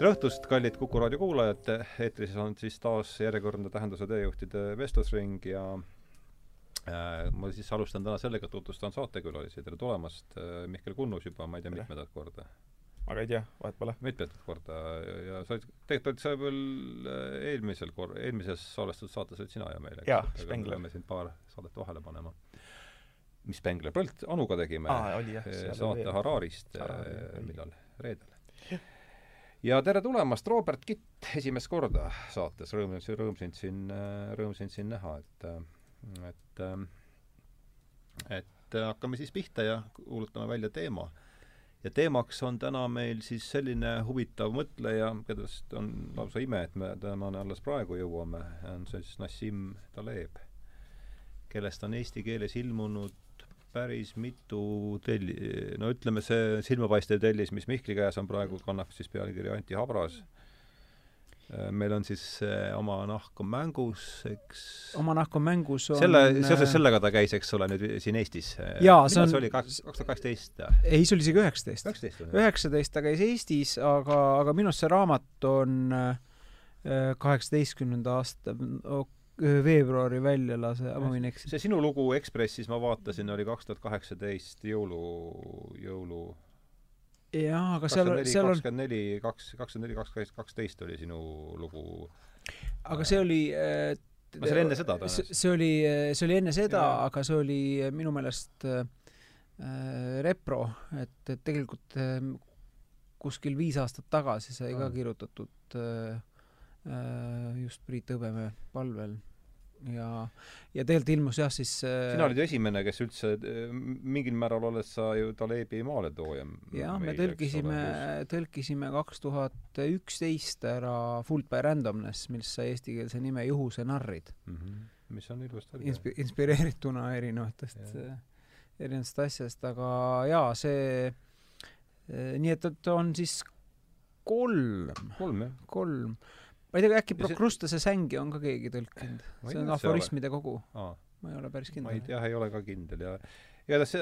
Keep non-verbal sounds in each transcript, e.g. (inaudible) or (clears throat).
tere õhtust, kallid Kuku raadio kuulajad, eetris on siis taas järjekordne Tähenduse teejuhtide vestlusring ja äh, ma siis alustan täna sellega, et tutvustan saatekülalisi, tere tulemast äh,, Mihkel Kunnus juba, ma ei tea, mitmendat korda. aga ei tea, vahet pole. mitmendat korda ja, ja sa olid, tegelikult olid sa veel äh, eelmisel kor-, eelmises salvestatud saates olid sina ja meil, eks? jaa, Spengler. peame siin paar saadet vahele panema. mis Spengler, Põld Anuga tegime Aa, oli, jah, saate Hararist, äh, millal, reedel ja tere tulemast, Robert Kitt, esimest korda saates, rõõm, rõõm sind siin, rõõm sind siin näha, et et et hakkame siis pihta ja kuulutame välja teema. ja teemaks on täna meil siis selline huvitav mõtleja, kellest on lausa ime, et me temani alles praegu jõuame, on siis Nassim Taleb, kellest on eesti keeles ilmunud päris mitu telli-, no ütleme, see silmapaistev tellis, mis Mihkli käes on praegu, kannab siis pealkirja Anti Habras. meil on siis Oma nahk on mängus, eks oma nahk on mängus on selle, seoses sellega ta käis, eks ole, nüüd siin Eestis. jaa, see on see oli kaks, kaks tuhat kaksteist? ei, see oli isegi üheksateist. üheksateist ta käis Eestis, aga, aga minu arust see raamat on kaheksateistkümnenda aasta veebruari välja lase, ma võin eksida. see sinu lugu Ekspressis, ma vaatasin, oli kaks tuhat kaheksateist jõulu, jõulu jaa, aga seal, seal on kakskümmend neli, kaks, kakskümmend neli, kaksteist, kaksteist oli sinu lugu. aga see oli äh, no see oli enne seda tõenäoliselt. see oli, see oli enne seda, aga see oli minu meelest äh, repro, et, et tegelikult äh, kuskil viis aastat tagasi sai ka kirjutatud äh, just Priit Hõbemäe palvel ja, ja tegelikult ilmus jah siis äh, sina olid esimene, kes üldse, mingil määral oled sa ju Talebi maaletooja. jah, me tõlkisime, tõlkisime kaks tuhat üksteist ära Fooled by Randomness, mis sai eestikeelse nime Juhuse narrid mm. -hmm. mis on ilus tõlge Inspi-, inspireerituna erinevatest, erinevatest asjadest, aga jaa, see nii et, et on siis kolm. kolm, jah? kolm ma ei tea, äkki Prokrustase sängi on ka keegi tõlkinud? see on aforismide kogu. ma ei ole päris kindel. ma ei tea, ei ole ka kindel ja igatahes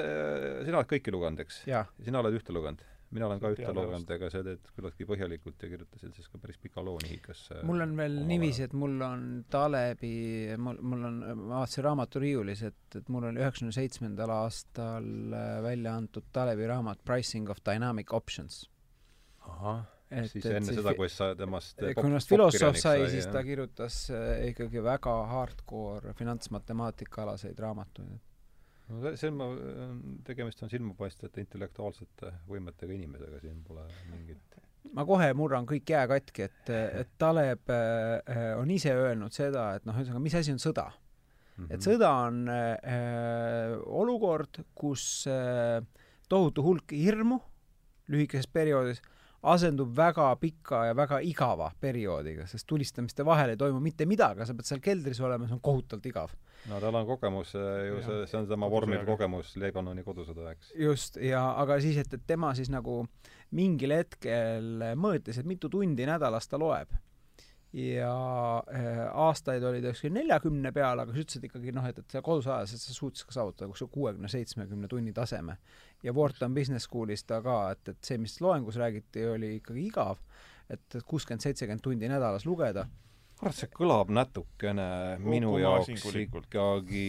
sina oled kõiki lugenud, eks? sina oled ühte lugenud? mina olen ka ühte lugenud, ega sa teed küllaltki põhjalikult ja kirjutasid siis ka päris pika loo nihikasse. mul on veel niiviisi, et mul on Talebi, mul, mul on, ma vaatasin raamaturiiulis, et, et mul oli üheksakümne seitsmendal aastal äh, välja antud Talebi raamat Pricing of Dynamic Options. ahah et, siis enne seda, kui sa temast kui temast filosoof sai, siis ta kirjutas äh, ikkagi väga hardcore finantsmatemaatika-alaseid raamatuid. no see, on, tegemist on silmapaistvate intellektuaalsete võimetega inimesega, siin pole mingit ma kohe murran kõik jää katki, et, et Taleb äh, on ise öelnud seda, et noh, ühesõnaga, mis asi on sõda mm. -hmm. et sõda on äh, olukord, kus äh, tohutu hulk hirmu lühikeses perioodis asendub väga pika ja väga igava perioodiga, sest tulistamiste vahel ei toimu mitte midagi, sa pead seal keldris olema, see on kohutavalt igav. no tal on kogemus ju see, see on tema vormiv kogemus Lebanoni kodusõda, eks. just, ja aga siis, et, et tema siis nagu mingil hetkel mõõtis, et mitu tundi nädalas ta loeb ja äh, aastaid oli ta kuskil neljakümne peal, aga sa ütlesid ikkagi noh, et, et kodus ajas, et sa suutsid ka saavutada kuskil kuuekümne, seitsmekümne tunni taseme. Ja Wharton Business Schoolis ta ka, et, et see, mis loengus räägiti, oli ikkagi igav, et, kuuskümmend, seitsekümmend tundi nädalas lugeda. Kurat, see kõlab natukene minu jaoks ikkagi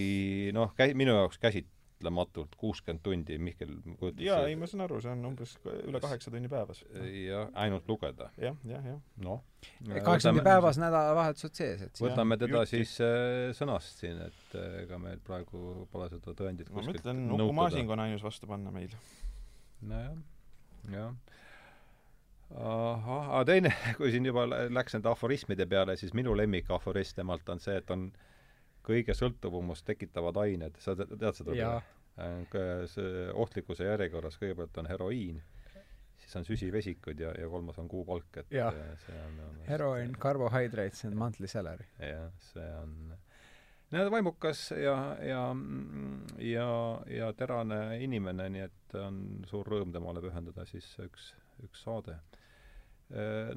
noh, käi-, minu jaoks käsit-, mõtlematult kuuskümmend tundi, Mihkel kujutas jaa, ei ma saan aru, see on umbes üle kaheksa tunni päevas. jah, ainult lugeda ja,. jah, jah, jah. noh. kaheksa tundi päevas, nädalavahetused sees, et võtame ja, teda jutti. siis äh, sõnast siin, et äh, ega meil praegu pole seda tõendit ma mõtlen, Uku Masing on ainus vastu panna meil. nojah, jah ahah, aga teine, (laughs) kui siin juba läks nende aforismide peale, siis minu lemmik aforist temalt on see, et on kõige sõltuvumust tekitavad ained, sa tead, tead seda? see ohtlikkuse järjekorras kõigepealt on heroiin, siis on süsivesikud ja, ja kolmas on kuupalk, et ja. see on, on heroin, carbohydrates and monthly salary. jah, see on no vaimukas ja, ja, ja, ja terane inimene, nii et on suur rõõm temale pühendada siis üks, üks saade.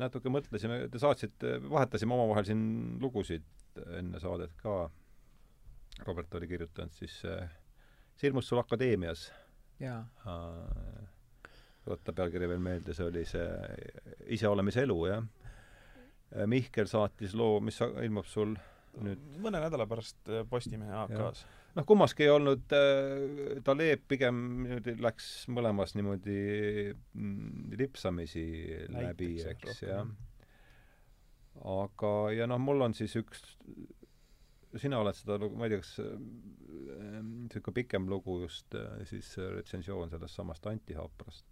natuke mõtlesime, te saatsite, vahetasime omavahel siin lugusid enne saadet ka Robert oli kirjutanud siis äh, see ilmus sul Akadeemias. jaa äh,. võtta pealkiri veel meelde, see oli see iseolemise elu, jah. Mihkel saatis loo, mis ilmub sul nüüd mõne nädala pärast äh, Postimehe AK-s. noh, kummaski ei olnud äh, Taleb pigem niimoodi läks mõlemas niimoodi mm, lipsamisi läbi, Näiteks, jah, eks, jah. aga, ja noh, mul on siis üks, sina oled seda lugu, ma ei tea, kas niisugune pikem lugu just äh, siis äh, retsensioon sellest samast Anti Haaprast.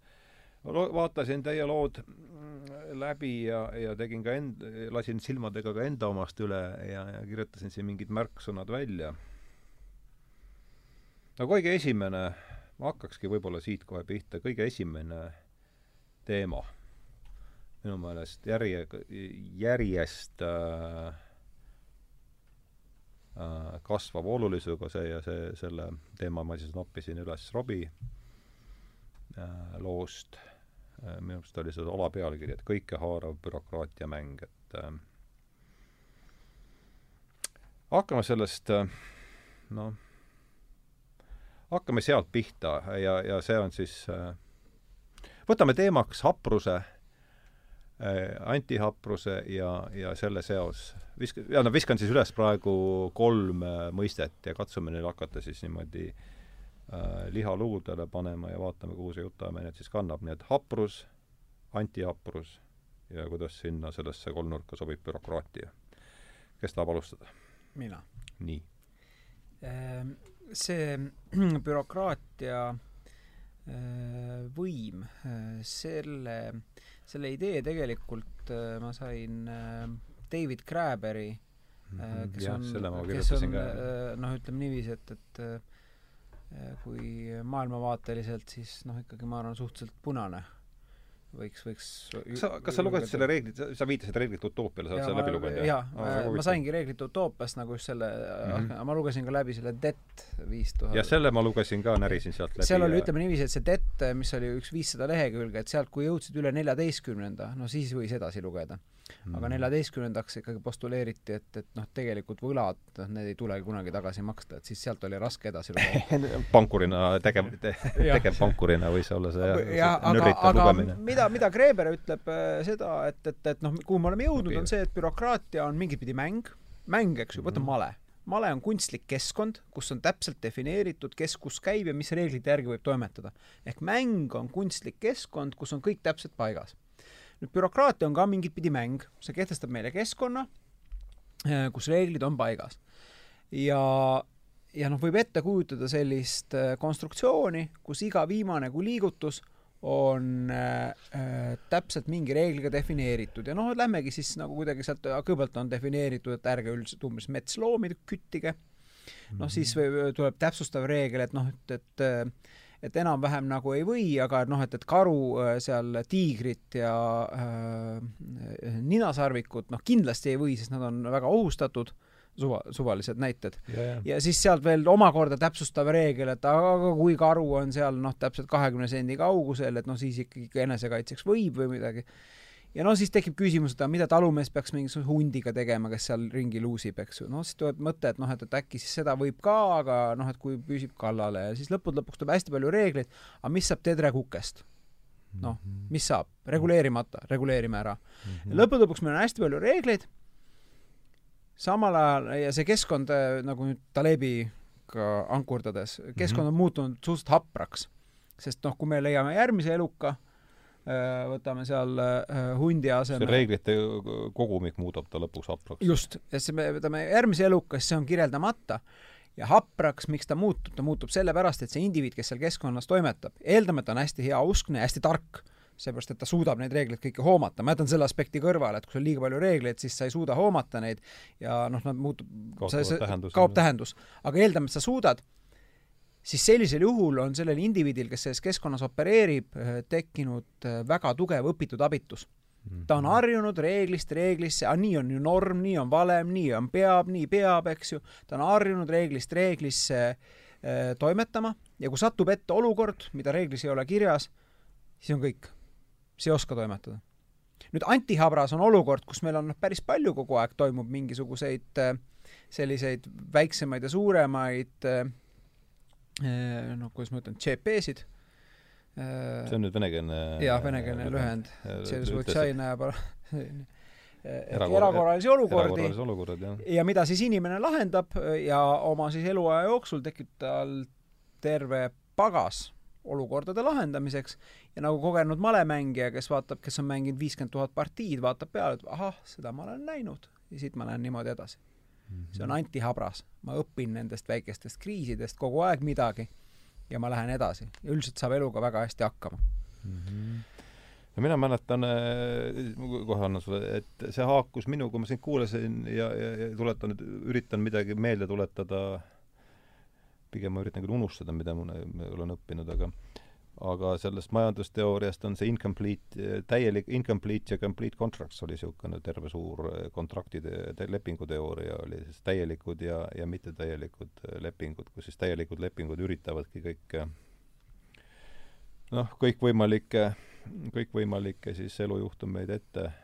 vaatasin teie lood mm, läbi ja, ja tegin ka end-, lasin silmadega ka enda omast üle ja, ja kirjutasin siin mingid märksõnad välja no kõige esimene, ma hakkakski võib-olla siit kohe pihta, kõige esimene teema minu meelest järje, järjest äh, kasvava olulisusega see ja see, selle teema ma siis noppisin üles Robbie äh, loost äh,. minu arust oli see alapealkiri, et kõikehaarav bürokraatiamäng, et äh, hakkame sellest äh, noh, hakkame sealt pihta ja, ja see on siis äh, võtame teemaks hapruse äh,, antihapruse ja, ja selle seos. Visk-, no viskan siis üles praegu kolm äh, mõistet ja katsume neil hakata siis niimoodi äh, liha luudele panema ja vaatame, kuhu see jutuajamine siis kannab, nii et haprus, antihaprus ja kuidas sinna sellesse kolmnurka sobib bürokraatia. kes tahab alustada? mina. nii Ehm, see (clears throat) bürokraatia eh, võim, selle, selle idee tegelikult eh, ma sain eh, David Graberi, eh, kes jah, on, kes on noh, ütleme niiviisi, et, et kui maailmavaateliselt, siis noh, ikkagi ma arvan, suhteliselt punane võiks, võiks kas sa, kas sa lugesid selle reeglit, sa viitasid reeglite utoopiale, sa oled selle läbi lugenud, jaa, ma saingi reeglite utoopiast nagu just selle mm. -hmm. ma lugesin ka läbi selle DET viis tuhat. jah, selle ma lugesin ka, närisin sealt läbi. seal oli, ütleme niiviisi, et see DET, mis oli üks viissada lehekülge, et sealt, kui jõudsid üle neljateistkümnenda, no siis võis edasi lugeda. Aga Mhm. neljateistkümnendaks ikkagi postuleeriti, et, et noh, tegelikult võlad, noh, need ei tulegi kunagi tagasi maksta, et siis sealt oli raske edasi (laughs) pankurina tegev te, (laughs) tegevpankurina võis olla see jah, jah, aga, aga lugemine. mida, mida Kreeber ütleb äh, seda, et, et, et noh, kuhu me oleme jõudnud, on see, et bürokraatia on mingit pidi mäng, mäng, eks ju, võta Mhm. male. male on kunstlik keskkond, kus on täpselt defineeritud, kes kus käib ja mis reeglite järgi võib toimetada. ehk mäng on kunstlik keskkond, kus on kõik täpselt paigas. Nüüd bürokraatia on ka mingit pidi mäng, see kehtestab meile keskkonna, kus reeglid on paigas. ja ja noh, võib ette kujutada sellist äh, konstruktsiooni, kus iga viimane kui liigutus on äh, äh, täpselt mingi reegliga defineeritud. Ja noh, lähmegi siis nagu kuidagi sealt, kõigepealt on defineeritud, et ärge üldiselt umbes metsloomi küttige, noh siis või, tuleb täpsustav reegel, et noh, et, et äh, et enam-vähem nagu ei või, aga noh, et, et karu äh, seal tiigrit ja äh, ninasarvikut noh, kindlasti ei või, sest nad on väga ohustatud, suva, suvalised näited ja siis sealt veel omakorda täpsustav reegel, et aga kui karu on seal noh, täpselt kahekümne sendi kaugusel, et noh, siis ikkagi enesekaitseks võib või midagi. Ja noh, siis tekib küsimus, et mida talumees peaks mingisuguse hundiga tegema, kes seal ringi luusib, eks ju. noh, siis tuleb mõte, et noh, et, et äkki siis seda võib ka, aga noh, et kui püsib kallale ja siis lõppude lõpuks tuleb hästi palju reegleid, aga mis saab tedrekukest? noh, mis saab? reguleerimata, reguleerime ära. ja lõppude lõpuks meil on hästi palju reegleid, samal ajal, ja see keskkond äh, nagu nüüd Talebiga ankurdades, keskkond on muutunud suhteliselt hapraks. sest noh, kui me leiame järgmise eluka, võtame seal äh, hundi see asemel reeglite kogumik muudab ta lõpuks hapraks. just, et see, me võtame järgmise eluka, siis see on kirjeldamata. Ja hapraks, miks ta muutub, ta muutub sellepärast, et see indiviid, kes seal keskkonnas toimetab, eeldame, et ta on hästi heauskne ja hästi tark, seepärast et ta suudab neid reegleid kõiki hoomata, ma jätan selle aspekti kõrvale, et kui sul on liiga palju reegleid, siis sa ei suuda hoomata neid ja noh, nad muutub, kaob tähendus, aga eeldame, et sa suudad, siis sellisel juhul on sellel indiviidil, kes selles keskkonnas opereerib, tekkinud eh, väga tugev õpitud abitus. Ta on harjunud reeglist reeglisse, nii on ju norm, nii on valem, nii on peab, nii peab, eks ju, ta on harjunud reeglist reeglisse äh, toimetama ja kui satub ette olukord, mida reeglis ei ole kirjas, siis on kõik, siis ei oska toimetada. nüüd antihabras on olukord, kus meil on noh, päris palju kogu aeg toimub mingisuguseid äh, selliseid väiksemaid ja suuremaid äh, äh, noh, kuidas ma ütlen, CP-sid see on nüüd venekeelne jah, venekeelne lühend, par- (laughs) Erakorra- erakorralisi olukordi. olukorrad, jah. ja mida siis inimene lahendab ja oma siis eluaja jooksul tekib tal terve pagas olukordade lahendamiseks. Ja nagu kogenud malemängija, kes vaatab, kes on mänginud viiskümmend tuhat partiid, vaatab peale, et ahah, seda ma olen näinud. Ja siit ma lähen niimoodi edasi. See on antihabras. ma õpin nendest väikestest kriisidest kogu aeg midagi ja ma lähen edasi üldiselt saab eluga väga hästi hakkama. no mina mäletan, kohe annan sulle, et see haakus minu, kui ma sind kuulasin ja, ja, ja tuletan üritan midagi meelde tuletada, pigem ma üritan küll unustada, mida ma olen õppinud, aga aga sellest majandusteooriast on see incomplete, täielik incomplete ja complete contracts oli niisugune terve suur kontraktide, lepinguteooria oli siis täielikud ja, ja mittetäielikud lepingud, kus siis täielikud lepingud üritavadki kõike noh, kõikvõimalikke, kõikvõimalikke siis elujuhtumeid ette äh,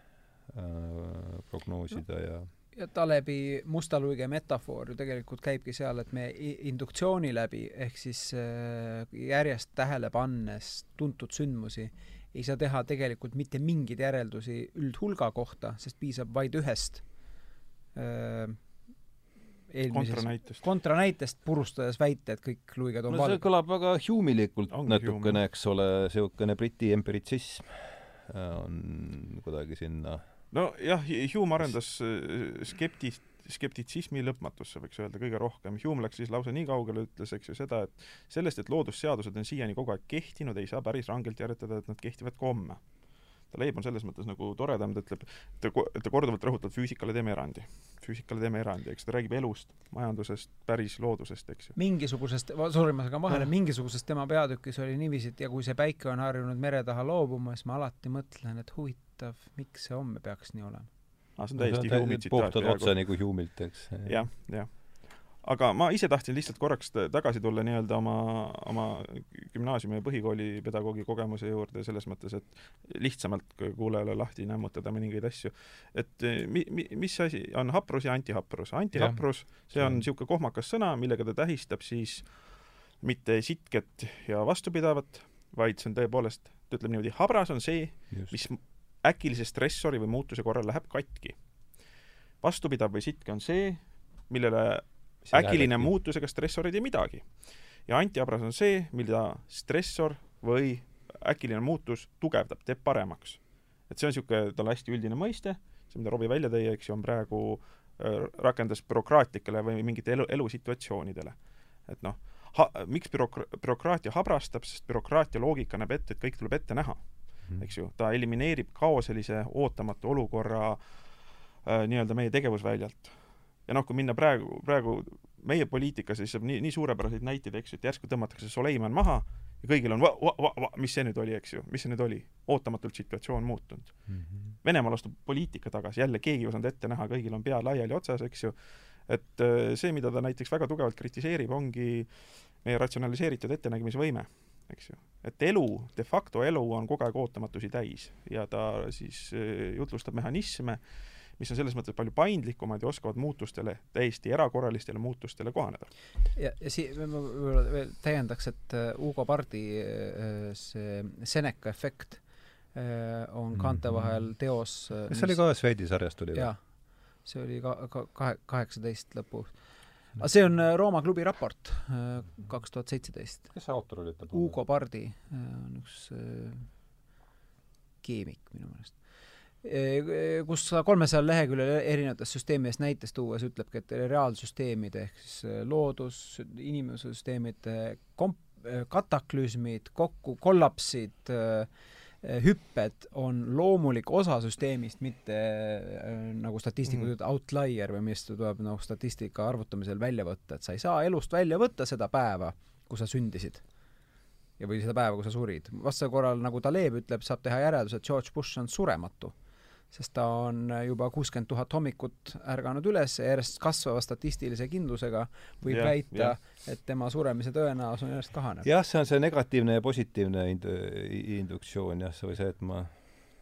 prognoosida ja ja Talebi musta luige metafoor ju tegelikult käibki seal, et me induktsiooni läbi ehk siis äh, järjest tähele pannes tuntud sündmusi ei saa teha tegelikult mitte mingeid järeldusi üldhulga kohta, sest piisab vaid ühest äh, kontranäitest. kontranäitest purustades väite, et kõik luiged on no see valged. kõlab väga Hume'ilikult Ongi natukene eks ole, niisugune Briti empiritsism äh, on kuidagi sinna nojah, Hume arendas äh, skepti-, skeptitsismi lõpmatusse, võiks öelda kõige rohkem. Hume läks siis lausa nii kaugele, ütles, eks ju seda, et sellest, et loodusseadused on siiani kogu aeg kehtinud, ei saa päris rangelt järeldada, et nad kehtivad ka homme. Taleb on selles mõttes nagu toredam, ta ütleb, ta ta korduvalt rõhutab, füüsikale teeme erandi. füüsikale teeme erandi, eks ta räägib elust, majandusest, päris loodusest, eks ju. mingisugusest, sorry, ma segan vahele Ah., mingisugusest tema peatükis oli niiviisi, et ja kui see päike on harjunud mere taha loobuma, siis ma alati mõtlen, et huvitav, miks see homme peaks nii olema. aa, see on täiesti Hume'i tsitaat puhtalt otse nagu Hume'ilt, eks. jah, jah. Aga ma ise tahtsin lihtsalt korraks ta- tagasi tulla nii-öelda oma, oma gümnaasiumi ja põhikooli pedagoogi kogemuse juurde selles mõttes, et lihtsamalt kuulajale lahti nämmutada mõningaid asju. et eh, mi-, mi-, mis asi on haprus ja antihaprus? antihaprus, see on niisugune kohmakas sõna, millega ta tähistab siis mitte sitket ja vastupidavat, vaid see on tõepoolest, ta ütleb niimoodi, habras on see, mis äkilise stressori või muutuse korral läheb katki. vastupidav või sitke on see, millele äkiline muutus ega stressor ei midagi. ja antihabras on see, mida stressor või äkiline muutus tugevdab, teeb paremaks. et see on niisugune talle hästi üldine mõiste, see, mida Robbie välja tõi, eks ju, on praegu äh, rakendas bürokraatlikele või mingite elu, elusituatsioonidele. et noh, ha-, miks bürok-, bürokraatia habrastab, sest bürokraatia loogika näeb ette, et kõik tuleb ette näha Mhm. eks ju, ta elimineerib kaoselise ootamatu olukorra äh, nii-öelda meie tegevusväljalt. Ja noh, kui minna praegu, praegu meie poliitikas, siis saab nii, nii suurepäraseid näiteid, eks ju, et järsku tõmmatakse Soleiman maha ja kõigil on va-, va-, va-, va-, mis see nüüd oli, eks ju, mis see nüüd oli, ootamatult situatsioon muutunud. Venemaal astub poliitika tagasi, jälle keegi ei osanud ette näha, kõigil on pea laiali otsas, eks ju, et äh, see, mida ta näiteks väga tugevalt kritiseerib, ongi meie ratsionaliseeritud ettenägemisvõime, eks ju. et elu, de facto elu on kogu aeg ootamatusi täis ja ta siis äh, jutlustab mehhanisme, mis on selles mõttes palju paindlikumad ja oskavad muutustele, täiesti erakorralistele muutustele kohaneda. ja, ja sii-, ma võib-olla veel täiendaks, et äh, Ugo Pardi äh, see Seneca efekt äh, on kaante vahel teos kas see oli ka Sveidi sarjast tuli või? see oli ka, ka kahe, kaheksateist lõpu. aga see on Rooma klubi raport kaks tuhat seitseteist. kes see autor oli? Ugo Pardi on üks keemik minu meelest. Kus ta kolmesajal leheküljel erinevatest süsteemidest näites tuues ütlebki, et reaalsüsteemide ehk siis loodus, inimesüsteemide komp-, kataklüsmid, kokku, kollapsid, hüpped on loomulik osa süsteemist, mitte nagu statistikud Mhm. ütlevad outlier või mis tuleb noh, statistika arvutamisel välja võtta, et sa ei saa elust välja võtta seda päeva, kui sa sündisid. ja, või seda päeva, kui sa surid. vastasel korral, nagu Taleb ütleb, saab teha järelduse, et George Bush on surematu. Sest ta on juba kuuskümmend tuhat hommikut ärganud üles ja järjest kasvava statistilise kindlusega võib Jah, väita et tema suremise tõenäosus on järjest kahanev. jah, see on see negatiivne ja positiivne ind-, induktsioon jah, see või see, et ma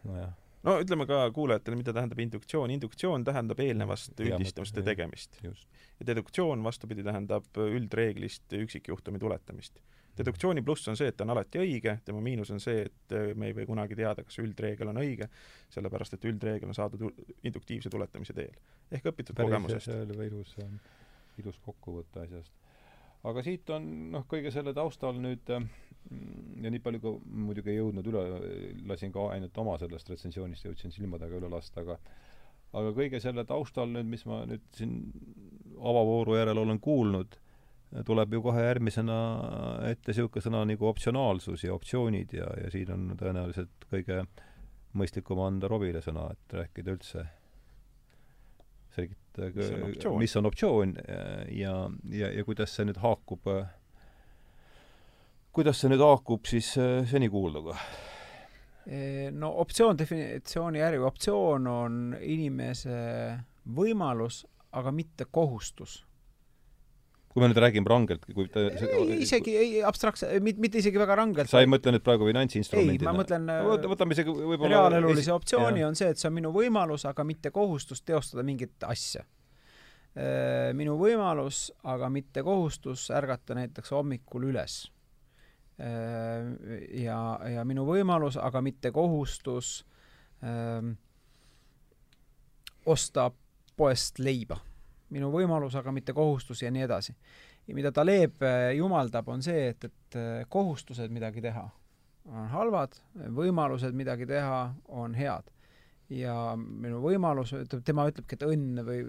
nojah, no ütleme ka kuulajatele, mida tähendab induktsioon. induktsioon tähendab eelnevast üldistamiste tegemist. just. ja deduktsioon, vastupidi, tähendab üldreeglist üksikjuhtumi tuletamist. Deduktsiooni pluss on see, et ta on alati õige, tema miinus on see, et äh, me ei või kunagi teada, kas üldreegel on õige, sellepärast et üldreegel on saadud induktiivse tuletamise teel. ehk õpitud kogemusest. see oli ilus, ilus kokkuvõte asjast. aga siit on noh, kõige selle taustal nüüd äh, ja nii palju kui muidugi ei jõudnud üle, lasin ka ainult oma sellest retsensioonist, jõudsin silmadega üle lasta, aga aga kõige selle taustal nüüd, mis ma nüüd siin avavooru järel olen kuulnud, tuleb ju kohe järgmisena ette niisugune sõna nagu optsionaalsus ja optsioonid ja, ja siin on tõenäoliselt kõige mõistlikum anda Robile sõna, et rääkida üldse, selgitada Mis on optsioon? ja, ja, ja kuidas see nüüd haakub, kuidas see nüüd haakub siis äh, seni kuulduga? no optsioon definitsiooni järgi, optsioon on inimese võimalus, aga mitte kohustus. Kui me nüüd räägime rangelt, kui ta ei, isegi ei abstraktse, mitte, isegi väga rangelt. sa ei mõtle nüüd praegu ei, finantsinstrumendina? ma mõtlen Võt- võtame isegi võib-olla reaalelulise optsiooni jah. on see, et see on minu võimalus, aga mitte kohustus teostada mingit asja. minu võimalus, aga mitte kohustus ärgata näiteks hommikul üles. ja, ja minu võimalus, aga mitte kohustus ähm, osta poest leiba. Minu võimalus, aga mitte kohustus ja nii edasi. ja mida Taleb äh, jumaldab, on see, et, et äh, kohustused midagi teha on halvad, võimalused midagi teha on head. ja minu võimalus, ütleb, tema ütlebki, et õnn või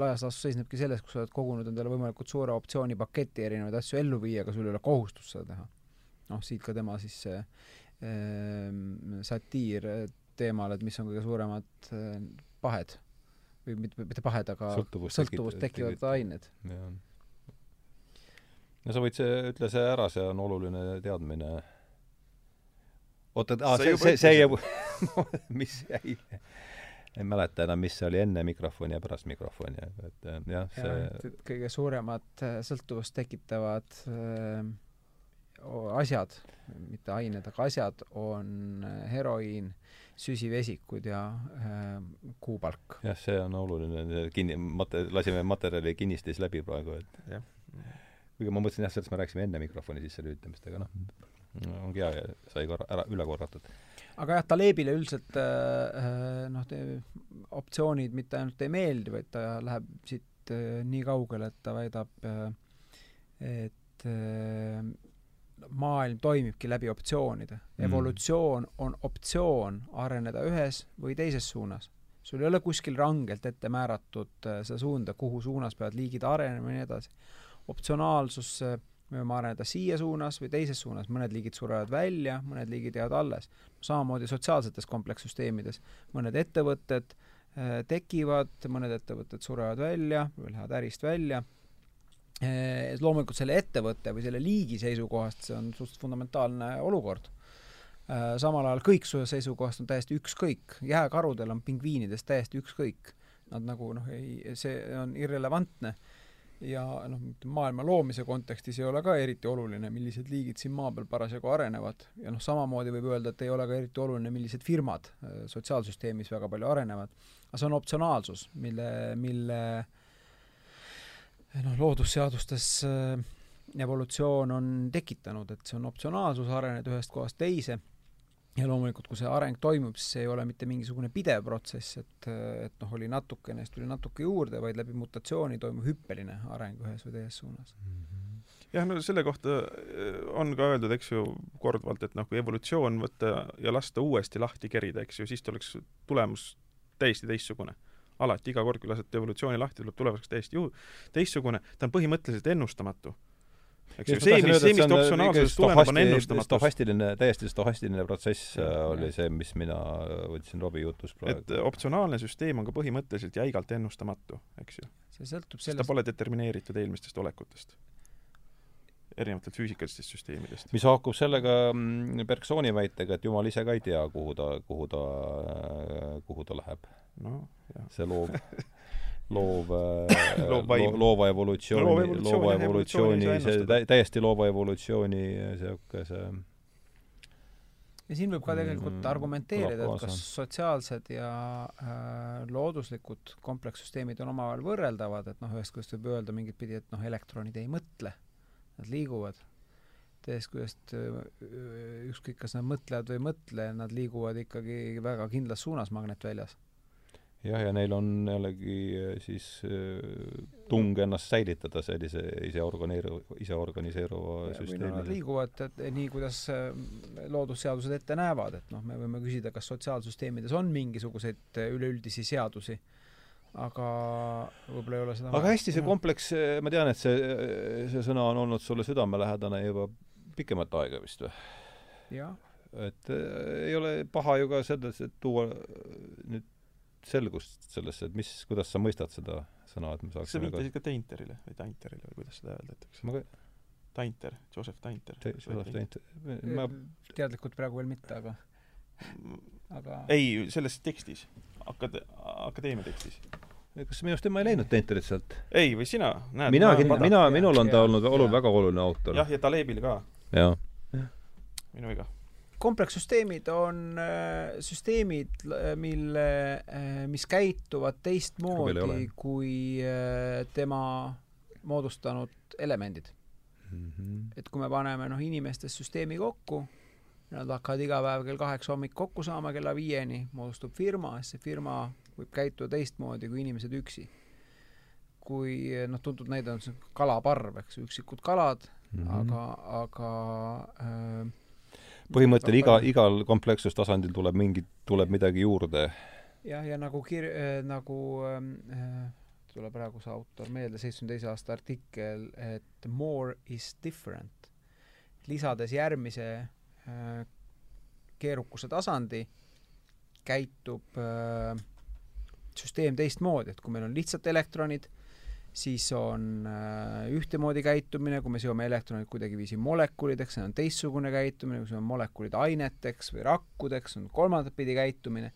laias laastus seisnebki selles, kui sa oled kogunud endale võimalikult suure optsioonipaketi erinevaid asju ellu viia, aga sul ei ole kohustust seda teha. noh, siit ka tema siis see ähm, satiir äh, teemal, et mis on kõige suuremad äh, pahed või mitte, mitte pahed, aga Sõltuvust sõltuvust tekit- tekivad ained. jah. no sa võid see, ütle see ära, see on oluline teadmine. oota, see, see, see jäi (laughs) mis jäi? ei mäleta enam, mis see oli enne mikrofoni ja pärast mikrofoni, aga et äh, jah, see et, et kõige suuremad äh, sõltuvust tekitavad äh, asjad, mitte ained, aga asjad on äh, heroiin, süsivesikud ja äh, kuupalk. jah, see on oluline, kinni, mate-, lasime materjali kinnistis läbi praegu, et jah, kuigi ma mõtlesin jah, sellest me rääkisime enne mikrofoni sisse lülitamist, aga noh, ongi hea, sai korra, ära, üle korratud. aga jah, Talebile üldiselt äh, noh, optsioonid mitte ainult ei meeldi, vaid ta läheb siit äh, nii kaugele, et ta väidab äh,, et äh, maailm toimibki läbi optsioonide Mm. mm.. evolutsioon on optsioon areneda ühes või teises suunas. sul ei ole kuskil rangelt ette määratud äh, seda suunda, kuhu suunas peavad liigid arenema ja nii edasi. optsionaalsus me võime areneda siia suunas või teises suunas, mõned liigid surevad välja, mõned liigid jäävad alles. samamoodi sotsiaalsetes komplekssüsteemides, mõned ettevõtted äh, tekivad, mõned ettevõtted surevad välja või lähevad ärist välja. Loomulikult selle ettevõtte või selle liigi seisukohast see on suhteliselt fundamentaalne olukord. samal ajal kõiksuse seisukohast on täiesti ükskõik, jääkarudel on pingviinidest täiesti ükskõik. Nad nagu noh, ei, see on irrelevantne ja noh, maailma loomise kontekstis ei ole ka eriti oluline, millised liigid siin maa peal parasjagu arenevad ja noh, samamoodi võib öelda, et ei ole ka eriti oluline, millised firmad äh, sotsiaalsüsteemis väga palju arenevad. aga see on optsionaalsus, mille, mille noh, loodusseadustes äh, evolutsioon on tekitanud, et see on optsionaalsus, arened ühest kohast teise ja loomulikult, kui see areng toimub, siis see ei ole mitte mingisugune pidev protsess, et, et noh, oli natukene, siis tuli natuke juurde, vaid läbi mutatsiooni toimub hüppeline areng ühes või teises suunas. jah, no selle kohta äh, on ka öeldud, eks ju, korduvalt, et noh, kui evolutsioon võtta ja lasta uuesti lahti kerida, eks ju, siis tuleks tulemus täiesti teistsugune. alati, iga kord, kui lased evolutsiooni lahti, tuleb tulemuseks täiesti ju-, teistsugune, ta on põhimõtteliselt ennustamatu. eks ju, see, mis, see, mis optsionaalsusest tuleneb, on ennustamatus. stohastiline, täiesti stohastiline protsess äh, Jah. oli see, mis mina võtsin Robbie jutust et praegu. optsionaalne süsteem on ka põhimõtteliselt jäigalt ennustamatu, eks ju. see sõltub sest ta sellest, pole determineeritud eelmistest olekutest. erinevatelt füüsikalistest süsteemidest. mis haakub sellega mm, Bergsoni väitega, et jumal ise ka ei tea, kuhu ta, kuhu ta, kuhu ta läheb. noh, jah. see loov, (laughs) loov, Loov vaim. loova No evolutsiooni loov no,, evolutsioon, loova evolutsiooni ei evolutsiooni, see tä- täiesti loova evolutsiooni sihuke see ja siin võib ka tegelikult Mm, argumenteerida, et kas sotsiaalsed ja äh, looduslikud komplekssüsteemid on omavahel võrreldavad, et noh, ühest küljest võib öelda mingit pidi, et noh, elektronid ei mõtle, nad liiguvad. teisest küljest äh, ükskõik, kas nad mõtlevad või ei mõtle, nad liiguvad ikkagi väga kindlas suunas magnetväljas. Jah, ja neil on jällegi eh, siis eh, tung ennast säilitada sellise iseorganeeru-, iseorganiseeruva no nad süsteemi liiguvad et, nii, kuidas äh, loodusseadused ette näevad, et noh, me võime küsida, kas sotsiaalsüsteemides on mingisuguseid äh, üleüldisi seadusi, aga võib-olla ei ole seda aga hästi, see kompleks, ma tean, et see, see sõna on olnud sulle südamelähedane juba pikemat aega vist või? jah, et äh, ei ole paha ju ka selles, et tuua äh, nüüd selgust sellesse, et mis, kuidas sa mõistad seda sõna, et me kas sa saaksime viitasid ka Tainterile või Tainterile või kuidas seda öeldakse? ma ka Tainter, Joseph Tainter. te- sellest teinud, ma teadlikult praegu veel mitte, aga, aga ei, selles tekstis, akade-, akadeemia tekstis. kas minu arust tema ei leidnud Tenterit sealt? ei, või sina mina mina, minul on ta jah, olnud jah. olu-, väga oluline autor. jah, ja Talebil ka, jah. minu viga. Komplekssüsteemid on äh, süsteemid, mille äh,, mis käituvad teistmoodi kui äh, tema moodustanud elemendid. Mhm. et kui me paneme noh, inimestest süsteemi kokku, nad hakkavad iga päev kell kaheksa hommik kokku saama kella viieni, moodustub firma, siis see firma võib käituda teistmoodi kui inimesed üksi. kui noh, tuntud näide on see kalaparv, eks üksikud kalad mm, -hmm. aga, aga äh, põhimõttel iga, igal komplekssustasandil tuleb mingi, tuleb midagi juurde. jah, ja nagu kir- äh,, nagu äh, tuleb praegu see autor meelde, seitsmekümne teise aasta artikkel, et more is different. lisades järgmise äh, keerukuse tasandi, käitub äh, süsteem teistmoodi, et kui meil on lihtsalt elektronid, siis on äh, ühtemoodi käitumine, kui me seome elektronid kuidagiviisi molekulideks, see on teistsugune käitumine, kui seome molekulid aineteks või rakkudeks, on kolmandat pidi käitumine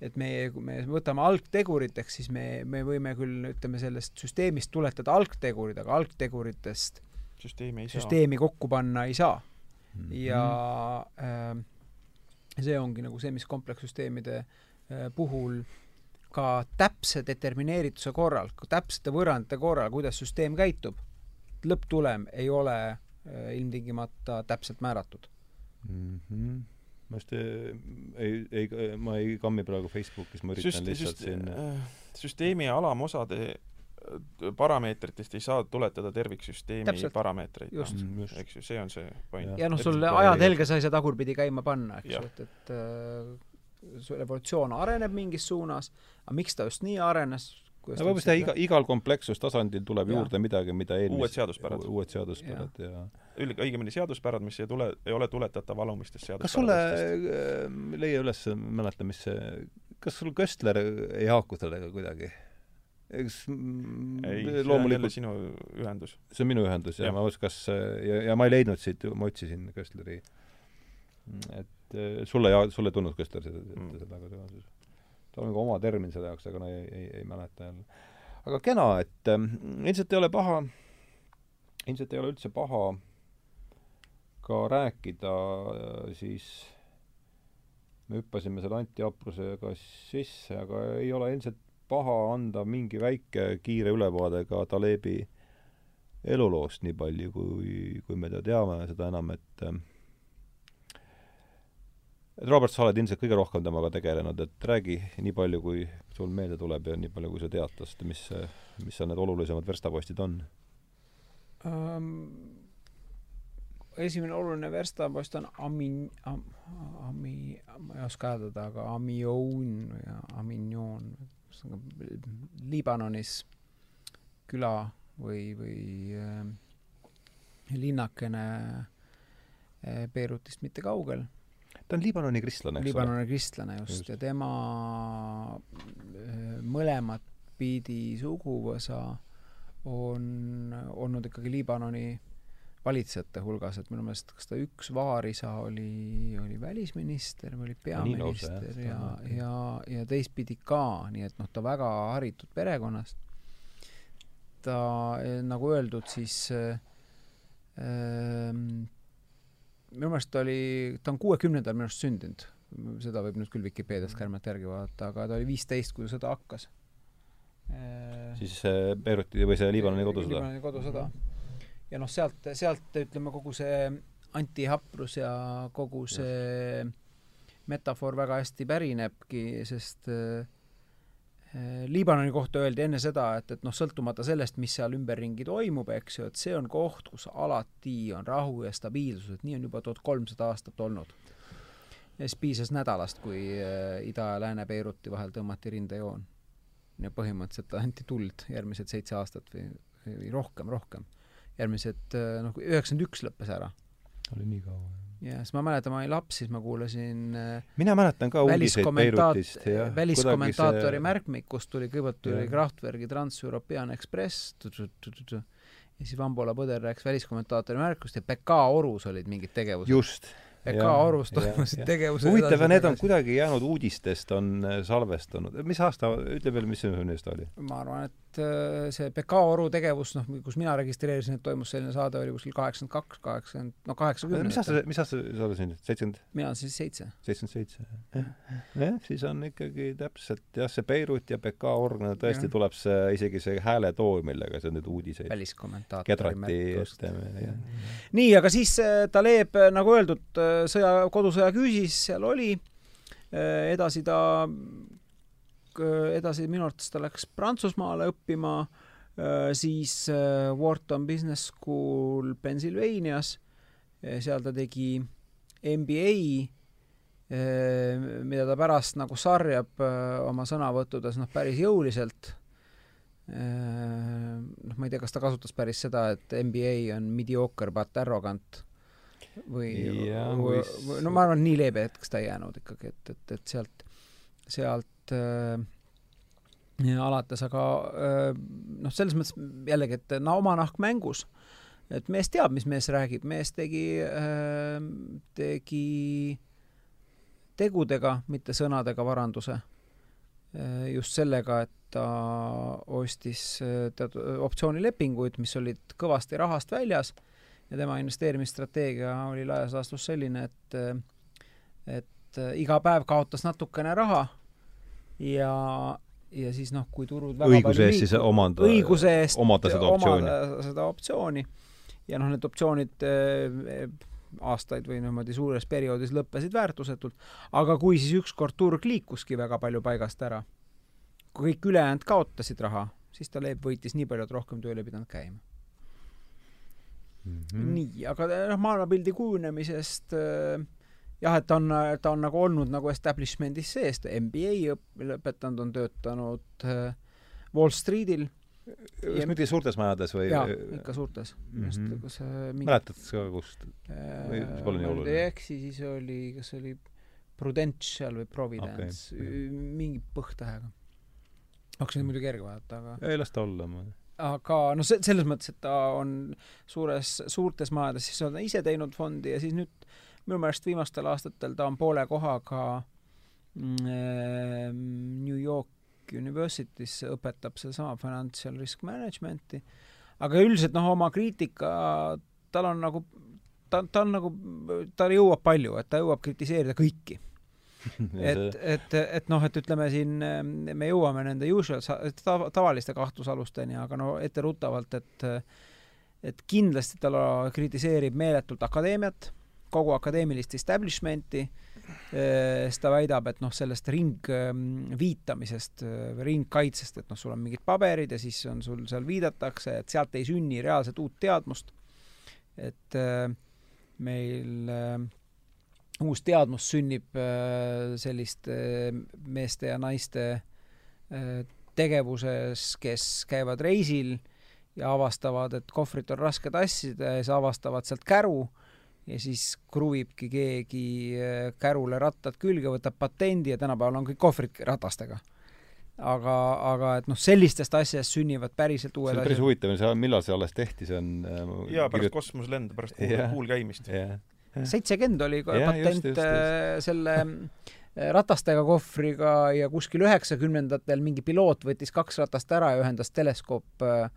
et meie, kui me võtame algteguriteks, siis me, me võime küll, ütleme, sellest süsteemist tuletada algtegurid, aga algteguritest süsteemi süsteemi kokku panna ei saa Mhm. mm. ja äh, see ongi nagu see, mis komplekssüsteemide äh, puhul ka täpse determineerituse korral, täpsete võrrandite korral, kuidas süsteem käitub, lõpptulem ei ole äh, ilmtingimata täpselt määratud. mm. -hmm. ma just ei, ei, ei, ma ei kammi praegu Facebookis, ma üritan Süst- lihtsalt süst- siin äh, süsteemi alamosade äh, parameetritest ei saa tuletada terviksüsteemi Täpselt. parameetreid. Just. Mm, just. eks ju, see on see point. Ja noh, sul helge sa ei saa tagurpidi käima panna, eks ju, et, et äh, su evolutsioon areneb mingis suunas, aga miks ta just nii arenes, kuidas no võib-olla seda iga, igal komplekssustasandil tuleb Jaa. juurde midagi, mida eelmis- Uued seaduspärad. uued seaduspärad ja, ja. Üld-, õigemini seaduspärad, mis ei tule, ei ole tuletatav alumistest kas sulle äh, leia üles mäleta mis see kas sul Köstler ei haaku sellega kuidagi eks ei, see on jälle loomulikult sinu ühendus. see on minu ühendus ja, Jah. ma mõtlesin kas ja, ja ma ei leidnud siit ma otsisin Köstleri et äh, sulle ja sulle ei tulnud Köstler seda Mm. seda aga seoses tal on ka oma termin selle jaoks aga no ei, ei, ei mäleta jälle aga kena et ähm, ilmselt ei ole paha ilmselt ei ole üldse paha ka rääkida äh, siis me hüppasime selle Anti Aprusega sisse, aga ei ole ilmselt paha anda mingi väike kiire ülevaade ka Talebi eluloost nii palju, kui, kui me teda teame, seda enam, et et Robert, sa oled ilmselt kõige rohkem temaga tegelenud, et räägi nii palju, kui sul meelde tuleb ja nii palju, kui sa tead tast, mis, mis seal need olulisemad verstapostid on? Um, esimene oluline verstapost on Amin- am,, Ami-, ma ei oska hääldada, aga Amioun või Aminioon, Liibanonis küla või, või äh, linnakene äh, Beirutist mitte kaugel ta on Liibanoni kristlane, eks Liibanoni kristlane just, Just. ja tema äh, mõlemat pidi suguvõsa on olnud ikkagi Liibanoni valitsejate hulgas, et minu meelest kas ta üks vaarisa oli, oli välisminister või oli peaminister seda ja, ja, ja teistpidi ka, nii et noh, ta väga haritud perekonnast. ta, nagu öeldud, siis äh, minu meelest oli, ta on kuuekümnendal minu arust sündinud. seda võib nüüd küll Vikipeediast kärmelt järgi vaadata, aga ta oli viisteist, kui sõda hakkas. siis see Beiruti või see Liibanoni kodusõda? Liibanoni kodusõda. ja noh, sealt, sealt ütleme, kogu see antihaprus ja kogu see metafoor väga hästi pärinebki, sest äh, Liibanoni kohta öeldi enne seda, et, et noh, sõltumata sellest, mis seal ümberringi toimub, eks ju, et see on koht, kus alati on rahu ja stabiilsus, et nii on juba tuhat kolmsada aastat olnud. ja siis piisas nädalast, kui äh, ida ja lääne Beiruti vahel tõmmati rindejoon. ja põhimõtteliselt anti tuld järgmised seitse aastat või, või rohkem, rohkem. järgmised, noh, üheksakümmend üks lõppes ära. oli nii kaua? jah, sest ma mäletan, ma olin laps, siis ma kuulasin äh, mina mäletan ka uudiseid Beirutist ja väliskommentaatori see... märkmik, kust tuli, kõigepealt tuli Kraftwerki Trans-European Express, ja siis Vambola Põder rääkis väliskommentaatori märkust ja PK Orus olid mingid tegevused. just EKA Orus toimusid tegevused huvitav, need on kuidagi jäänud uudistest, on äh, salvestunud. mis aasta, ütle veel, mis see neist oli? ma arvan, et äh, see PK Oru tegevus, noh, kus mina registreerisin, et toimus selline saade, oli kuskil kaheksakümmend kaks, kaheksakümmend, no kaheksakümmend. mis aasta, mis aasta sa oled sündinud? seitsekümmend? mina olen siis seitse. seitsekümmend seitse, jah. jah, siis on ikkagi täpselt jah, see Beirut ja PK org, no tõesti ja. tuleb see, isegi see hääletool, millega sa nüüd uudiseid väliskommentaatori märkust. nii, aga siis äh, Taleb, nagu öeldud, sõja, kodusõja küüsis seal oli, äh, edasi ta, äh, edasi minu arvates ta läks Prantsusmaale õppima, äh, siis Wharton Business School Pennsylvanias, seal ta tegi MBA, mida ta pärast nagu sarjab oma sõnavõttudes noh, päris jõuliselt. Noh, ma ei tea, kas ta kasutas päris seda, et MBA on mediocre but arrogant või, või, või no ma arvan, nii leebe hetkeks ta ei jäänud ikkagi, et, et, et sealt, sealt äh, ja alates, aga äh, noh, selles mõttes jällegi, et no oma nahk mängus, et mees teab, mis mees räägib, mees tegi äh,, tegi tegudega, mitte sõnadega varanduse äh,. just sellega, et ta ostis äh, teatud optsioonilepinguid, mis olid kõvasti rahast väljas ja tema investeerimisstrateegia oli laias laastus selline, et et iga päev kaotas natukene raha ja ja siis noh, kui turud õiguse eest siis omanda, õiguse eest omada seda optsiooni. seda optsiooni. ja noh, need optsioonid eh, aastaid või niimoodi suures perioodis lõppesid väärtusetult, aga kui siis ükskord turg liikuski väga palju paigast ära, kui kõik ülejäänud kaotasid raha, siis ta Leeb võitis nii palju, et rohkem tööl ei pidanud käima mm. -hmm. nii, aga noh, maailmapildi kujunemisest äh, jah, et ta on, ta on nagu olnud nagu establishment'is sees, MBA õp-, lõpetanud, on töötanud äh, Wall Streetil. kas mitte suurtes majades või? jaa, ikka suurtes mm. -hmm. just, kus mingi... mäletad sa kust? või see pole nii oluline? ei eksi, siis oli, kas oli Prudential või Providence okay., mingi põhtähega. hakkasin muidugi järgi vaadata, aga ei, las ta olla, aga noh, see, selles mõttes, et ta on suures, suurtes majades, siis on ise teinud fondi ja siis nüüd minu meelest viimastel aastatel ta on poole kohaga mm, New York University's õpetab sedasama financial risk management'i, aga üldiselt noh, oma kriitika, tal on nagu, ta, ta on nagu, ta jõuab palju, et ta jõuab kritiseerida kõiki. (laughs) Et, et, et noh, et ütleme siin me jõuame nende usual tav, tavaliste kahtlusalusteni, aga no etteruttavalt, et et kindlasti ta kritiseerib meeletult akadeemiat, kogu akadeemilist establishment'i, siis ta väidab, et noh, sellest ringviitamisest või ringkaitsest, et noh, sul on mingid paberid ja siis on sul seal viidatakse, et sealt ei sünni reaalset uut teadmust. et meil uus teadmus sünnib selliste meeste ja naiste tegevuses, kes käivad reisil ja avastavad, et kohvrit on raske tassida ja siis avastavad sealt käru ja siis kruvibki keegi kärule rattad külge, võtab patendi ja tänapäeval on kõik kohvrid ratastega. aga, aga et noh, sellistest asjadest sünnivad päriselt uued asjad. see on päris huvitav, see, millal see alles tehti, see on jaa, pärast kirjut... kosmoselendu, pärast kuul, kuul käimist yeah seitsekümmend oli ja, patent just, just, äh, just. selle äh, ratastega kohvriga ja kuskil üheksakümnendatel mingi piloot võttis kaks ratast ära ja ühendas teleskoop äh,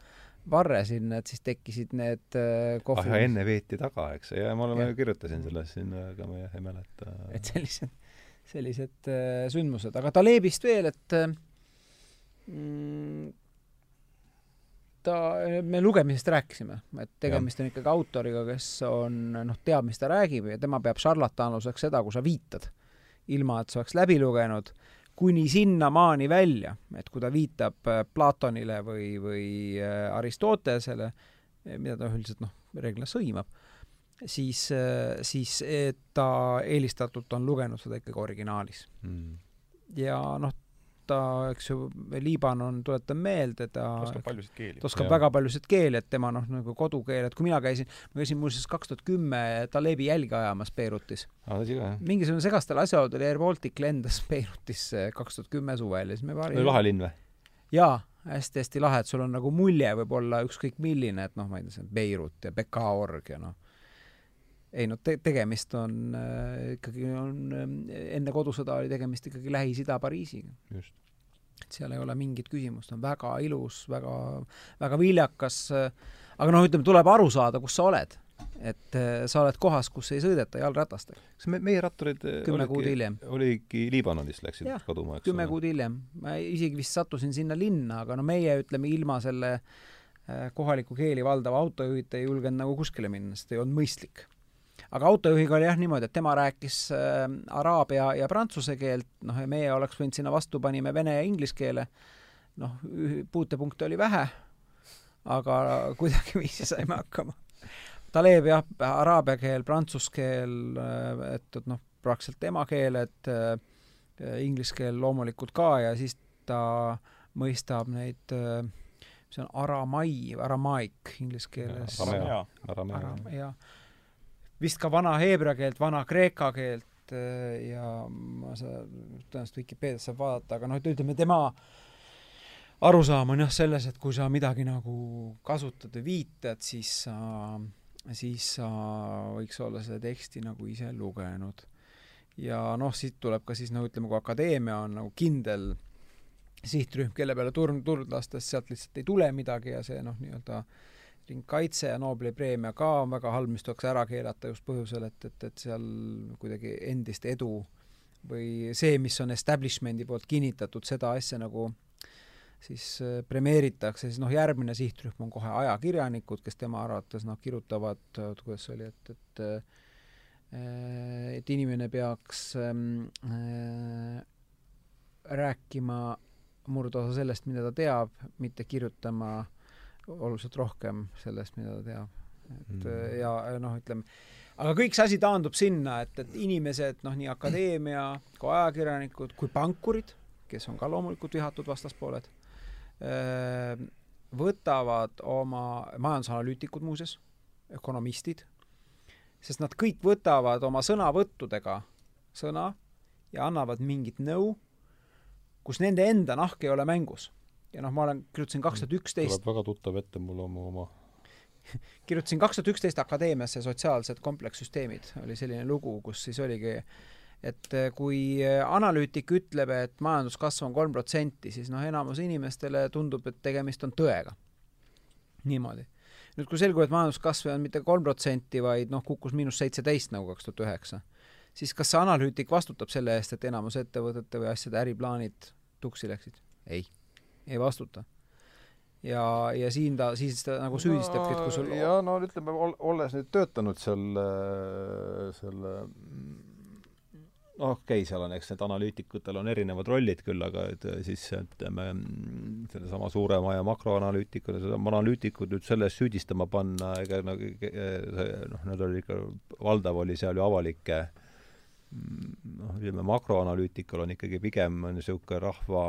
varre sinna, et siis tekkisid need äh, kohvi ah ja enne veeti taga, eks, ja ma oleme kirjutasin sellest siin, aga ma jah ei mäleta. et sellised, sellised äh, sündmused, aga Talebist veel, et äh, mm, ta, me lugemisest rääkisime, et tegemist on ikkagi autoriga, kes on, noh, teab, mis ta räägib ja tema peab šarlatanluseks seda, kui sa viitad, ilma et sa oleks läbi lugenud, kuni sinnamaani välja, et kui ta viitab äh, Platonile või, või äh, Aristotelesele, mida ta üldiselt noh, reeglina sõimab, siis, siis ta eelistatult on lugenud seda ikkagi originaalis mm. ja noh, ta, eks ju, Liibanon, tuletan meelde, ta oskab paljusid keeli ta. oskab Jah. väga paljusid keeli, et tema noh, nagu kodukeel, et kui mina käisin, ma käisin muuseas kaks tuhat kümme Talebi jälge ajamas Beirutis. jah? mingisugune segastel asjaoludel Air Baltic lendas Beirutisse kaks tuhat kümme suvel ja siis me paari oli lahe linn või? jaa, hästi-hästi lahe, et sul on nagu mulje võib olla ükskõik milline, et noh, ma ei tea, see on Beirut ja Beka org ja noh, ei no te-, tegemist on äh, ikkagi on äh, enne kodusõda oli tegemist ikkagi Lähis-Ida Pariisiga. just. Seal ei ole mingit küsimust, on väga ilus, väga, väga viljakas äh,, aga noh, ütleme, tuleb aru saada, kus sa oled. et äh, sa oled kohas, kus ei sõideta jalgratastega. kas me, meie ratturid eh, kümme kuud hiljem, oligi Liibanonist läksid Jah, kaduma, eks kümme kuud hiljem. ma isegi vist sattusin sinna linna, aga no meie ütleme ilma selle äh, kohalikku keeli valdava autojuhita ei julgenud nagu kuskile minna, sest ei olnud mõistlik. Aga autojuhiga oli jah niimoodi, et tema rääkis äh, araabia ja prantsuse keelt, noh ja meie oleks võinud sinna vastu, panime vene ja inglise keele, noh, puutepunkte oli vähe, aga kuidagiviisi (laughs) saime hakkama. Taleb jah, araabia keel, prantsuse keel, et, et noh, praktiliselt emakeel, et äh, inglise keel loomulikult ka ja siis ta mõistab neid, mis on aramai, aramaik inglise keeles. Aramea. Ja vist ka vana heebrea keelt, vana kreeka keelt äh, ja ma sa- tõenäoliselt Vikipeedias saab vaadata, aga noh, et ütleme tema arusaam on jah selles, et kui sa midagi nagu kasutad või viitad, siis sa, siis sa võiks olla seda teksti nagu ise lugenud. ja noh, siit tuleb ka siis no ütleme, kui akadeemia on nagu kindel sihtrühm, kelle peale turn, turd lastes sealt lihtsalt ei tule midagi ja see noh, nii-öelda ringkaitse ja Nobeli preemia ka on väga halb, mis tuleks ära keelata just põhjusel, et, et, et seal kuidagi endist edu või see, mis on establishment'i poolt kinnitatud, seda asja nagu siis äh, premeeritakse, siis noh, järgmine sihtrühm on kohe ajakirjanikud, kes tema arvates noh, kirjutavad, kuidas see oli, et, et äh, et inimene peaks ähm, äh, rääkima murdosa sellest, mida ta teab, mitte kirjutama oluliselt rohkem sellest, mida ta teab. et Mm. ja ja noh, ütleme, aga kõik see asi taandub sinna, et, et inimesed, noh, nii akadeemia kui ajakirjanikud kui pankurid, kes on ka loomulikult vihatud vastaspooled, võtavad oma, majandusanalüütikud muuseas, ökonomistid, sest nad kõik võtavad oma sõnavõttudega sõna ja annavad mingit nõu, kus nende enda nahk ei ole mängus. Ja noh, ma olen, kirjutasin kaks tuhat üksteist tuleb väga tuttav ette mulle oma, oma (laughs) kirjutasin kaks tuhat üksteist Akadeemiasse sotsiaalsed komplekssüsteemid, oli selline lugu, kus siis oligi, et eh, kui analüütik ütleb, et majanduskasv on kolm protsenti, siis noh, enamus inimestele tundub, et tegemist on tõega. niimoodi. nüüd, kui selgub, et majanduskasv ei olnud mitte kolm protsenti, vaid noh, kukkus miinus seitseteist nagu kaks tuhat üheksa, siis kas see analüütik vastutab selle eest, et enamus ettevõtete või asjade äriplaanid tuksi läksid? ei, ei vastuta. Ja, ja siin ta, siis ta nagu süüdistabki, et kui sul ja no ütleme, olles nüüd töötanud seal selle noh, okei okay,, seal on, eks need analüütikutel on erinevad rollid küll, aga et siis ütleme, sellesama suurema ja makroanalüütikuna, analüütikud nüüd selles süüdistama panna, ega nagu noh, need oli ikka, valdav oli seal ju avalike noh, ütleme makroanalüütikul on ikkagi pigem niisugune rahva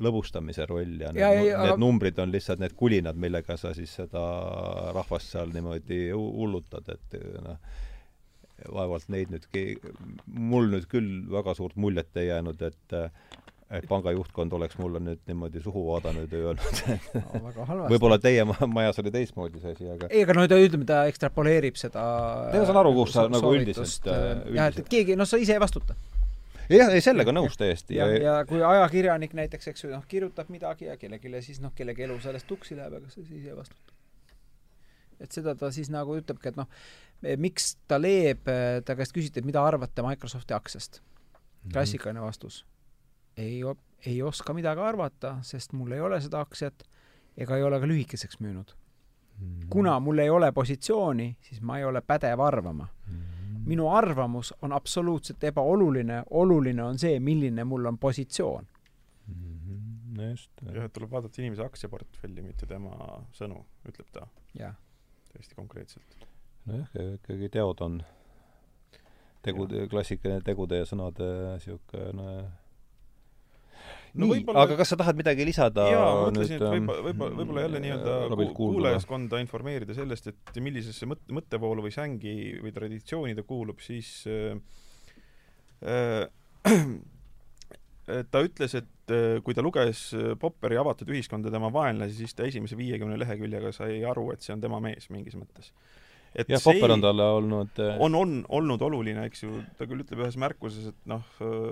lõbustamise roll ja, Ja, need, ja, need aga- numbrid on lihtsalt need kulinad, millega sa siis seda rahvast seal niimoodi hu- hullutad, et noh, vaevalt neid nüüd ke-, mul nüüd küll väga suurt muljet ei jäänud, et et panga juhtkond oleks mulle nüüd niimoodi suhu vaadanud ja öelnud, no, võib-olla teie ma- majas oli teistmoodi see asi, aga ei, aga no ta ütleme, ta ekstrapoleerib seda Ei, ma saan aru, kus sa so- nagu soovitust, üldiselt, äh, jah, et, üldiselt. et keegi, noh, sa ise ei vastuta. jah, ei sellega nõus täiesti ja, ja kui ajakirjanik näiteks, eks ju, noh, kirjutab midagi ja kellelegi siis noh, kellegi elu sellest tuksi läheb, aga sa siis ei vastuta. et seda ta siis nagu ütlebki, et noh, miks ta Leeb, ta käest küsiti, et mida arvate Microsofti aktsiast. Mhm. klassikaline vastus. ei, ei oska midagi arvata, sest mul ei ole seda aktsiat ega ei ole ka lühikeseks müünud. Mhm. kuna mul ei ole positsiooni, siis ma ei ole pädev arvama. Mhm. Minu arvamus on absoluutselt ebaoluline, oluline on see, milline mul on positsioon. Mhm. no just. jah, et tuleb vaadata inimese aktsiaportfelli, mitte tema sõnu, ütleb ta täiesti konkreetselt. nojah, ikkagi teod on tegude, klassikaline tegude ja sõnade niisugune no, no nii, aga kas sa tahad midagi lisada jaa, ma mõtlesin, et võib-olla, ähm, võib-olla, võib-olla jälle nii-öelda ku- kuulda? kuulajaskonda informeerida sellest, et millisesse mõt-, mõttevoolu või sängi või traditsiooni ta kuulub, siis äh, äh, (clears throat) ta ütles, et äh, kui ta luges äh, Popperi Avatud ühiskonda tema vaenlasi, siis ta esimese viiekümne leheküljega sai aru, et see on tema mees mingis mõttes. Et jah, Popper on talle olnud äh, on, on olnud oluline, eks ju, ta küll ütleb ühes märkuses, et noh,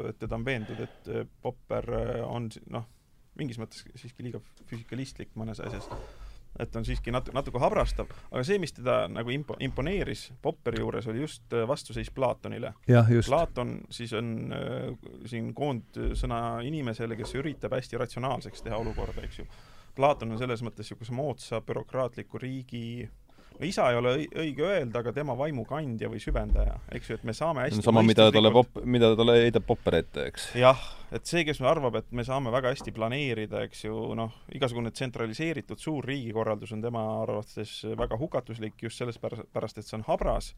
et teda on veendud, et äh, Popper äh, on noh, mingis mõttes siiski liiga füsikalistlik mõnes asjas. et on siiski nat-, natuke habrastav, aga see, mis teda nagu impo-, imponeeris Popperi juures, oli just äh, vastuseis Platonile. Platon siis on äh, siin koondsõna inimesele, kes üritab hästi ratsionaalseks teha olukorda, eks ju. Platon on selles mõttes niisuguse moodsa bürokraatliku riigi isa ei ole õi- õige öelda, aga tema vaimukandja või süvendaja, eks ju, et me saame hästi sama, mida talle pop-, mida talle heidab Popper ette, eks. jah, et see, kes arvab, et me saame väga hästi planeerida, eks ju, noh, igasugune tsentraliseeritud suur riigikorraldus on tema arvates väga hukatuslik just selles pärast, et see on habras,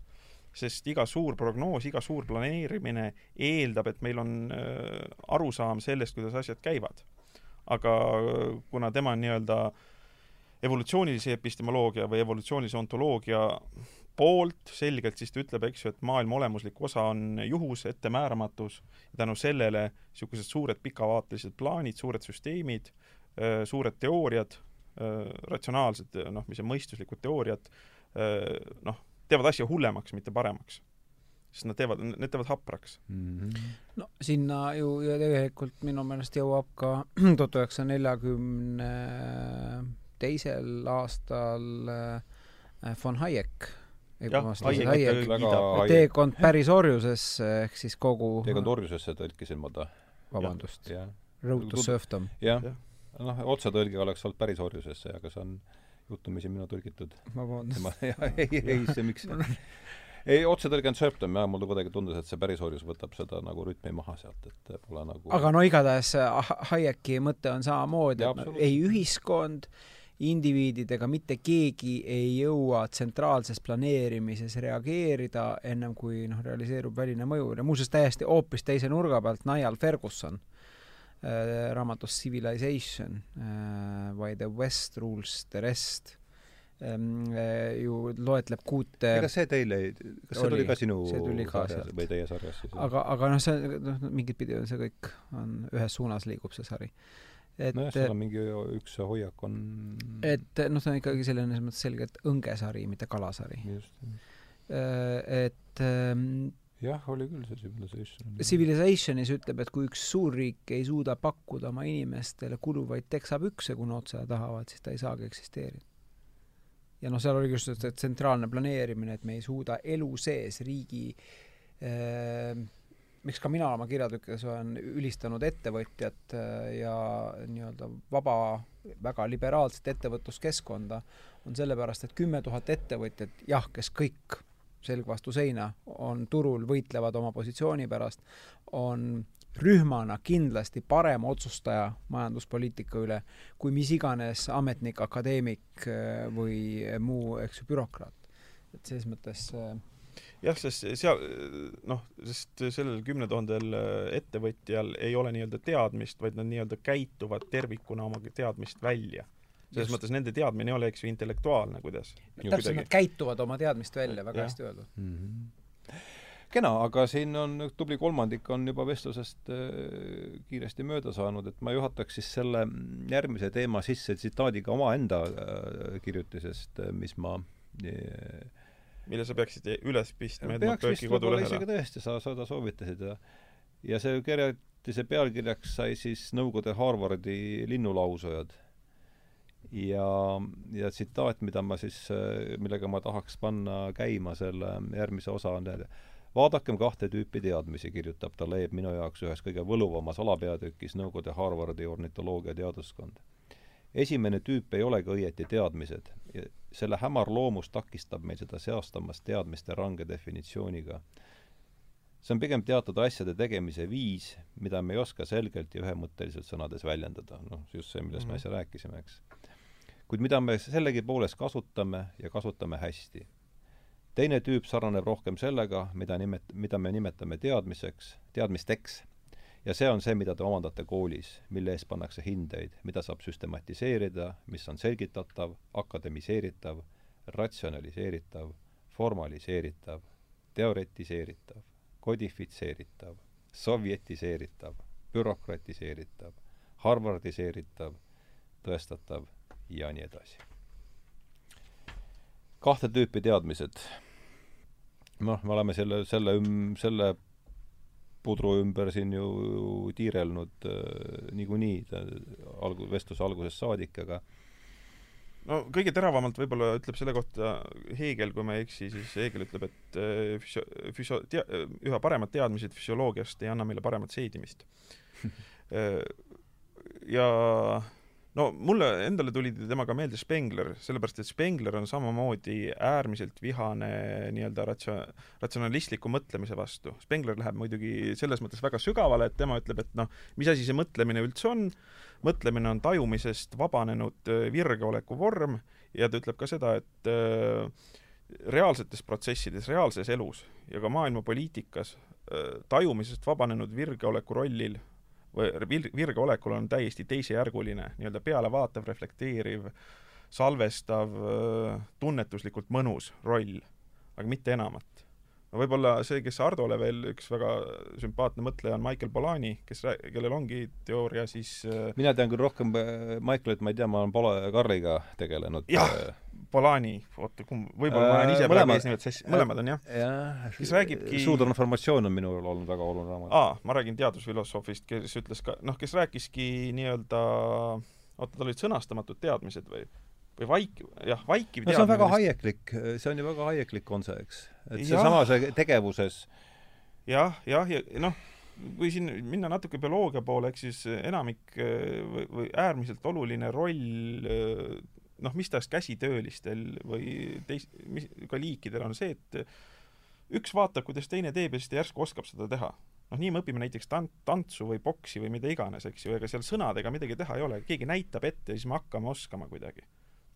sest iga suur prognoos, iga suur planeerimine eeldab, et meil on äh, arusaam sellest, kuidas asjad käivad. aga äh, kuna tema on nii-öelda evolutsioonilise epistemoloogia või evolutsioonilise ontoloogia poolt selgelt, siis ta ütleb, eks ju, et maailma olemuslik osa on juhus, ettemääramatus ja tänu sellele niisugused suured pikavaatelised plaanid, suured süsteemid, suured teooriad, ratsionaalsed, noh, mis on mõistuslikud teooriad, noh, teevad asja hullemaks, mitte paremaks. sest nad teevad, need teevad hapraks. mm. -hmm. no sinna ju ja tegelikult minu meelest jõuab ka (clears throat) tuhat üheksasaja neljakümne teisel aastal äh, von Hayek. Jah, Hayek väga teekond päris orjusesse ehk siis kogu teekond orjusesse tõlkisin ma ta. vabandust. Road to serfdom. jah Jah. ja. noh, otsetõlge oleks olnud päris orjusesse, aga see on juhtumisi minu tõlgitud. vabandust. (laughs) ei, ei, see miks (laughs) ei, otsetõlge on serfdom jah, mulle kuidagi tundus, et see päris orjus võtab seda nagu rütmi maha sealt, et pole nagu aga no igatahes äh, Hayeki mõte on samamoodi, et ei ühiskond, indiviidid ega mitte keegi ei jõua tsentraalses planeerimises reageerida ennem kui noh, realiseerub väline mõju ja muuseas täiesti hoopis teise nurga pealt Niall Ferguson äh, raamatus Civilization äh, Why the West rules the rest ähm, äh, ju loetleb kuute ega see teile ei, kas see Oli. tuli ka sinu See tuli ka sarjas sealt. või teie sarjas siis? aga, aga noh, see noh, mingit pidi on see kõik, on ühes suunas liigub see sari. Et nojah, seal on mingi üks hoiak on et noh, see on ikkagi selline selles mõttes selgelt õngesari, mitte kalasari. just, et ähm, jah, oli küll see Civilization. Civilizationis ütleb, et kui üks suurriik ei suuda pakkuda oma inimestele kuluvaid teksapükse, kui nad otse tahavad, siis ta ei saagi eksisteerida. ja noh, seal oli just see tsentraalne planeerimine, et me ei suuda elu sees riigi äh, miks ka mina oma kirjatükkides olen ülistanud ettevõtjat äh, ja nii-öelda vaba, väga liberaalset ettevõtluskeskkonda, on sellepärast, et kümme tuhat ettevõtjat, jah, kes kõik selg vastu seina on turul, võitlevad oma positsiooni pärast, on rühmana kindlasti parem otsustaja majanduspoliitika üle kui mis iganes ametnik, akadeemik äh, või muu, eks ju, bürokraat. et selles mõttes äh, jah, sest seal noh, sest sellel kümne tuhandel ettevõtjal ei ole nii-öelda teadmist, vaid nad nii-öelda käituvad tervikuna oma teadmist välja. selles mõttes nende teadmine ei ole, eks ju, intellektuaalne, kuidas. täpselt, nad käituvad oma teadmist välja, väga Jah. hästi öeldud. mm. -hmm. kena, aga siin on tubli kolmandik on juba vestlusest äh, kiiresti mööda saanud, et ma juhataks siis selle järgmise teema sisse tsitaadiga omaenda äh, kirjutisest, äh, mis ma äh, mille sa peaksid üles pistma Edmund Burke'i võib-olla isegi kodulehele. tõesti, sa seda soovitasid ja ja see kirjutise pealkirjaks sai siis Nõukogude Harvardi linnulausujad. ja, ja tsitaat, mida ma siis, millega ma tahaks panna käima selle järgmise osa, on vaadakem kahte tüüpi teadmisi, kirjutab Taleb minu jaoks ühes kõige võluvamas alapeatükis Nõukogude Harvardi ornitoloogia teaduskond. Esimene tüüp ei olegi õieti teadmised. selle hämar loomus takistab meil seda seastamast teadmiste range definitsiooniga. see on pigem teatud asjade tegemise viis, mida me ei oska selgelt ja ühemõtteliselt sõnades väljendada. noh, just see, millest mm -hmm. me äsja rääkisime, eks. kuid mida me sellegipoolest kasutame ja kasutame hästi teine tüüp sarnaneb rohkem sellega, mida nimet-, mida me nimetame teadmiseks, teadmisteks. Ja see on see, mida te omandate koolis, mille eest pannakse hindeid, mida saab süstematiseerida, mis on selgitatav, akademiseeritav, ratsionaliseeritav, formaliseeritav, teoretiseeritav, kodifitseeritav, sovjetiseeritav, bürokratiseeritav, harvardiseeritav, tõestatav ja nii edasi. Kahte tüüpi teadmised. Noh, me oleme selle, selle selle pudru ümber siin ju tiirelnud äh, niikuinii alg-, vestluse algusest saadik, aga no kõige teravamalt võib-olla ütleb selle kohta Heegel, kui ma ei eksi, siis Heegel ütleb, et äh, füsio-, füsio-, tea-, üha paremad teadmised füsioloogiast ei anna meile paremat seedimist. (laughs) Äh, ja no mulle endale tuli temaga meelde Spengler, sellepärast et Spengler on samamoodi äärmiselt vihane nii-öelda ratsio-, ratsionalistliku mõtlemise vastu. Spengler läheb muidugi selles mõttes väga sügavale, et tema ütleb, et noh, mis asi see mõtlemine üldse on, mõtlemine on tajumisest vabanenud äh, virgeoleku vorm ja ta ütleb ka seda, et äh, reaalsetes protsessides, reaalses elus ja ka maailmapoliitikas äh, tajumisest vabanenud virgeoleku rollil või vir-, virge olekul on täiesti teisejärguline, nii-öelda pealevaatav, reflekteeriv, salvestav, tunnetuslikult mõnus roll, aga mitte enamat. no võib-olla see, kes Hardole veel üks väga sümpaatne mõtleja on Michael Polani, kes, kellel ongi teooria siis mina tean küll rohkem Michaelit, ma ei tea, ma olen Pole Karliga tegelenud. jah, Polani, oota, kumb, võib-olla ma olen ise praegu eesnimed sassi, mõlemad on jah? jah, kes räägibki suutransformatsioon on minul olnud väga oluline raamat. aa, ma räägin teadusfilosoofist, kes ütles ka, noh, kes rääkiski nii-öelda, oota, tal olid sõnastamatud teadmised või või vaik-, jah, vaikiv no see on väga haieklik, see on ju väga haieklik on see, eks. et seesama see tegevuses jah, jah, ja noh, kui siin minna natuke bioloogia poole, eks siis enamik või äärmiselt oluline roll noh, mis tahes käsitöölistel või teis-, mis ka liikidel on see, et üks vaatab, kuidas teine teeb ja siis ta järsku oskab seda teha. noh, nii me õpime näiteks tant-, tantsu või boksi või mida iganes, eks ju, ega seal sõnadega midagi teha ei ole, keegi näitab ette ja siis me hakkame oskama kuidagi.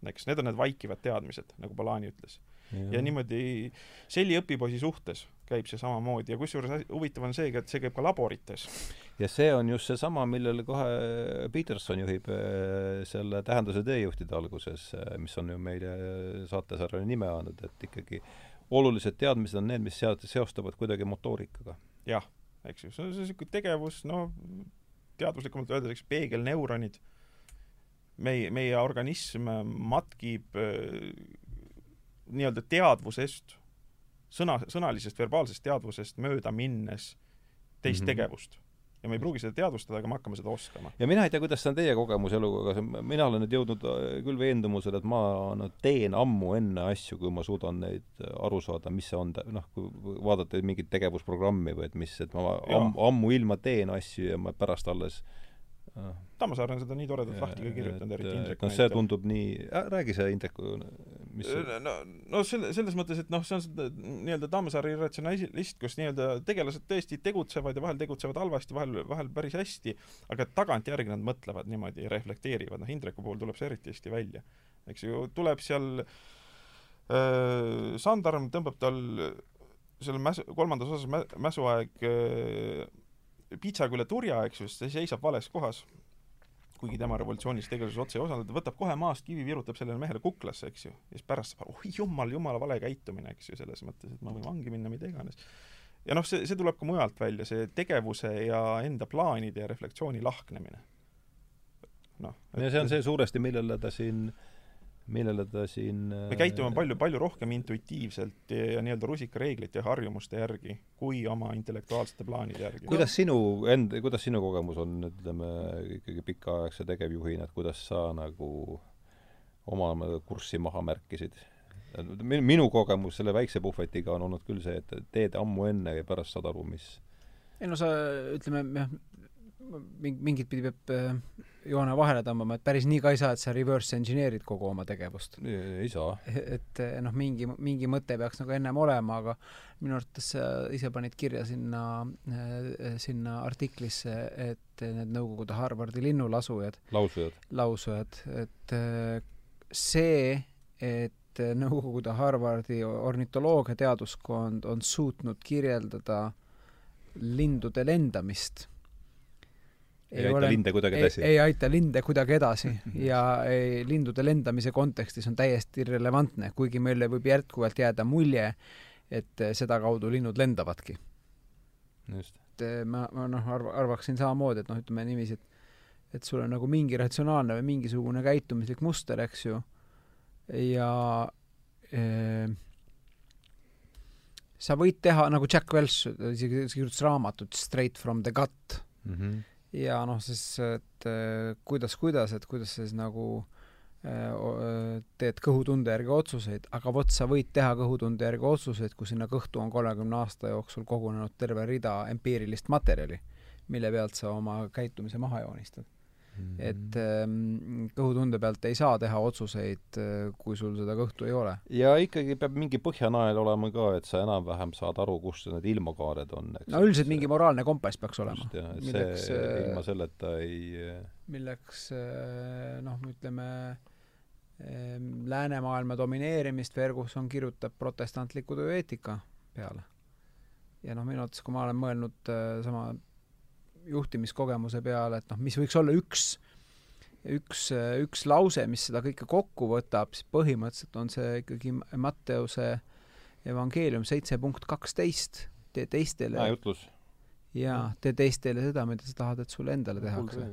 eks need on need vaikivad teadmised, nagu Balani ütles ja niimoodi selli õpipoisi suhtes käib see samamoodi ja kusjuures huvitav on seegi, et see käib ka laborites. ja see on just seesama, millele kohe Peterson juhib äh, selle tähenduse teejuhtide alguses, äh, mis on ju meile saatesarjale nime andnud, et ikkagi olulised teadmised on need, mis sealt seostavad kuidagi motoorikaga. jah, eks ju, see on niisugune tegevus, noh, teaduslikumalt öeldes, eks peegelneuronid, meie, meie organism matkib äh, nii-öelda teadvusest, sõna, sõnalisest verbaalsest teadvusest mööda minnes teist mm -hmm. tegevust. ja me ei pruugi seda teadvustada, aga me hakkame seda oskama. ja mina ei tea, kuidas see on teie kogemus eluga, aga mina olen nüüd jõudnud äh, küll veendumusele, et ma no, teen ammu enne asju, kui ma suudan neid äh, aru saada, mis see on, noh, kui vaadata mingit tegevusprogrammi või et mis, et ma am, ammuilma teen asju ja ma pärast alles äh, Tammsaar on seda nii toredalt lahti ka kirjutanud, eriti Indrek noh, see tundub nii äh,, räägi see Indreku, mis see... no, no selle, selles mõttes, et noh, see on seda nii-öelda Tammsaari ratsionalist, kus nii-öelda tegelased tõesti tegutsevad ja vahel tegutsevad halvasti, vahel, vahel päris hästi, aga tagantjärgi nad mõtlevad niimoodi ja reflekteerivad, noh Indreku puhul tuleb see eriti hästi välja. eks ju, tuleb seal äh, Sandarm tõmbab tal seal mäs-, kolmandas osas mä-, mäsuaeg äh, pitsaga üle turja, eks ju, ta seisab vales kohas, kuigi tema revolutsioonis tegevuses otse ei osalenud, võtab kohe maast kivi, virutab sellele mehele kuklasse, eks ju, ja siis pärast saab oi jumal, jumala vale käitumine, eks ju, selles mõttes, et ma võin vangi minna, mida iganes. ja noh, see, see tuleb ka mujalt välja, see tegevuse ja enda plaanide ja reflektsiooni lahknemine. noh. ja see on see suuresti, millele ta siin äh, millele ta siin me käitume palju, palju rohkem intuitiivselt ja, ja nii-öelda rusikareeglite ja harjumuste järgi kui oma intellektuaalsete plaanide järgi. kuidas sinu end, kuidas sinu kogemus on, ütleme, ikkagi pikaaegse tegevjuhina, et kuidas sa nagu oma kurssi maha märkisid. minu kogemus selle väikse puhvetiga on olnud küll see, et teed ammu enne ja pärast saad aru, mis ei no sa, ütleme jah, mingit pidi peab äh, joone vahele tõmbama, et päris nii ka ei saa, et sa reverse engineer'id kogu oma tegevust. ei saa. et noh, mingi, mingi mõte peaks nagu ennem olema, aga minu arvates sa ise panid kirja sinna, äh, sinna artiklisse, et need Nõukogude Harvardi linnulasujad lausujad. lausujad, et äh, see, et Nõukogude Harvardi ornitoloogiateaduskond on suutnud kirjeldada lindude lendamist ei, ei aita linde kuidagi edasi? ei aita linde kuidagi edasi (laughs) ja ei, lindude lendamise kontekstis on täiesti irrelevantne, kuigi meile võib jätkuvalt jääda mulje, et sedakaudu linnud lendavadki. et eh, ma, ma noh, arva, arvaksin samamoodi, et noh, ütleme niiviisi, et et sul on nagu mingi ratsionaalne või mingisugune käitumislik muster, eks ju, ja äh, sa võid teha, nagu Jack Welch isegi kirjutas raamatut Straight from the gut mm. -hmm ja noh, siis et äh, kuidas, kuidas, et kuidas siis nagu äh, teed kõhutunde järgi otsuseid, aga vot sa võid teha kõhutunde järgi otsuseid, kui sinna kõhtu on kolmekümne aasta jooksul kogunenud terve rida empiirilist materjali, mille pealt sa oma käitumise maha joonistad. Et ähm, kõhutunde pealt ei saa teha otsuseid, äh, kui sul seda kõhtu ei ole. ja ikkagi peab mingi põhjanael olema ka, et sa enam-vähem saad aru, kus need ilmakaared on, no üldiselt mingi moraalne kompass peaks olema. just, jah, et milleks, see äh, ilma selleta ei milleks äh, noh, ütleme ähm, läänemaailma domineerimist Ferguson kirjutab protestantliku tööeetika peale. ja noh, minu arvates, kui ma olen mõelnud sama juhtimiskogemuse peale, et noh, mis võiks olla üks, üks, üks lause, mis seda kõike kokku võtab, siis põhimõtteliselt on see ikkagi Matteuse evangeelium seitse punkt kaksteist, tee teistele hea jutlus. jaa, tee teistele seda, mida sa tahad, et sulle endale tehakse.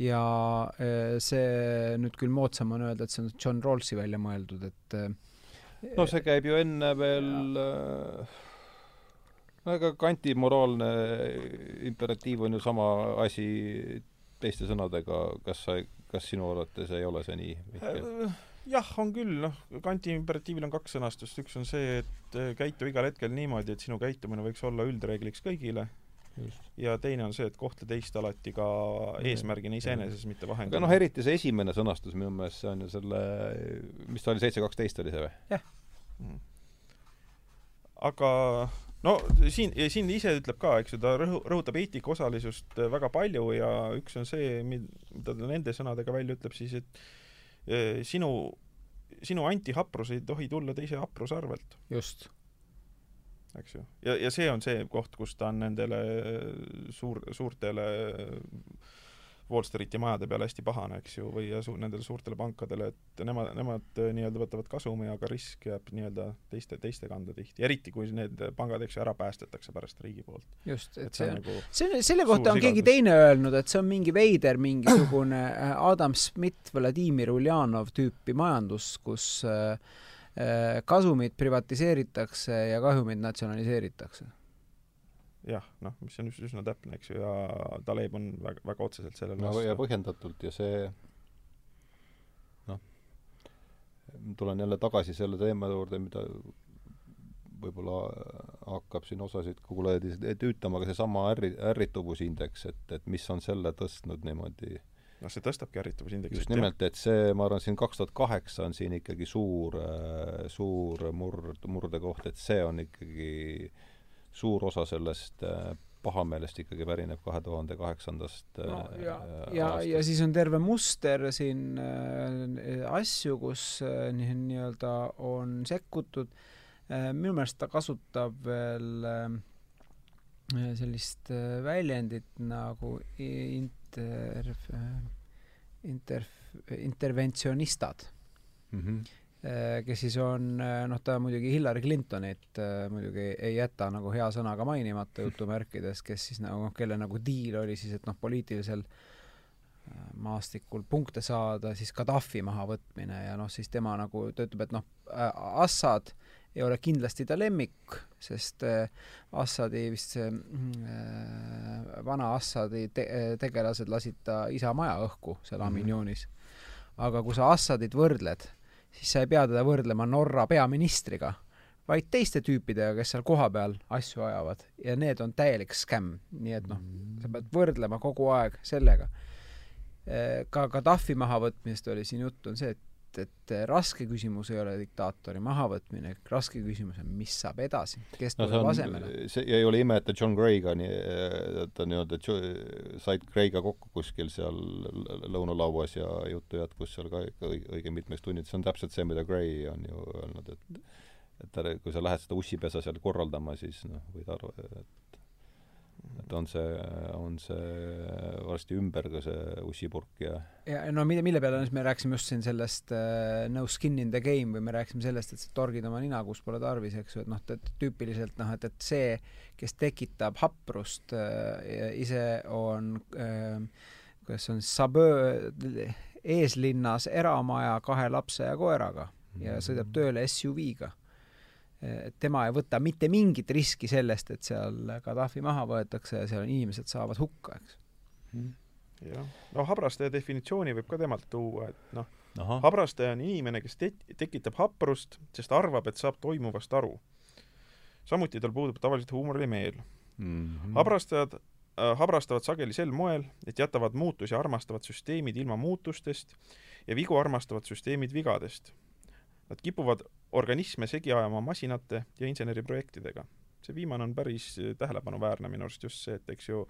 ja e, see nüüd küll moodsam on öelda, et see on John Rawlsi välja mõeldud, et e, no see käib ju enne veel ja äh, no ega Kanti moraalne imperatiiv on ju sama asi teiste sõnadega, kas sa, kas sinu arvates ei ole see nii? Äh, jah, on küll, noh, Kanti imperatiivil on kaks sõnastust, üks on see, et äh, käitu igal hetkel niimoodi, et sinu käitumine võiks olla üldreegliks kõigile, ja teine on see, et kohtle teist alati ka eesmärgina iseeneses, mitte vahendina. aga noh, eriti see esimene sõnastus minu meelest, see on ju selle, mis ta oli, seitse kaksteist oli see või? jah. Mm.. Aga no siin, siin ise ütleb ka, eks ju, ta rõhu-, rõhutab eetika osalisust äh, väga palju ja üks on see, mida ta nende sõnadega välja ütleb siis, et e, sinu, sinu antihaprus ei tohi tulla teise hapruse arvelt. just. eks ju. ja, ja see on see koht, kus ta on nendele suur, suurtele Wall Streeti majade peale hästi pahane, eks ju, või su-, nendele suurtele pankadele, et nemad, nemad äh, nii-öelda võtavad kasumi, aga risk jääb nii-öelda teiste, teiste kanda tihti, eriti kui need pangad, eks ju, ära päästetakse pärast riigi poolt. just, et see on, nagu see selle kohta on sigadus. keegi teine öelnud, et see on mingi veider mingisugune äh, Adam Smith, Vladimir Uljanov tüüpi majandus, kus äh, kasumid privatiseeritakse ja kahjumid natsionaliseeritakse jah, noh, mis on üsna täpne, eks ju, ja Taleb on väga, väga otseselt sellele no, vastu. ja põhjendatult ja see noh, tulen jälle tagasi selle teema juurde, mida võib-olla hakkab siin osasid kuulajaid tüütama, aga seesama ärri, ärrituvusindeks, et, et mis on selle tõstnud niimoodi noh, see tõstabki ärrituvusindeksit. just nimelt, et see, ma arvan, siin kaks tuhat kaheksa on siin ikkagi suur, suur murd, murdekoht, et see on ikkagi äh, suur osa sellest äh, pahameelest ikkagi pärineb kahe tuhande kaheksandast no, äh, ja, ja, ja siis on terve muster siin äh, asju, kus äh, nii-öelda on sekkutud äh,. minu meelest ta kasutab veel äh, sellist äh, väljendit nagu inter, inter, interventsionistad mm. -hmm Äh, kes siis on, äh, noh, ta muidugi Hillary Clintonit äh, muidugi ei jäta nagu hea sõnaga mainimata jutumärkides, kes siis nagu, noh, kelle nagu diil oli siis, et noh, poliitilisel maastikul punkte saada, siis Gaddafi mahavõtmine ja noh, siis tema nagu, ta ütleb, et noh, Assad ei ole kindlasti ta lemmik, sest Assadi vist see äh, vana Assadi te tegelased lasid ta isa maja õhku seal Aminionis mm. -hmm aga kui sa Assadit võrdled, siis sa ei pea teda võrdlema Norra peaministriga, vaid teiste tüüpidega, kes seal kohapeal asju ajavad ja need on täielik skämm, nii et noh, sa pead võrdlema kogu aeg sellega. ka Gaddafi mahavõtmisest oli siin juttu, on see, et et raske küsimus ei ole diktaatori mahavõtmine, raske küsimus on, mis saab edasi, kes no, tuleb asemele. see ei ole ime, et ta John Gray'ga nii, ta nii-öelda said Gray'ga kokku kuskil seal lõunalauas ja juttu jätkus seal ka ikka õige, õige mitmeks tunniks, see on täpselt see, mida Gray on ju öelnud, et et ta, kui sa lähed seda ussipesa seal korraldama, siis noh, võid arvata, et et on see, on see varsti ümber ka see ussipurk ja ja no mille, mille peale me rääkisime just siin sellest uh, no skin in the game või me rääkisime sellest, et sa torgid oma nina, kus pole tarvis, eks ju, et noh, et tüüpiliselt noh, et, et see, kes tekitab haprust uh,, ise on uh, kuidas on saböö eeslinnas eramaja kahe lapse ja koeraga ja sõidab tööle SUV-ga tema ei võta mitte mingit riski sellest, et seal Gaddafi maha võetakse ja seal inimesed saavad hukka, eks mm.. jah, no habrastaja definitsiooni võib ka temalt tuua, et noh, habrastaja on inimene, kes te-, tekitab haprust, sest arvab, et saab toimuvast aru. samuti tal puudub tavaliselt huumoriline meel mm. -hmm. habrastajad äh, habrastavad sageli sel moel, et jätavad muutusi armastavad süsteemid ilma muutustest ja vigu armastavad süsteemid vigadest Nad kipuvad organisme segi ajama masinate ja inseneriprojektidega. see viimane on päris tähelepanuväärne minu arust just see, et eks ju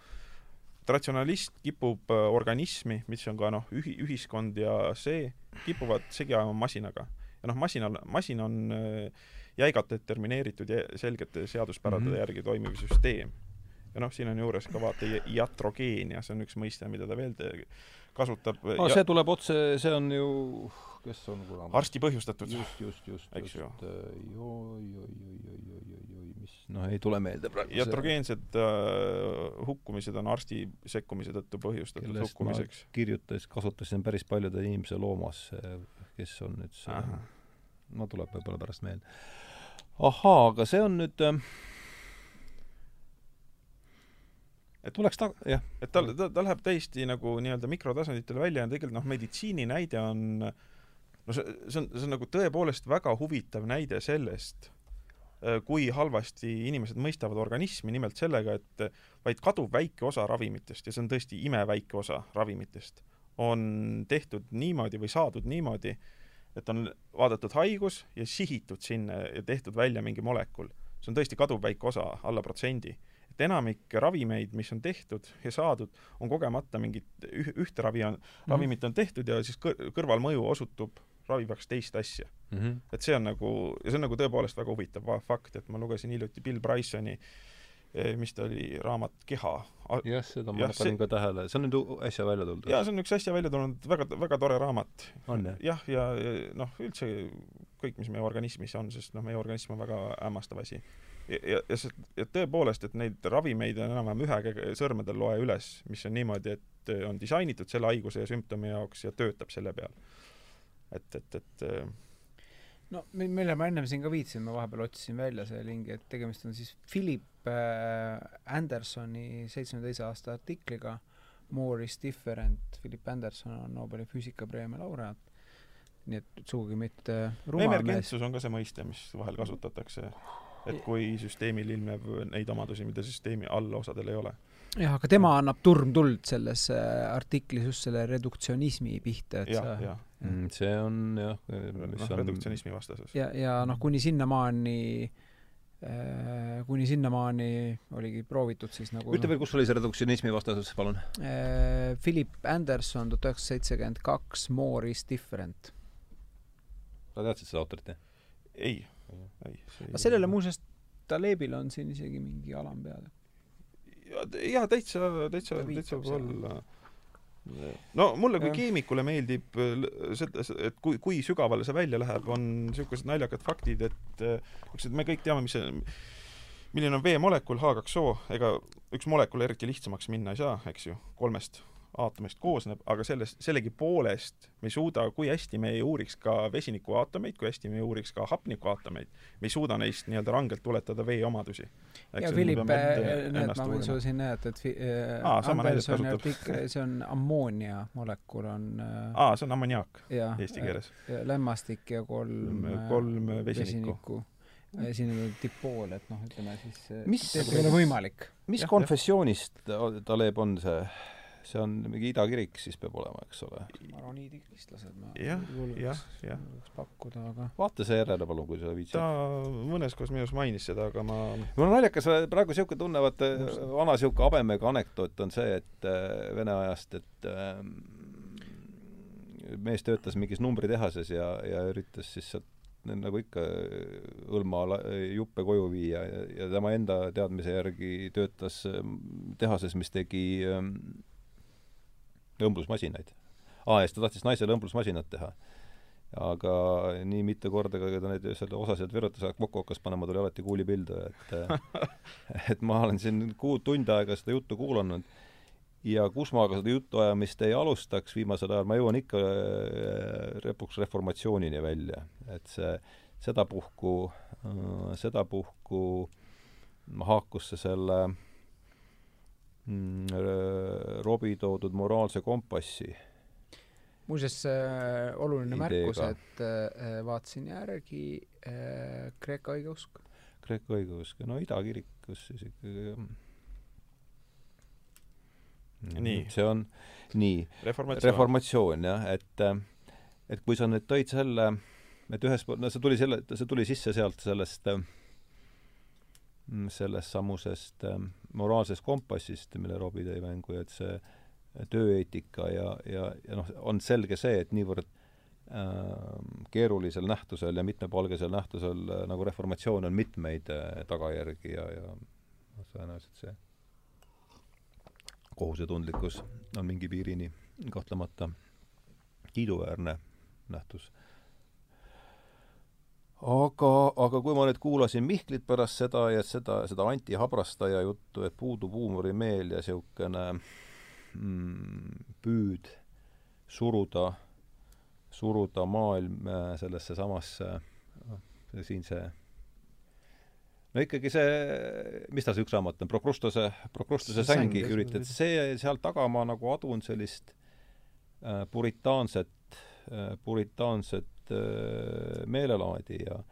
ratsionalist kipub äh, organismi, mis on ka noh, ühi-, ühiskond ja see, kipuvad segi ajama masinaga. ja noh, masinal, masin on äh, jäigalt determineeritud ja selgete seaduspärade mm -hmm. järgi toimiv süsteem. ja noh, siin on juures ka vaata iatrogeenia, see on üks mõiste, mida ta veel kasutab no, ja... see tuleb otse, see on ju kes on kurat arsti põhjustatud. just, just, just, just. oi-oi-oi-oi-oi-oi-oi, mis noh, ei tule meelde praegu. iatrogeensed uh, hukkumised on arsti sekkumise tõttu põhjustatud hukkumiseks. kirjutas, kasutasin päris paljude inimese loomas, kes on nüüd see, no tuleb võib-olla pärast meelde. ahaa, aga see on nüüd äh, et tuleks ta-, jah, et tal, ta, ta läheb täiesti nagu nii-öelda mikrotasanditele välja ja tegelikult noh, meditsiini näide on no see, see on, see on nagu tõepoolest väga huvitav näide sellest, äh, kui halvasti inimesed mõistavad organismi, nimelt sellega, et vaid kaduv väike osa ravimitest, ja see on tõesti imeväike osa ravimitest, on tehtud niimoodi või saadud niimoodi, et on vaadatud haigus ja sihitud sinna ja tehtud välja mingi molekul. see on tõesti kaduvväike osa, alla protsendi et enamik ravimeid, mis on tehtud ja saadud, on kogemata mingit üh-, ühte ravi on mm, -hmm. ravimit on tehtud ja siis kõr-, kõrvalmõju osutub ravivaks teist asja mm. -hmm. et see on nagu, ja see on nagu tõepoolest väga huvitav fakt, et ma lugesin hiljuti Bill Brysoni eh, mis ta oli, raamat Keha. jah, seda ma panin ka tähele, see on nüüd äsja välja tulnud? jaa, see on üks äsja välja tulnud väga, väga tore raamat. jah? jah, ja, ja noh, üldse kõik, mis meie organismis on, sest noh, meie organism on väga hämmastav asi ja, ja, ja see, ja tõepoolest, et neid ravimeid on enam-vähem ühe sõrmedel loe üles, mis on niimoodi, et äh, on disainitud selle haiguse ja sümptomi jaoks ja töötab selle peal. Et, et, et äh, no mille ma ennem siin ka viitasin, ma vahepeal otsisin välja selle lingi, et tegemist on siis Philip äh, Andersoni seitsmekümne teise aasta artikliga More is different, Philip Anderson on Nobeli füüsikapreemia laureaat. nii et sugugi mitte mees. emergentsus on ka see mõiste, mis vahel kasutatakse et kui süsteemil ilmneb neid omadusi, mida süsteemi allosadel ei ole. jah, aga tema annab turmtuld selles äh, artiklis just selle reduktsionismi pihta, et ja, sa ja. Mm, see on jah, mis noh, on reduktsionismi vastasus. ja, ja noh, kuni sinnamaani äh, kuni sinnamaani oligi proovitud siis nagu ütle veel, kus oli see reduktsionismi vastasus, palun? Äh, Philip Anderson, tuhat üheksasada seitsekümmend kaks, More is different. sa teadsid seda autorit, jah? ei ei. aga sellele muuseas Talebil on siin isegi mingi alampeade. jaa, täitsa, täitsa, täitsa võib olla no mulle kui ja. keemikule meeldib seda, et kui, kui sügavale see välja läheb, on niisugused naljakad faktid, et eks me kõik teame, mis see, milline on veemolekul H2O, ega üks molekul eriti lihtsamaks minna ei saa, eks ju, kolmest aatomist koosneb, aga sellest, sellegipoolest me ei suuda, kui hästi me ei uuriks ka vesiniku aatomeid, kui hästi me ei uuriks ka hapniku aatomeid, me ei suuda neist nii-öelda rangelt tuletada vee omadusi. ja Philip, näed, ma võin sulle siin näidata, et äh, Aa, Andersoni artikkel, see on ammoonia molekul on äh, aa, see on ammoniaak eesti keeles. lämmastik ja kolm äh, kolm vesinikku. Ja siin on dipool, et noh, ütleme siis äh, Mis- tegelikult ei ole võimalik. mis Jah, konfessioonist Taleb on see? See on mingi Ida kirik siis peab olema, eks ole? maroniidi kristlased ma Jah, jah, jah. pakkuda, aga vaata see järele palun, kui sa viitsid. ta mõnes kohas minu arust mainis seda, aga ma mul on naljakas praegu niisugune tunne, vaata vana niisugune habemega anekdoot on see, et äh, Vene ajast, et äh, mees töötas mingis numbritehases ja, ja üritas siis sealt nagu ikka õlma la- juppe koju viia ja, ja tema enda teadmise järgi töötas ähm, tehases, mis tegi ähm, õmblusmasinaid. aa, ja siis ta tahtis naisele õmblusmasinat teha. aga nii mitu korda, kui ta neid selle osasid virutas, kokku hakkas panema, tuli alati kuulipildu, et äh, (laughs) et ma olen siin kuu, tund aega seda juttu kuulanud ja kus ma ka seda jutuajamist ei alustaks viimasel ajal, ma jõuan ikka äh, lõpuks reformatsioonini välja. et see, sedapuhku, sedapuhku haakus see selle Robi toodud moraalse kompassi muuseas äh, oluline Ideega. märkus, et äh, vaatasin järgi äh, Kreeka õigeusk. Kreeka õigeusk, no Ida kirikus siis ikkagi Nii. see on nii, reformatsioon. reformatsioon jah, et et kui sa nüüd tõid selle, et ühes, no see tuli selle, see tuli sisse sealt sellest mm, sellest samusest ähm, moraalsest kompassist, mille Robbie tõi mängu, et see tööeetika ja, ja, ja noh, on selge see, et niivõrd äh, keerulisel nähtusel ja mitmepalgelisel nähtusel äh, nagu reformatsioon on mitmeid äh, tagajärgi ja, ja noh, tõenäoliselt see kohusetundlikkus on mingi piirini kahtlemata kiiduväärne nähtus. Aga, aga kui ma nüüd kuulasin Mihklit pärast seda ja seda, seda Anti Habrastaja juttu, et puudub huumorimeel ja niisugune mm, püüd suruda, suruda maailm äh, sellesse samasse noh, siin see no ikkagi see, mis ta see üks raamat on, See säng, sängi üritad, see seal taga ma nagu adun sellist äh, puritaanset äh,, puritaanset äh, meelelaadi ja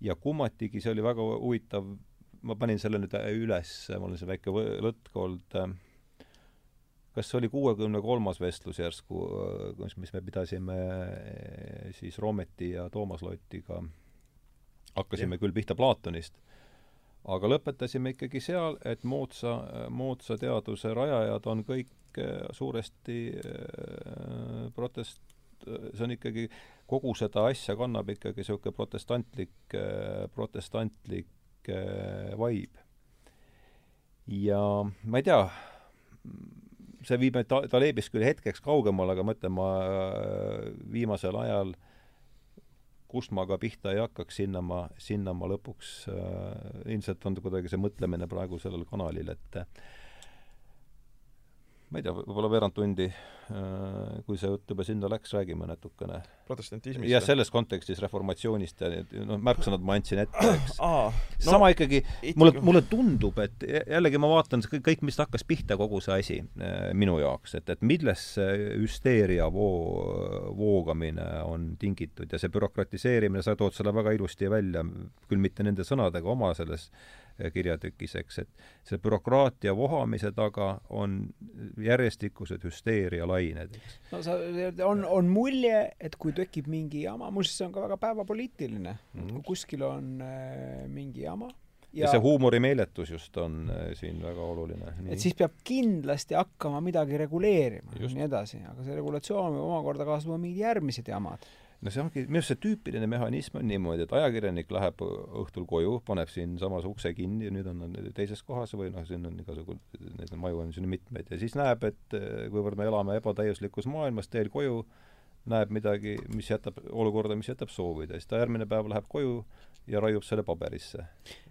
ja kummatigi see oli väga huvitav, ma panin selle nüüd üles, mul on see väike lõtk olnud äh, kas see oli kuuekümne kolmas vestlus järsku, mis, me pidasime äh, siis Roometi ja Toomas Lotiga, hakkasime küll pihta Platonist, aga lõpetasime ikkagi seal, et moodsa, moodsa teaduse rajajad on kõik äh, suuresti äh, protest-, see on ikkagi, kogu seda asja kannab ikkagi niisugune protestantlik, protestantlik äh, vibe. ja ma ei tea, see viib meid ta-, Talebist küll hetkeks kaugemale, aga ma ütlen, ma äh, viimasel ajal kust ma ka pihta ei hakkaks, sinna ma, sinna ma lõpuks äh, ilmselt on kuidagi see mõtlemine praegu sellel kanalil, et ma ei tea, võib-olla veerand tundi äh,, kui see jutt juba sinna läks, räägime natukene. protestantismist. jah, selles kontekstis reformatsioonist ja need noh, märksõnad ma andsin ette, (clears throat) eks aa, no, sama ikkagi, mulle, mulle tundub, et jä- jällegi ma vaatan kõik, kõik, mis hakkas pihta, kogu see asi äh, minu jaoks, et, et millest see hüsteeria voo, voogamine on tingitud ja see bürokratiseerimine, sa tood selle väga ilusti välja, küll mitte nende sõnadega oma selles kirjatükis, eks, et see bürokraatia vohamise taga on järjestikused hüsteerialained, no sa, on, on mulje, et kui tekib mingi jama, muuseas see on ka väga päevapoliitiline mm, kui kuskil on äh, mingi jama ja, ja see huumorimeeletus just on äh, siin väga oluline. et siis peab kindlasti hakkama midagi reguleerima ja Just. nii edasi, aga see regulatsioon võib omakorda kaasa tuua mingid järgmised jamad. No see ongi, minu arust see tüüpiline mehhanism on niimoodi, et ajakirjanik läheb õhtul koju, paneb siinsamas ukse kinni ja nüüd on nad teises kohas või noh, siin on igasugu, neid maju on siin mitmeid. Ja siis näeb, et eh, kuivõrd me elame ebatäiuslikus maailmas, teel koju näeb midagi, mis jätab, olukorda, mis jätab soovida, siis ta järgmine päev läheb koju ja raiub selle paberisse.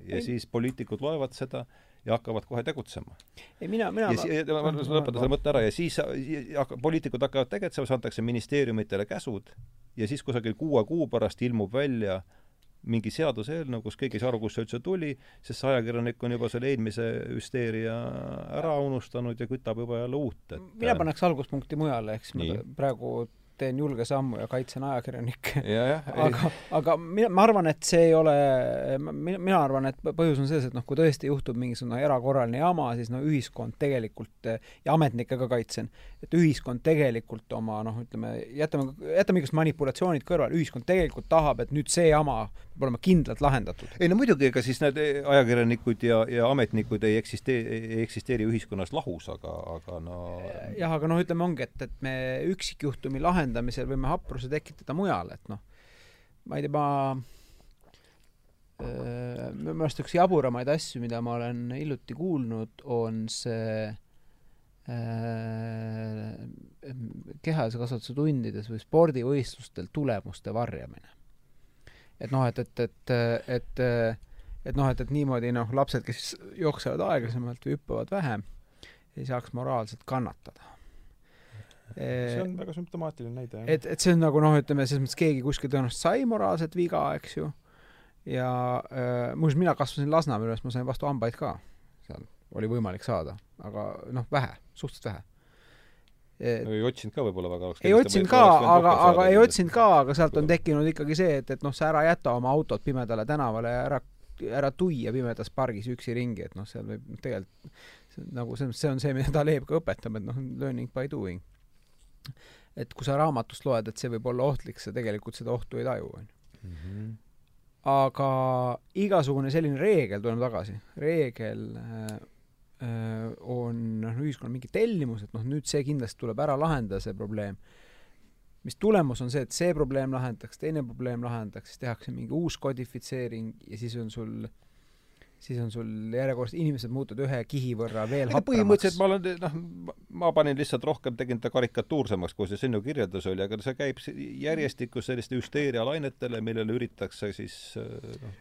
ja Ei- siis poliitikud loevad seda ja hakkavad kohe tegutsema. ei mina, mina ja si-, ma lõpetan selle mõtte ära ja siis hakka-, poliitikud hakkavad tegutsema, siis antakse ministeeriumitele käsud ja siis kusagil kuue kuu pärast ilmub välja mingi seaduseelnõu, kus keegi ei saa aru, kust see üldse tuli, sest see ajakirjanik on juba selle eelmise hüsteeria ära unustanud ja kütab juba jälle uut, et mina paneks alguspunkti mujale, eks ma praegu teen julge sammu ja kaitsen ajakirjanikke. (laughs) aga, aga mina, ma arvan, et see ei ole, mina, mina arvan, et põhjus on selles, et noh, kui tõesti juhtub mingisugune erakorraline jama, siis no ühiskond tegelikult ja ametnikke ka kaitsen, et ühiskond tegelikult oma noh, ütleme, jätame, jätame igasugused manipulatsioonid kõrvale, ühiskond tegelikult tahab, et nüüd see jama peab olema kindlalt lahendatud. ei no muidugi, ega siis need ajakirjanikud ja, ja ametnikud ei eksisteeri, ei eksisteeri ühiskonnas lahus, aga, aga no jah, aga noh, ütleme ongi, et, et me üksikjuhtumi lahendame lahendamisel võime hapruse tekitada mujal, et noh, ma ei tea, ma äh, minu meelest üks jaburamaid asju, mida ma olen hiljuti kuulnud, on see kehalise kasvatuse tundides või spordivõistlustel tulemuste varjamine. et noh, et, et, et, et, et noh, et, et niimoodi noh, lapsed, kes jooksevad aeglasemalt või hüppavad vähem, ei saaks moraalselt kannatada see on väga sümptomaatiline näide, jah. et, et see on nagu noh, ütleme selles mõttes keegi kuskil tõenäoliselt sai moraalset viga, eks ju, ja äh, muuseas, mina kasvasin Lasnamäel üles, ma sain vastu hambaid ka. seal oli võimalik saada, aga noh, vähe, suhteliselt vähe et ei otsinud ka võib-olla väga ei otsinud ka, aga, aga ei otsinud ka, aga sealt on tekkinud ikkagi see, et, et noh, sa ära jäta oma autot pimedale tänavale ja ära, ära tuia pimedas pargis üksi ringi, et noh, seal võib tegelikult see, nagu selles mõttes see on see, mida Taleb ka õpetab, et noh, learning by doing et kui sa raamatust loed, et see võib olla ohtlik, sa tegelikult seda ohtu ei taju, on ju. Mhm. aga igasugune selline reegel, tuleme tagasi, reegel äh, äh, on noh, ühiskonnal mingi tellimus, et noh, nüüd see kindlasti tuleb ära lahendada, see probleem. mis tulemus on see, et see probleem lahendatakse, teine probleem lahendatakse, siis tehakse mingi uus kodifitseering ja siis on sul äh, siis on sul järjekordselt, inimesed muutuvad ühe kihi võrra veel hapramaks. põhimõtteliselt ma olen, noh, ma panin lihtsalt rohkem, tegin ta karikatuursemaks, kui see sinu kirjeldus oli, aga see käib järjestikus selliste hüsteerialainetele, millele üritatakse siis noh,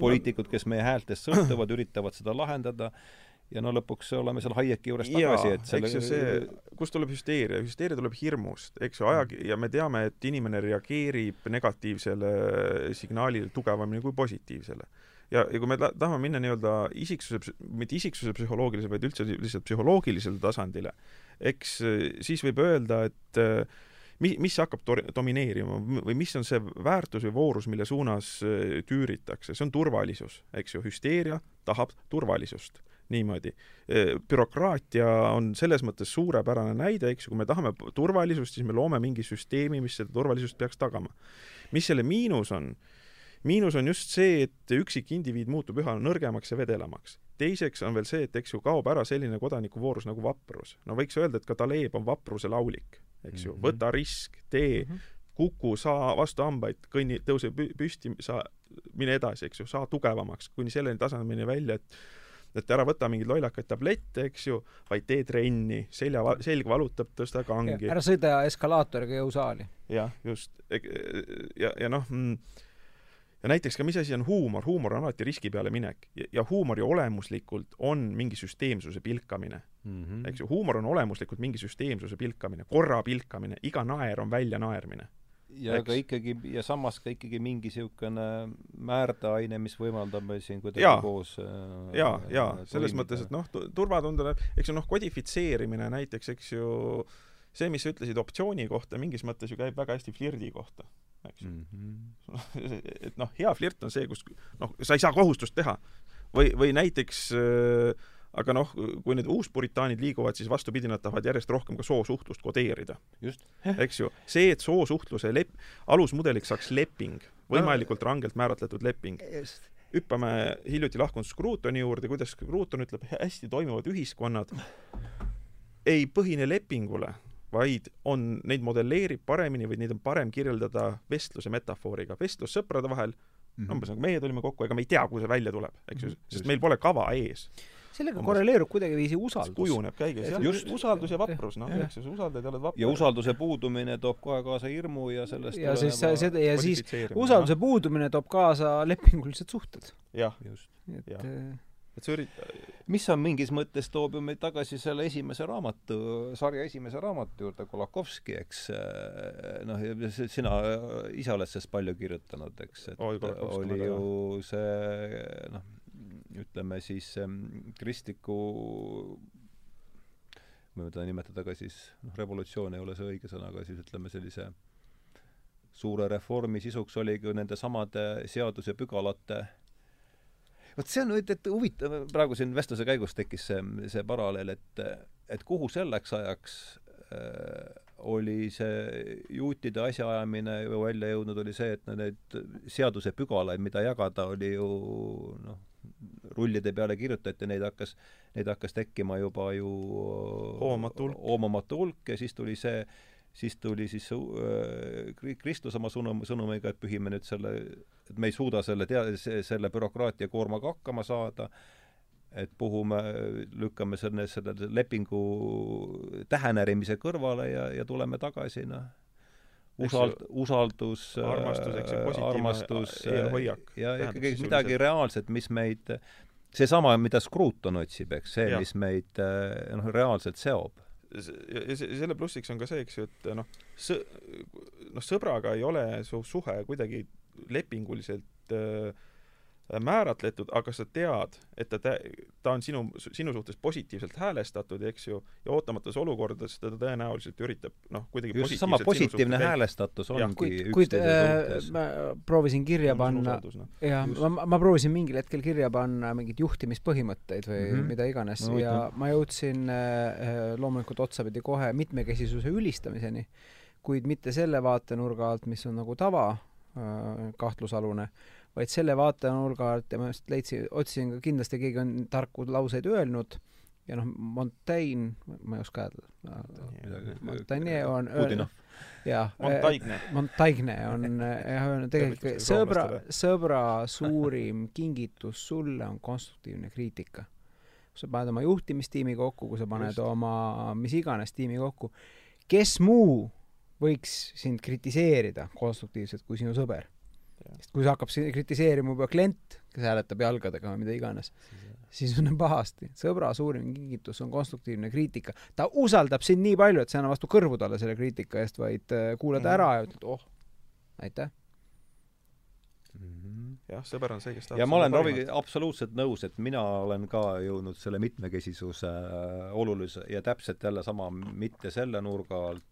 poliitikud, kes meie häältest sõltuvad, üritavad seda lahendada ja no lõpuks oleme seal Hayeki juures tagasi, et selle eks ju see, kust tuleb hüsteeria, hüsteeria tuleb hirmust, eks ju, aja, ja me teame, et inimene reageerib negatiivsele signaalile tugevamini kui positiivsele ja, ja kui me tahame minna nii-öelda isiksuse, mitte isiksuse psühholoogilisele, vaid üldse lihtsalt psühholoogilisele tasandile, eks siis võib öelda, et mi-, mis hakkab to-, domineerima või mis on see väärtus või voorus, mille suunas tüüritakse, see on turvalisus, eks ju, hüsteeria tahab turvalisust. Niimoodi. bürokraatia on selles mõttes suurepärane näide, eks ju, kui me tahame turvalisust, siis me loome mingi süsteemi, mis seda turvalisust peaks tagama. mis selle miinus on, miinus on just see, et üksikindiviid muutub üha nõrgemaks ja vedelamaks. teiseks on veel see, et eks ju, kaob ära selline kodanikuvoorus nagu vaprus. no võiks öelda, et ka Taleb on vapruse laulik, eks ju mm, -hmm. võta risk, tee mm, -hmm. kuku, saa vastu hambaid, kõnni, tõuse püsti, sa, mine edasi, eks ju, saa tugevamaks, kuni selleni tasemeni välja, et et ära võta mingeid lollakaid tablette, eks ju, vaid tee trenni, selja, selg valutab, tõsta kangi. ära sõida eskalaatoriga jõusaali. jah, just. ja, ja noh mm,, ja näiteks ka, mis asi on huumor, huumor on alati riski peale minek ja, ja huumori olemuslikult on mingi süsteemsuse pilkamine mm. -hmm. eks ju, huumor on olemuslikult mingi süsteemsuse pilkamine, korra pilkamine, iga naer on väljanaermine. ja Eks? ka ikkagi, ja samas ka ikkagi mingi niisugune määrdeaine, mis võimaldab meil siin kuidagi koos äh, ja, ja selles mõttes, et noh, turvatundele, eks ju noh, kodifitseerimine näiteks, eks ju, see, mis sa ütlesid optsiooni kohta, mingis mõttes ju käib väga hästi flirdi kohta eks ju mm. -hmm. (laughs) et noh, hea flirt on see, kus noh, sa ei saa kohustust teha. või, või näiteks äh, aga noh, kui need uuspuritaanid liiguvad, siis vastupidi, nad tahavad järjest rohkem ka soosuhtlust kodeerida. eks ju, see, et soosuhtluse lep-, alusmudeliks saaks leping, võimalikult rangelt määratletud leping. hüppame hiljuti lahkunud Scrutoni juurde, kuidas Scruton ütleb, hästi toimivad ühiskonnad ei põhine lepingule vaid on, neid modelleerib paremini või neid on parem kirjeldada vestluse metafooriga. vestlus sõprade vahel mm, -hmm. umbes nagu meie tulime kokku, ega me ei tea, kuhu see välja tuleb, eks ju, mhm. sest meil pole kava ees sellega umbes. korreleerub kuidagiviisi usaldus. kujuneb käigus, jah. just, usaldus ja vaprus, noh, eks ju, sa usaldad ja oled vapper. ja usalduse puudumine toob kohe kaasa hirmu ja sellest ja siis seda, ja siis usalduse puudumine toob kaasa lepingulised suhted. jah, just. et ja. Äh, et sa ürit-, mis on mingis mõttes, toob ju meid tagasi selle esimese raamatu, sarja esimese raamatu juurde, Kolakovski, eks, noh, ja see- sina ise oled sellest palju kirjutanud, eks, et Oi, oli ju see noh, ütleme siis em, kristliku võime teda nimetada ka siis, noh, revolutsioon ei ole see õige sõna, aga siis ütleme sellise suure reformi sisuks oligi ju nende samade seadusepügalate vot see on nüüd, et huvitav, praegu siin vestluse käigus tekkis see, see paralleel, et et kuhu selleks ajaks äh, oli see juutide asjaajamine ju välja jõudnud, oli see, et no need seadusepügalaid, mida jagada, oli ju noh, rullide peale kirjutati, neid hakkas, neid hakkas tekkima juba ju Hoomamatu hulk. hoomamatu hulk ja siis tuli see, siis tuli siis äh, Kri- Kristus oma sõnum, sõnumiga, et pühime nüüd selle, et me ei suuda selle tea-, selle bürokraatia koormaga hakkama saada, et puhume, lükkame selle, selle lepingu tähenärimise kõrvale ja, ja tuleme tagasi, noh. Usald-, usaldus, Armastus, eks ju, armastus eelhoiak ja ikkagi midagi reaalset, mis meid, seesama, mida Scruton otsib, eks, see, mis meid noh, reaalselt seob. ja ja se- selle plussiks on ka see, eks ju, et noh, sõ-, noh, sõbraga ei ole su suhe kuidagi lepinguliselt äh, määratletud, aga sa tead, et ta ta on sinu, sinu suhtes positiivselt häälestatud, eks ju, ja ootamatuses olukordades ta tõenäoliselt üritab noh, kuidagi just seesama positiivne hääl- häälestatus Jah. ongi kuid, kuid äh, ma proovisin kirja panna noh. ja Just. ma, ma proovisin mingil hetkel kirja panna mingeid juhtimispõhimõtteid või mm. -hmm. mida iganes Ma no, ja ma jõudsin äh, loomulikult otsapidi kohe mitmekesisuse ülistamiseni, kuid mitte selle vaatenurga alt, mis on nagu tava äh, kahtlusalune, vaid selle vaatenurga alt ja ma just leidsin, otsisin ka kindlasti, keegi on tarku lauseid öelnud ja noh, Montaigne, ma ei oska öelda, Montaigne on Pudinov. jah, Montaigne. Montaigne on jah öelnud tegelikult sõbra (laughs) sõbra suurim kingitus sulle on konstruktiivne kriitika. kui sa paned oma juhtimistiimi kokku, kui sa paned. Just. oma mis iganes tiimi kokku, kes muu võiks sind kritiseerida konstruktiivselt kui sinu sõber? sest kui sa hakkab si- kritiseerima juba klient, kes hääletab jalgadega või mida iganes, siis on (laughs) pahasti. sõbra suurim kingitus on konstruktiivne kriitika. ta usaldab sind nii palju, et sa ei anna vastu kõrvu talle selle kriitika eest, vaid äh, kuulad Mhm. ära ja ütled, oh, aitäh. Mhm. jah, sõber on see, kes tahab ja ma olen Raviga absoluutselt nõus, et mina olen ka jõudnud selle mitmekesisuse äh, olulise ja täpselt jälle sama, mitte selle nurga alt,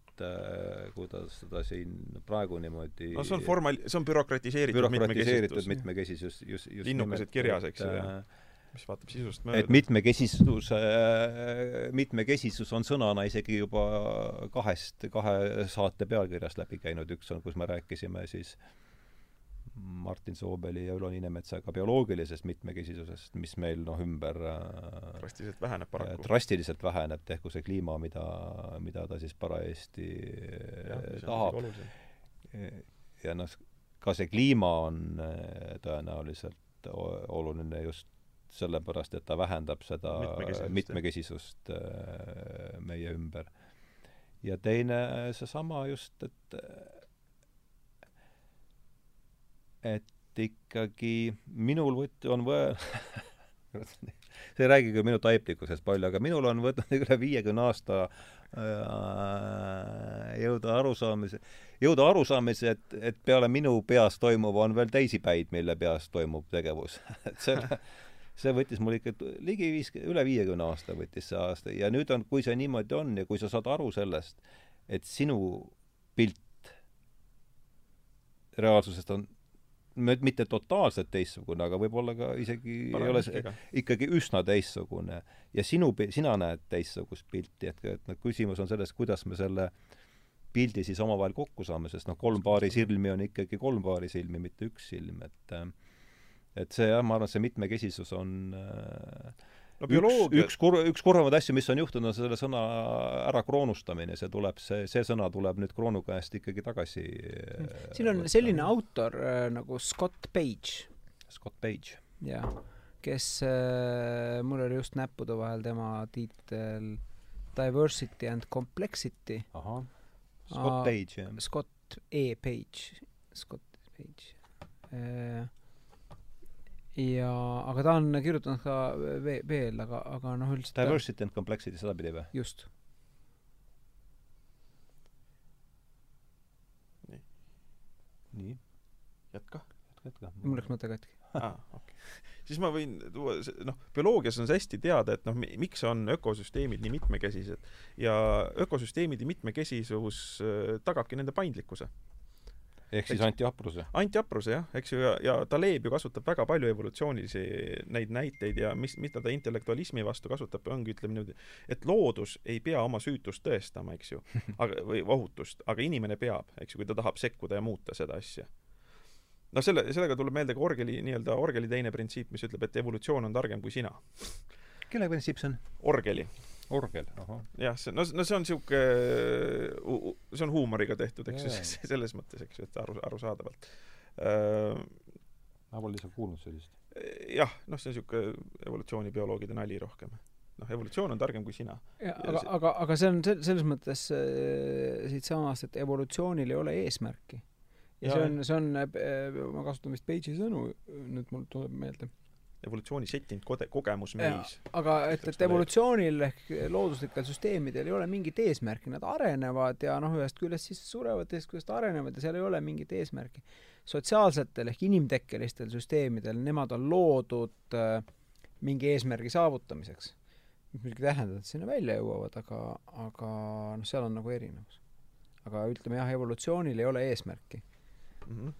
kuidas seda siin praegu niimoodi no see on formal-, see on bürokratiseeritud bürokratiseeritud mitmekesisus, just, just Linnukesed kirjas, eks ju, et, äh, mis vaatab sisust et mööda. mitmekesisus, mitmekesisus on sõnana isegi juba kahest, kahe saate pealkirjast läbi käinud, üks on, kus me rääkisime siis Martin Soobeli ja Ülo Niinemetsaga bioloogilisest mitmekesisusest, mis meil noh, ümber äh, drastiliselt väheneb paraku. drastiliselt väheneb, tehku see kliima, mida, mida ta siis parajasti äh, tahab. ja noh, ka see kliima on äh, tõenäoliselt oluline just sellepärast, et ta vähendab seda Mitmekesisust, mitmekesisust äh, meie ümber. ja teine seesama just, et et ikkagi minul võt-, on võ- (laughs) see ei räägi küll minu taiplikkusest palju, aga minul on võtnud (laughs) üle viiekümne aasta äh, jõuda arusaamise, jõuda arusaamise, et, et peale minu peas toimuva on veel teisi päid, mille peas toimub tegevus. (laughs) et selle, see võttis mul ikka ligi viis, üle viiekümne aasta võttis see aasta ja nüüd on, kui see niimoodi on ja kui sa saad aru sellest, et sinu pilt reaalsusest on mitte totaalselt teistsugune, aga võib-olla ka isegi ei ole see ikkagi üsna teistsugune. Ja sinu, sina näed teistsugust pilti, et, et noh, küsimus on selles, kuidas me selle pildi siis omavahel kokku saame, sest noh, kolm paari silmi on ikkagi kolm paari silmi, mitte üks silm, et et see jah, ma arvan, et see mitmekesisus on äh, no üks, bioloogia, üks kur-, üks kurvemaid asju, mis on juhtunud, on selle sõna ärakroonustamine, see tuleb, see, see sõna tuleb nüüd kroonu käest ikkagi tagasi äh, siin on selline autor äh, nagu Scott Page, Scott Page. jah, kes äh,, mul oli just näppude vahel tema tiitel Diversity and Complexity, ahah. Scott Page, jah. Scott E. Page, Scott Page. Äh, ja aga ta on kirjutanud ka ve- veel aga aga noh üldiselt ta- Diversity and complexity sedapidi või? just nii, jätka jätka. mul läks mõte katki aa, okei. siis ma võin tuua, noh, bioloogias on see hästi teada, et noh, miks on ökosüsteemid nii mitmekesised ja ökosüsteemide mitmekesisus äh, tagabki nende paindlikkuse. Ehk siis Eks- antihapruse. antihapruse jah, eks ju, ja, ja Taleb ju kasutab väga palju evolutsioonilisi neid näiteid ja mis, mida ta intellektualismi vastu kasutab, ongi ütleme niimoodi, et loodus ei pea oma süütust tõestama, eks ju, (laughs) aga, või ohutust, aga inimene peab, eks ju, kui ta tahab sekkuda ja muuta seda asja no selle, sellega tuleb meelde ka Orgeli nii-öelda Orgeli teine printsiip, mis ütleb, et evolutsioon on targem kui sina. kelle printsiip see on? Orgeli, orgel, ahah. jah, see, no, no see on sihuke, see on huumoriga tehtud, eks ju selles mõttes, eks ju, et aru, arusaadavalt äh, ma pole lihtsalt kuulnud sellist. jah, noh, see on niisugune evolutsioonibioloogide nali rohkem. noh, evolutsioon on targem kui sina. ja Ja aga see-, aga, aga see on sel-, selles mõttes äh, siitsamast, et evolutsioonil ei ole eesmärki. ja Jaa, see on, see on, ma kasutan vist Page'i sõnu, nüüd mul tuleb meelde. Evolutsiooni settinud kode-, kogemus meis. aga et, et evolutsioonil ehk looduslikel süsteemidel ei ole mingit eesmärki, nad arenevad ja noh, ühest küljest siis surevad, teisest küljest arenevad ja seal ei ole mingit eesmärki. sotsiaalsetel ehk inimtekkelistel süsteemidel, nemad on loodud äh, mingi eesmärgi saavutamiseks. mis muidugi ei tähenda, et sinna välja jõuavad, aga, aga noh, seal on nagu erinevus. aga ütleme jah, evolutsioonil ei ole eesmärki. Mhm.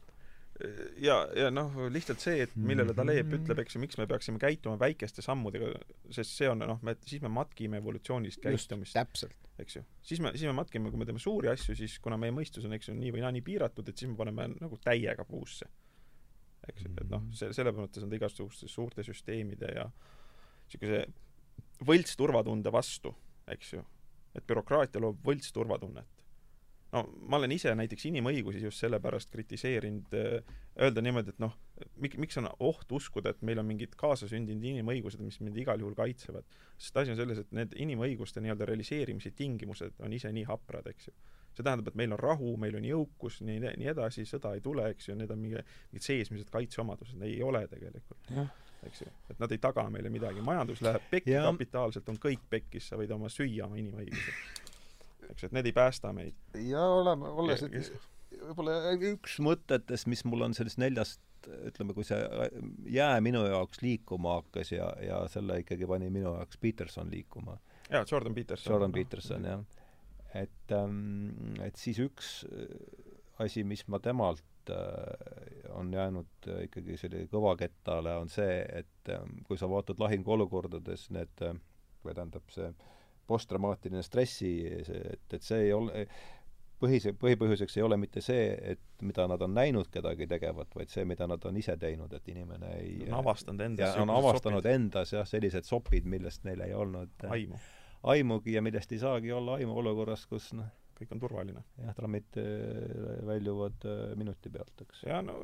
ja, ja noh, lihtsalt see, et millele Taleb ütleb, eks ju, miks me peaksime käituma väikeste sammudega, sest see on noh, me, siis me matkime evolutsioonilist käitumist, täpselt. eks ju. siis me, siis me matkime, kui me teeme suuri asju, siis kuna meie mõistus on, eks ju, nii või naa nii piiratud, et siis me paneme nagu täiega puusse. eks ju, et noh, see, selle mõttes on ta igasuguste suurte süsteemide ja niisuguse võltsturvatunde vastu, eks ju. et bürokraatia loob võltsturvatunnet. No ma olen ise näiteks inimõigusi just sellepärast kritiseerinud, öelda niimoodi, et noh, mik-, miks on oht uskuda, et meil on mingid kaasasündinud inimõigused, mis meid igal juhul kaitsevad. sest asi on selles, et need inimõiguste nii-öelda realiseerimise tingimused on ise nii haprad, eks ju see tähendab, et meil on rahu, meil on jõukus, nii, nii edasi, sõda ei tule, eks ju, need on mingi, mingid seesmised kaitseomadused, ei ole tegelikult, jah, eks ju. et nad ei taga meile midagi, majandus läheb pekki, kapitaalselt on kõik pekkis, sa võid oma süüa oma inimõigused. Eks et need ei päästa meid. ja oleme, olles Ja- nüüd võib-olla üks mõtetest, mis mul on sellest neljast ütleme, kui see jää minu jaoks liikuma hakkas ja, ja selle ikkagi pani minu jaoks Peterson liikuma. jaa, Jordan Peterson. Jordan Peterson, jah. et ähm,, et siis üks äh, asi, mis ma temalt äh, on jäänud äh, ikkagi selline kõvakettale, on see, et ähm, kui sa vaatad lahinguolukordades need äh, või tähendab see posttraumaatiline stressi, et, et see ei ole põhise, põhipõhjuseks ei ole mitte see, et mida nad on näinud kedagi tegevat, vaid see, mida nad on ise teinud, et inimene ei on avastanud endas ja on avastanud endas jah, sellised sopid, millest neil ei olnud aimu, aimugi ja millest ei saagi olla aimu olukorras, kus noh, kõik on turvaline. jah, trammid äh, väljuvad äh, minuti pealt, eks. ja no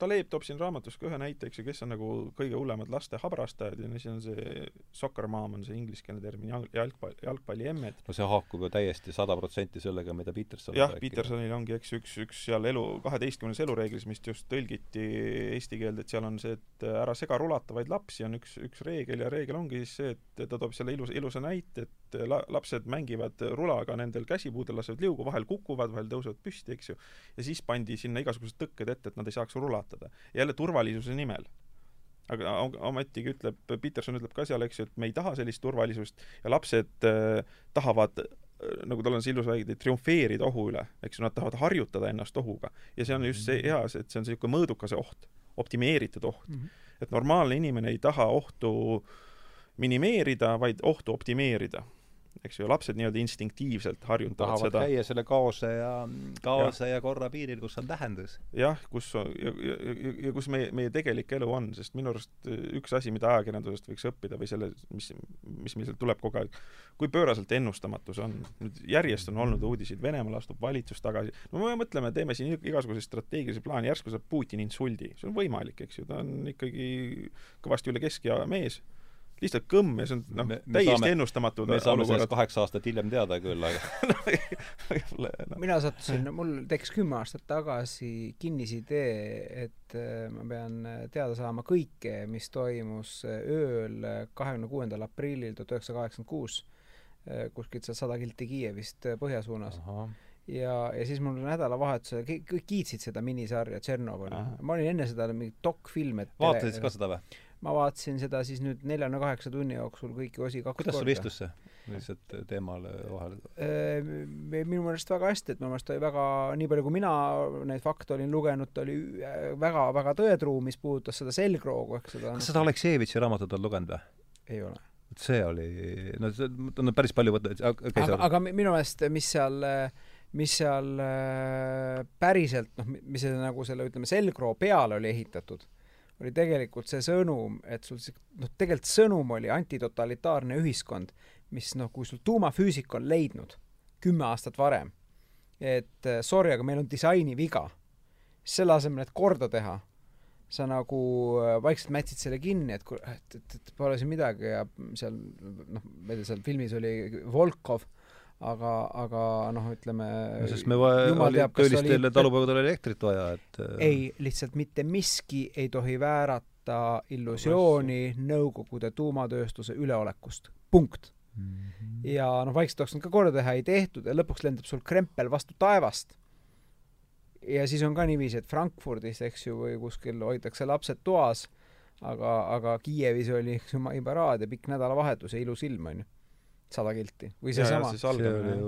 Taleb toob siin raamatus ka ühe näite, eks ju, kes on nagu kõige hullemad laste habrastajad ja siis on see soccer mom on see ingliskeelne termin, jalg- jalgpall, jalgpalliemmed. no see haakub ju täiesti sada protsenti sellega, mida Peterson jah, Petersonil ongi, eks üks, üks seal elu, kaheteistkümnes elureeglis, mis just tõlgiti eesti keelde, et seal on see, et ära sega rulatavaid lapsi, on üks, üks reegel ja reegel ongi siis see, et ta toob selle ilus, ilusa näite, et la-, lapsed mängivad rulaga nendel käsipuudel, lasevad liugu, vahel kukuvad, vahel tõusevad püsti, eks ju. ja siis pandi sinna igasugused tõkked ette, et nad ei saaks rulatada. jälle turvalisuse nimel aga om- ometigi ütleb, Peterson ütleb ka seal, eks ju, et me ei taha sellist turvalisust ja lapsed äh, tahavad äh, nagu tal on see ilus väide, triumfeerida ohu üle, eks ju, nad tahavad harjutada ennast ohuga. ja see on just see hea, see, et see on niisugune mõõdukas oht, optimeeritud oht. et normaalne inimene ei taha ohtu minimeerida, vaid ohtu optimeerida. Eks ju, lapsed nii-öelda instinktiivselt harjutavad tahavad seda käia selle kaose ja, kaose ja. ja korra piiril, kus on tähendus. jah, kus on ja, ja, ja, ja kus meie, meie tegelik elu on, sest minu arust üks asi, mida ajakirjandusest võiks õppida või selle, mis, mis meil sealt tuleb kogu aeg, kui pööraselt ennustamatus on. nüüd järjest on olnud uudiseid, Venemaal astub valitsus tagasi, no me mõtleme, teeme siin igasuguseid strateegilisi plaane, järsku saab Putin insuldi, see on võimalik, eks ju, ta on ikkagi kõvasti üle keskea mees, lihtsalt kõmm ja see on noh täiesti saame- ennustamatud me saame sellest kaheksa aastat hiljem teada küll, aga (laughs) (laughs) jah, noh. mina sattusin, mul tekkis kümme aastat tagasi kinnisidee, et äh, ma pean äh, teada saama kõike, mis toimus äh, ööl kahekümne kuuendal aprillil tuhat üheksasada kaheksakümmend kuus kuskilt sealt sada kilti Kiievist põhja suunas. ja, ja siis mul nädalavahetusel kõik, kõik kiitsid seda minisarja Tšernobõl ma olin enne seda mingi dokfilm, et vaatasid sa ka seda või? ma vaatasin seda siis nüüd neljakümne kaheksa tunni jooksul kõiki osi kaks kuidas sul korda. istus see? lihtsalt teemale vahele. Äh, minu meelest väga hästi, et minu meelest oli väga, nii palju kui mina neid fakte olin lugenud, ta oli väga-väga tõetruu, mis puudutas seda selgroogu ehk seda kas seda Aleksejevitši raamatut oled lugenud või? ei ole. see oli, no see, on päris palju võtta, okei, aga, sa aga mi- minu meelest, mis seal, mis seal äh, päriselt noh, mis nagu selle ütleme, selgroo peale oli ehitatud, oli tegelikult see sõnum, et sul see noh, tegelikult sõnum oli antitotalitaarne ühiskond, mis noh, kui sul tuumafüüsik on leidnud kümme aastat varem, et äh, sorry, aga meil on disainiviga, selle asemel, et korda teha, sa nagu äh, vaikselt mätsid selle kinni, et kuule, et, et, et pole siin midagi ja seal noh, ma ei tea, seal filmis oli Volkov, aga, aga noh, ütleme sest me jumal oli talupoegadel oli elektrit vaja, et äh, ei, lihtsalt mitte miski ei tohi väärata illusiooni Nõukogude tuumatööstuse üleolekust. punkt. Mhm. ja noh, vaikselt oleks nad ka korda teha, ei tehtud ja lõpuks lendab sul krempel vastu taevast. ja siis on ka niiviisi, et Frankfurdis, eks ju, või kuskil hoitakse lapsed toas, aga, aga Kiievis oli, eks ju, maiparaad ja pikk nädalavahetus ja ilus ilm, onju. Sada kilti. või seesama see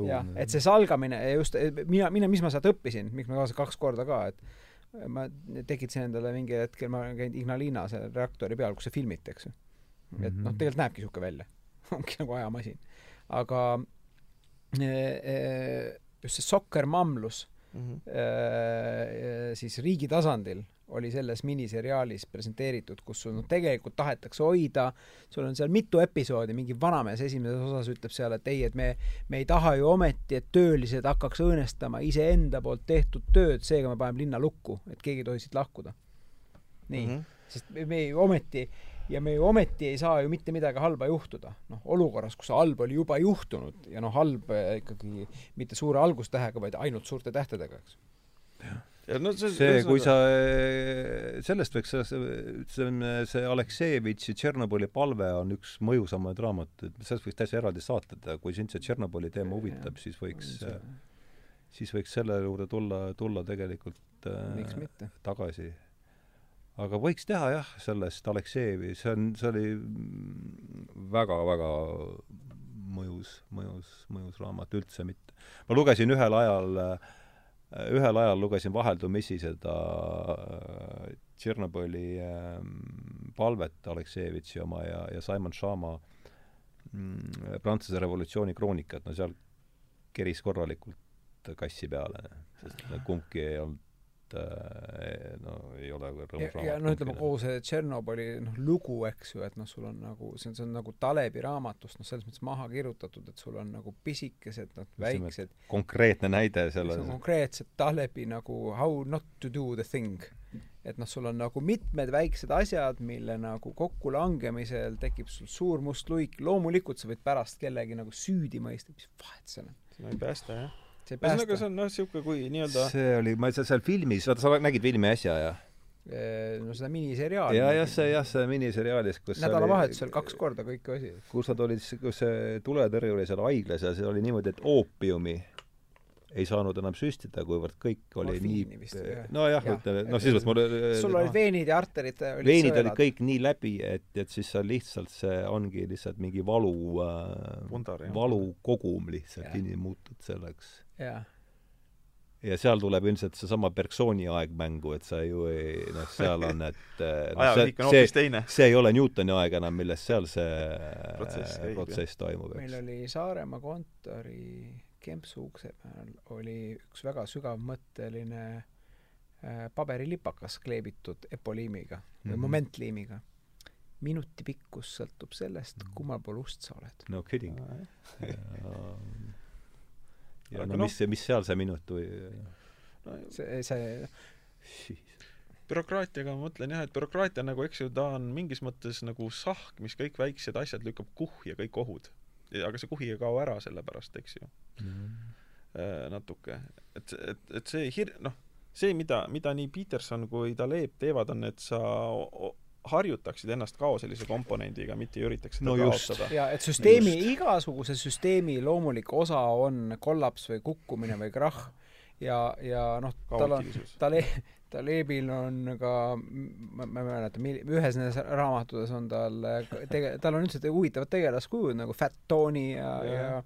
jah, et see salgamine just mina, mina, mis ma sealt õppisin, miks ma kaasa kaks korda ka, et ma tekitasin endale mingil hetkel, ma olen käinud Ignalina selle reaktori peal, kus see filmiti, eks ju. et noh, Mhm. tegelikult näebki niisugune välja. (laughs) ongi nagu ajamasin. aga eh, eh, just see sokkermamlus Mhm. eh, siis riigi tasandil oli selles miniseriaalis presenteeritud, kus sul noh, tegelikult tahetakse hoida, sul on seal mitu episoodi, mingi vanamees esimeses osas ütleb seal, et ei, et me, me ei taha ju ometi, et töölised hakkaks õõnestama iseenda poolt tehtud tööd, seega me paneme linna lukku, et keegi ei tohi siit lahkuda. nii mm. -hmm. sest me, ju ometi ja me ju ometi ei saa ju mitte midagi halba juhtuda. noh, olukorras, kus halb oli juba juhtunud ja noh, halb eh, ikkagi mitte suure algustähega, vaid ainult suurte tähtedega, eks. ja no see see, kui sa, sellest võiks, see on see Aleksejevitši Tšernobõli palve on üks mõjusamaid raamatuid, sellest võiks täitsa eraldi saata teha, kui sind see Tšernobõli teema huvitab, siis võiks, siis võiks selle juurde tulla, tulla tegelikult äh, tagasi. Aga võiks teha jah, sellest Aleksejevi, see on, see oli väga-väga mõjus, mõjus, mõjus raamat, üldse mitte. ma lugesin ühel ajal, ühel ajal lugesin vaheldumisi seda äh, Tšernobõli ähm, palvet Aleksejevitši oma ja, ja Simon Schama mm, Prantsuse revolutsiooni kroonikat, no seal keris korralikult kassi peale, sest kumbki ei olnud äh, no ei ole ja, ja no ütleme, kogu see Tšernobõli noh, lugu, eks ju, et noh, sul on nagu, see on, see on nagu Talebi raamatust noh, selles mõttes maha kirjutatud, et sul on nagu pisikesed, noh, väiksed, konkreetne näide see selle on konkreetselt Talebi nagu how not to do the thing. et noh, sul on nagu mitmed väiksed asjad, mille nagu kokkulangemisel tekib sul suur must luik, loomulikult sa võid pärast kellegi nagu süüdi mõista, mis vahet seal on. see ei päästa jah. See ei ühesõnaga, see. on noh, niisugune kui nii-öelda see oli, ma seal, seal filmis, vaata sa nägid filmi äsja ja no seda miniseriaali. ja jah, see jah, see miniseriaalis, kus nädalavahetusel kaks korda kõiki osi. kus nad olid, kus see tuletõrje oli seal haiglas ja see oli niimoodi, et oopiumi ei saanud enam süstida, kuivõrd kõik oli Morfiini nii nojah, Jah. ütleme, noh, sisuliselt mul sul olid veenid ja arterid olid veenid olid kõik nii läbi, et, et siis sa lihtsalt, see ongi lihtsalt mingi valu äh, Pundar, jah. valukogum lihtsalt inni muutud selleks. jah, ja seal tuleb ilmselt seesama Bergsoni aeg mängu, et sa ju ei, noh, seal on, et (laughs) ajaühik on see, teine. see ei ole Newtoni aeg enam, milles seal see Protsess eh, käib, protsess toimub, meil eks. oli Saaremaa kontori kempsu ukse peal oli üks väga sügavmõtteline äh, paberilipakas kleebitud epoliimiga või Mhm. momentliimiga. minuti pikkus sõltub sellest, kummal pool ust sa oled. no kidding. (laughs) ja Aga no noh- mis, mis seal see minut või see, see, bürokraatiaga ma mõtlen jah, et bürokraatia on nagu, eks ju, ta on mingis mõttes nagu sahk, mis kõik väiksed asjad lükkab kuhja, kõik ohud. aga see kuhi ei kao ära sellepärast, eks ju mm.. natuke. et, et, et see hir-, noh, see, mida, mida nii Peterson kui Taleb teevad, on, et sa harjutaksid ennast kao sellise komponendiga, mitte ei üritaks seda no kaotada. ja et süsteemi, igasuguse süsteemi loomulik osa on kollaps või kukkumine või krahh. Ja, ja noh, tal on, Tale-, Talebil on ka, ma, ma ei mäleta, mil-, ühes nendest raamatutes on tal tege-, tal on üldse huvitavad tegelaskujud nagu Fat Tony ja, ja, ja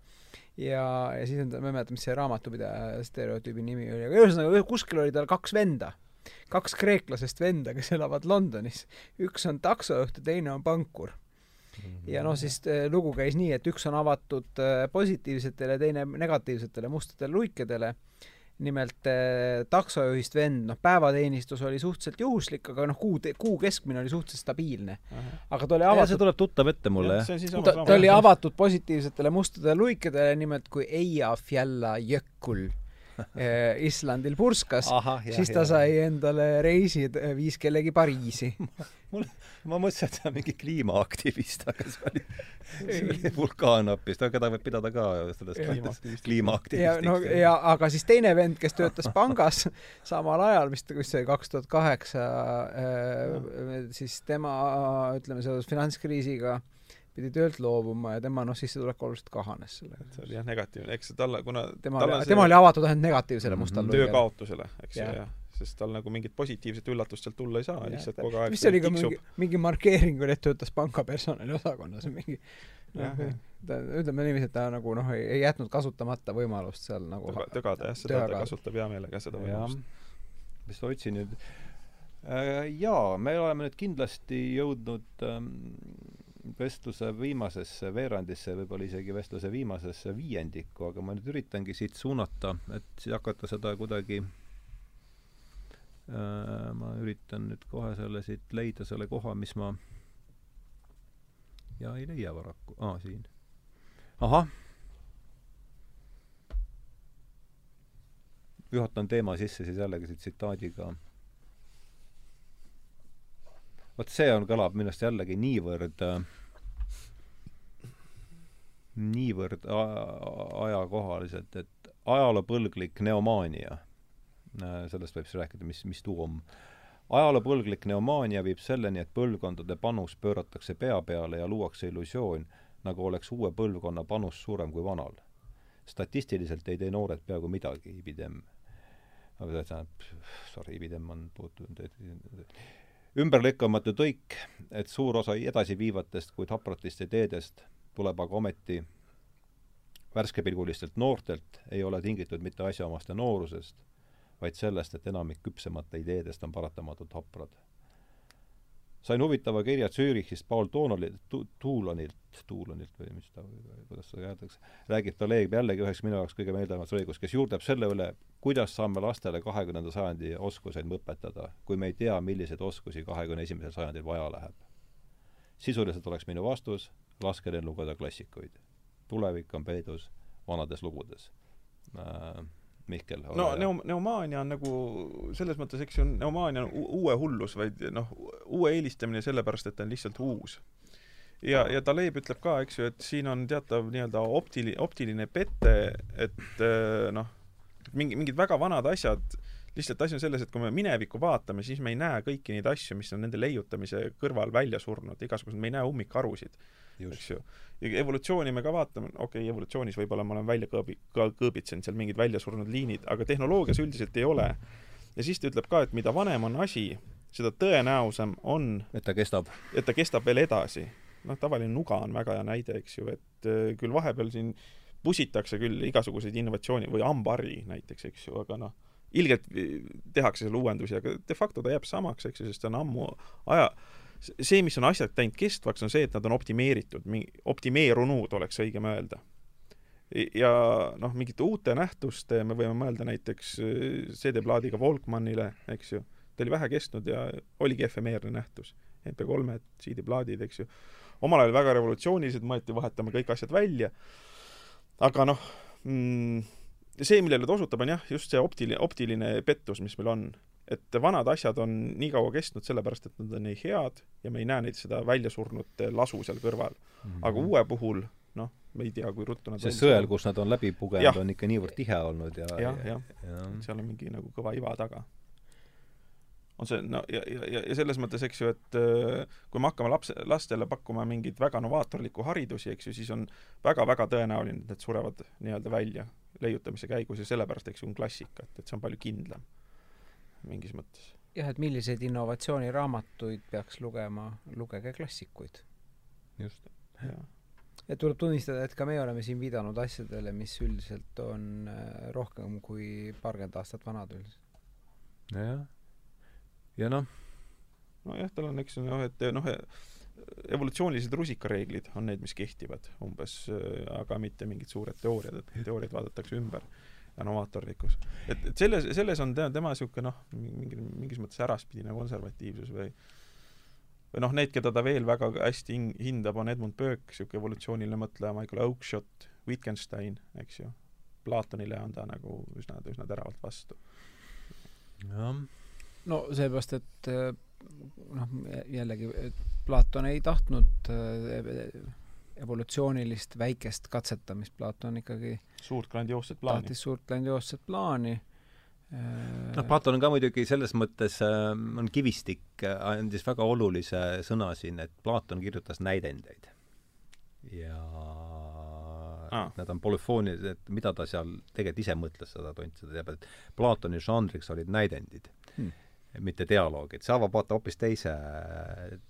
ja, ja siis on ta, ma ei mäleta, mis see raamatupidaja stereotüübi nimi oli, aga ühesõnaga kuskil oli tal kaks venda kaks kreeklasest venda, kes elavad Londonis. üks on taksojuht ja teine on pankur. ja noh, siis äh, lugu käis nii, et üks on avatud äh, positiivsetele, teine negatiivsetele mustadele luikedele. nimelt äh, taksojuhist vend, noh, päevateenistus oli suhteliselt juhuslik, aga noh, kuu, kuu keskmine oli suhteliselt stabiilne. aga ta oli avatud see tuleb tuttav ette mulle, jah. ta, ta oli avatud positiivsetele mustadele luikedele, nimelt kui Eia Fjalla Jökull Islandil purskas, siis ta sai endale reisi, viis kellegi Pariisi (laughs) mul, ma mõtlesin, et see on mingi kliimaaktivist, aga see oli, see oli vulkaan hoopis, keda võib pidada ka sellest kliimaaktivistiks. kliimaaktivistiks. no ja, aga siis teine vend, kes töötas pangas (laughs) samal ajal, vist, kus see kaks tuhat kaheksa, eh, siis tema, ütleme, seoses finantskriisiga pidi töölt loobuma ja tema noh, sissetulek oluliselt kahanes sellega. et see oli jah negatiivne, eks talle, kuna tema oli, tema oli avatud ainult negatiivsele mustale töö kaotusele, eks ju, jah. sest tal nagu mingit positiivset üllatust sealt tulla ei saa, lihtsalt kogu aeg vist oli ka mingi, mingi markeering oli, et töötas panga personaliosakonnas, mingi noh, ta, ütleme niiviisi, et ta nagu noh, ei jätnud kasutamata võimalust seal nagu töga, tögada jah, seda ta kasutab hea meelega, seda võimalust. mis ma otsin nüüd? Äh,, jaa, me oleme nüüd kindlasti jõudnud ähm, vestluse viimasesse veerandisse, võib-olla isegi vestluse viimasesse viiendikku, aga ma nüüd üritangi siit suunata, et hakata seda kuidagi äh, ma üritan nüüd kohe selle siit leida, selle koha, mis ma ja ei leia paraku, aa, siin. ahah. juhatan teema sisse siis jällegi tsitaadiga vot see on, kõlab minu arust jällegi niivõrd äh, niivõrd ajakohaliselt, et ajaloopõlglik neomaania, äh, sellest võib siis rääkida, mis, mis tuu on. ajaloopõlglik neomaania viib selleni, et põlvkondade panus pööratakse pea peale ja luuakse illusioon, nagu oleks uue põlvkonna panus suurem kui vanal. statistiliselt ei tee noored peaaegu midagi, Ibidem. aga tähendab, sorry, Ibidem on puutunud ümberlükkamatu tõik, et suur osa edasiviivatest, kuid hapratest ideedest tuleb aga ometi värskepilgulistelt noortelt, ei ole tingitud mitte asjaomaste noorusest, vaid sellest, et enamik küpsemate ideedest on paratamatult haprad. sain huvitava kirja Zürichist Paul Toonolilt tu,, Tuulonilt, Tuulonilt või mis ta, kuidas seda öeldakse, räägib ta Leeg jällegi üheks minu jaoks kõige meeldivamast lõigust, kes juurdleb selle üle, kuidas saame lastele kahekümnenda sajandi oskuseid õpetada, kui me ei tea, milliseid oskusi kahekümne esimesel sajandil vaja läheb. sisuliselt oleks minu vastus, laske neil lugeda klassikuid. tulevik on peidus vanades lugudes äh,. Mihkel no neom-, neomaania on nagu selles mõttes, eks ju, neomaania on uue hullus, vaid noh, uue eelistamine sellepärast, et ta on lihtsalt uus ja, ja Taleb ütleb ka, eks ju, et siin on teatav nii-öelda optili-, optiline pete, et äh, noh, mingi, mingid väga vanad asjad, lihtsalt asi on selles, et kui me minevikku vaatame, siis me ei näe kõiki neid asju, mis on nende leiutamise kõrval välja surnud, igasugused, me ei näe ummikharusid, eks ju. ja evolutsiooni me ka vaatame, okei okay,, evolutsioonis võib-olla ma olen välja kõõbi-, ka kõõbitsenud seal mingid välja surnud liinid, aga tehnoloogias üldiselt ei ole. ja siis ta ütleb ka, et mida vanem on asi, seda tõenäosam on et ta kestab. et ta kestab veel edasi. noh, tavaline nuga on väga hea näide, eks ju, et äh, küll vahepeal siin pusitakse küll igasuguseid innovatsiooni või hambahari näiteks, eks ju, aga noh, ilgelt tehakse seal uuendusi, aga de facto ta jääb samaks, eks ju, sest ta on ammu aja, see, mis on asjad teinud kestvaks, on see, et nad on optimeeritud, optimeerunud, oleks õigem öelda. ja noh, mingite uute nähtuste, me võime mõelda näiteks äh, CD-plaadiga Walkmanile, eks ju, ta oli vähe kestnud ja oligi efemeerne nähtus. MP3-d, CD-plaadid, eks ju. omal ajal väga revolutsioonilised, mõeldi vahetame kõik asjad välja aga noh mm,, see, millele ta osutab, on jah, just see optiline, optiline pettus, mis meil on. et vanad asjad on nii kaua kestnud sellepärast, et nad on nii head ja me ei näe neid, seda väljasurnud lasu seal kõrval. aga uue puhul, noh, me ei tea, kui ruttu nad see sõel, kus nad on läbi pugenud, on ikka niivõrd tihe olnud ja jah, jah ja. ja., seal on mingi nagu kõva iva taga on see, no ja, ja, ja selles mõttes, eks ju, et äh, kui me hakkame laps, lastele pakkuma mingeid väga novaatorlikku haridusi, eks ju, siis on väga-väga tõenäoline, et need surevad nii-öelda välja leiutamise käigus ja sellepärast, eks ju, on klassika, et, et see on palju kindlam mingis mõttes. jah, et milliseid innovatsiooniraamatuid peaks lugema, lugege klassikuid. just. ja tuleb tunnistada, et ka meie oleme siin viidanud asjadele, mis üldiselt on äh, rohkem kui paarkümmend aastat vanad üldiselt. jah ja noh. nojah, tal on, eks ju, noh, et noh, evolutsioonilised rusikareeglid on need, mis kehtivad umbes, aga mitte mingid suured teooriad, et teooriaid vaadatakse ümber ja novaatorlikkus. et, et selles, selles on tema, tema niisugune noh, mingi, mingis mõttes äraspidine konservatiivsus või või noh, need, keda ta veel väga hästi hin-, hindab, on Edmund Burke, niisugune evolutsiooniline mõtleja, Michael Oakeshott, Wittgenstein, eks ju. Platonile on ta nagu üsna, üsna teravalt vastu. jah no seepärast, et eh, noh, jällegi, Platon ei tahtnud eh, evolutsioonilist väikest katsetamist, Platon ikkagi suurt grandioosset plaani. tahtis suurt grandioosset plaani noh, Platon on ka muidugi selles mõttes äh,, on kivistik, andis väga olulise sõna siin, et Platon kirjutas näidendeid. ja ah. need on polüfoonilised, et mida ta seal tegelikult ise mõtles, seda tont seda teab, et Platoni žanriks olid näidendid hmm mitte dialoog, et see avab vaata hoopis teise,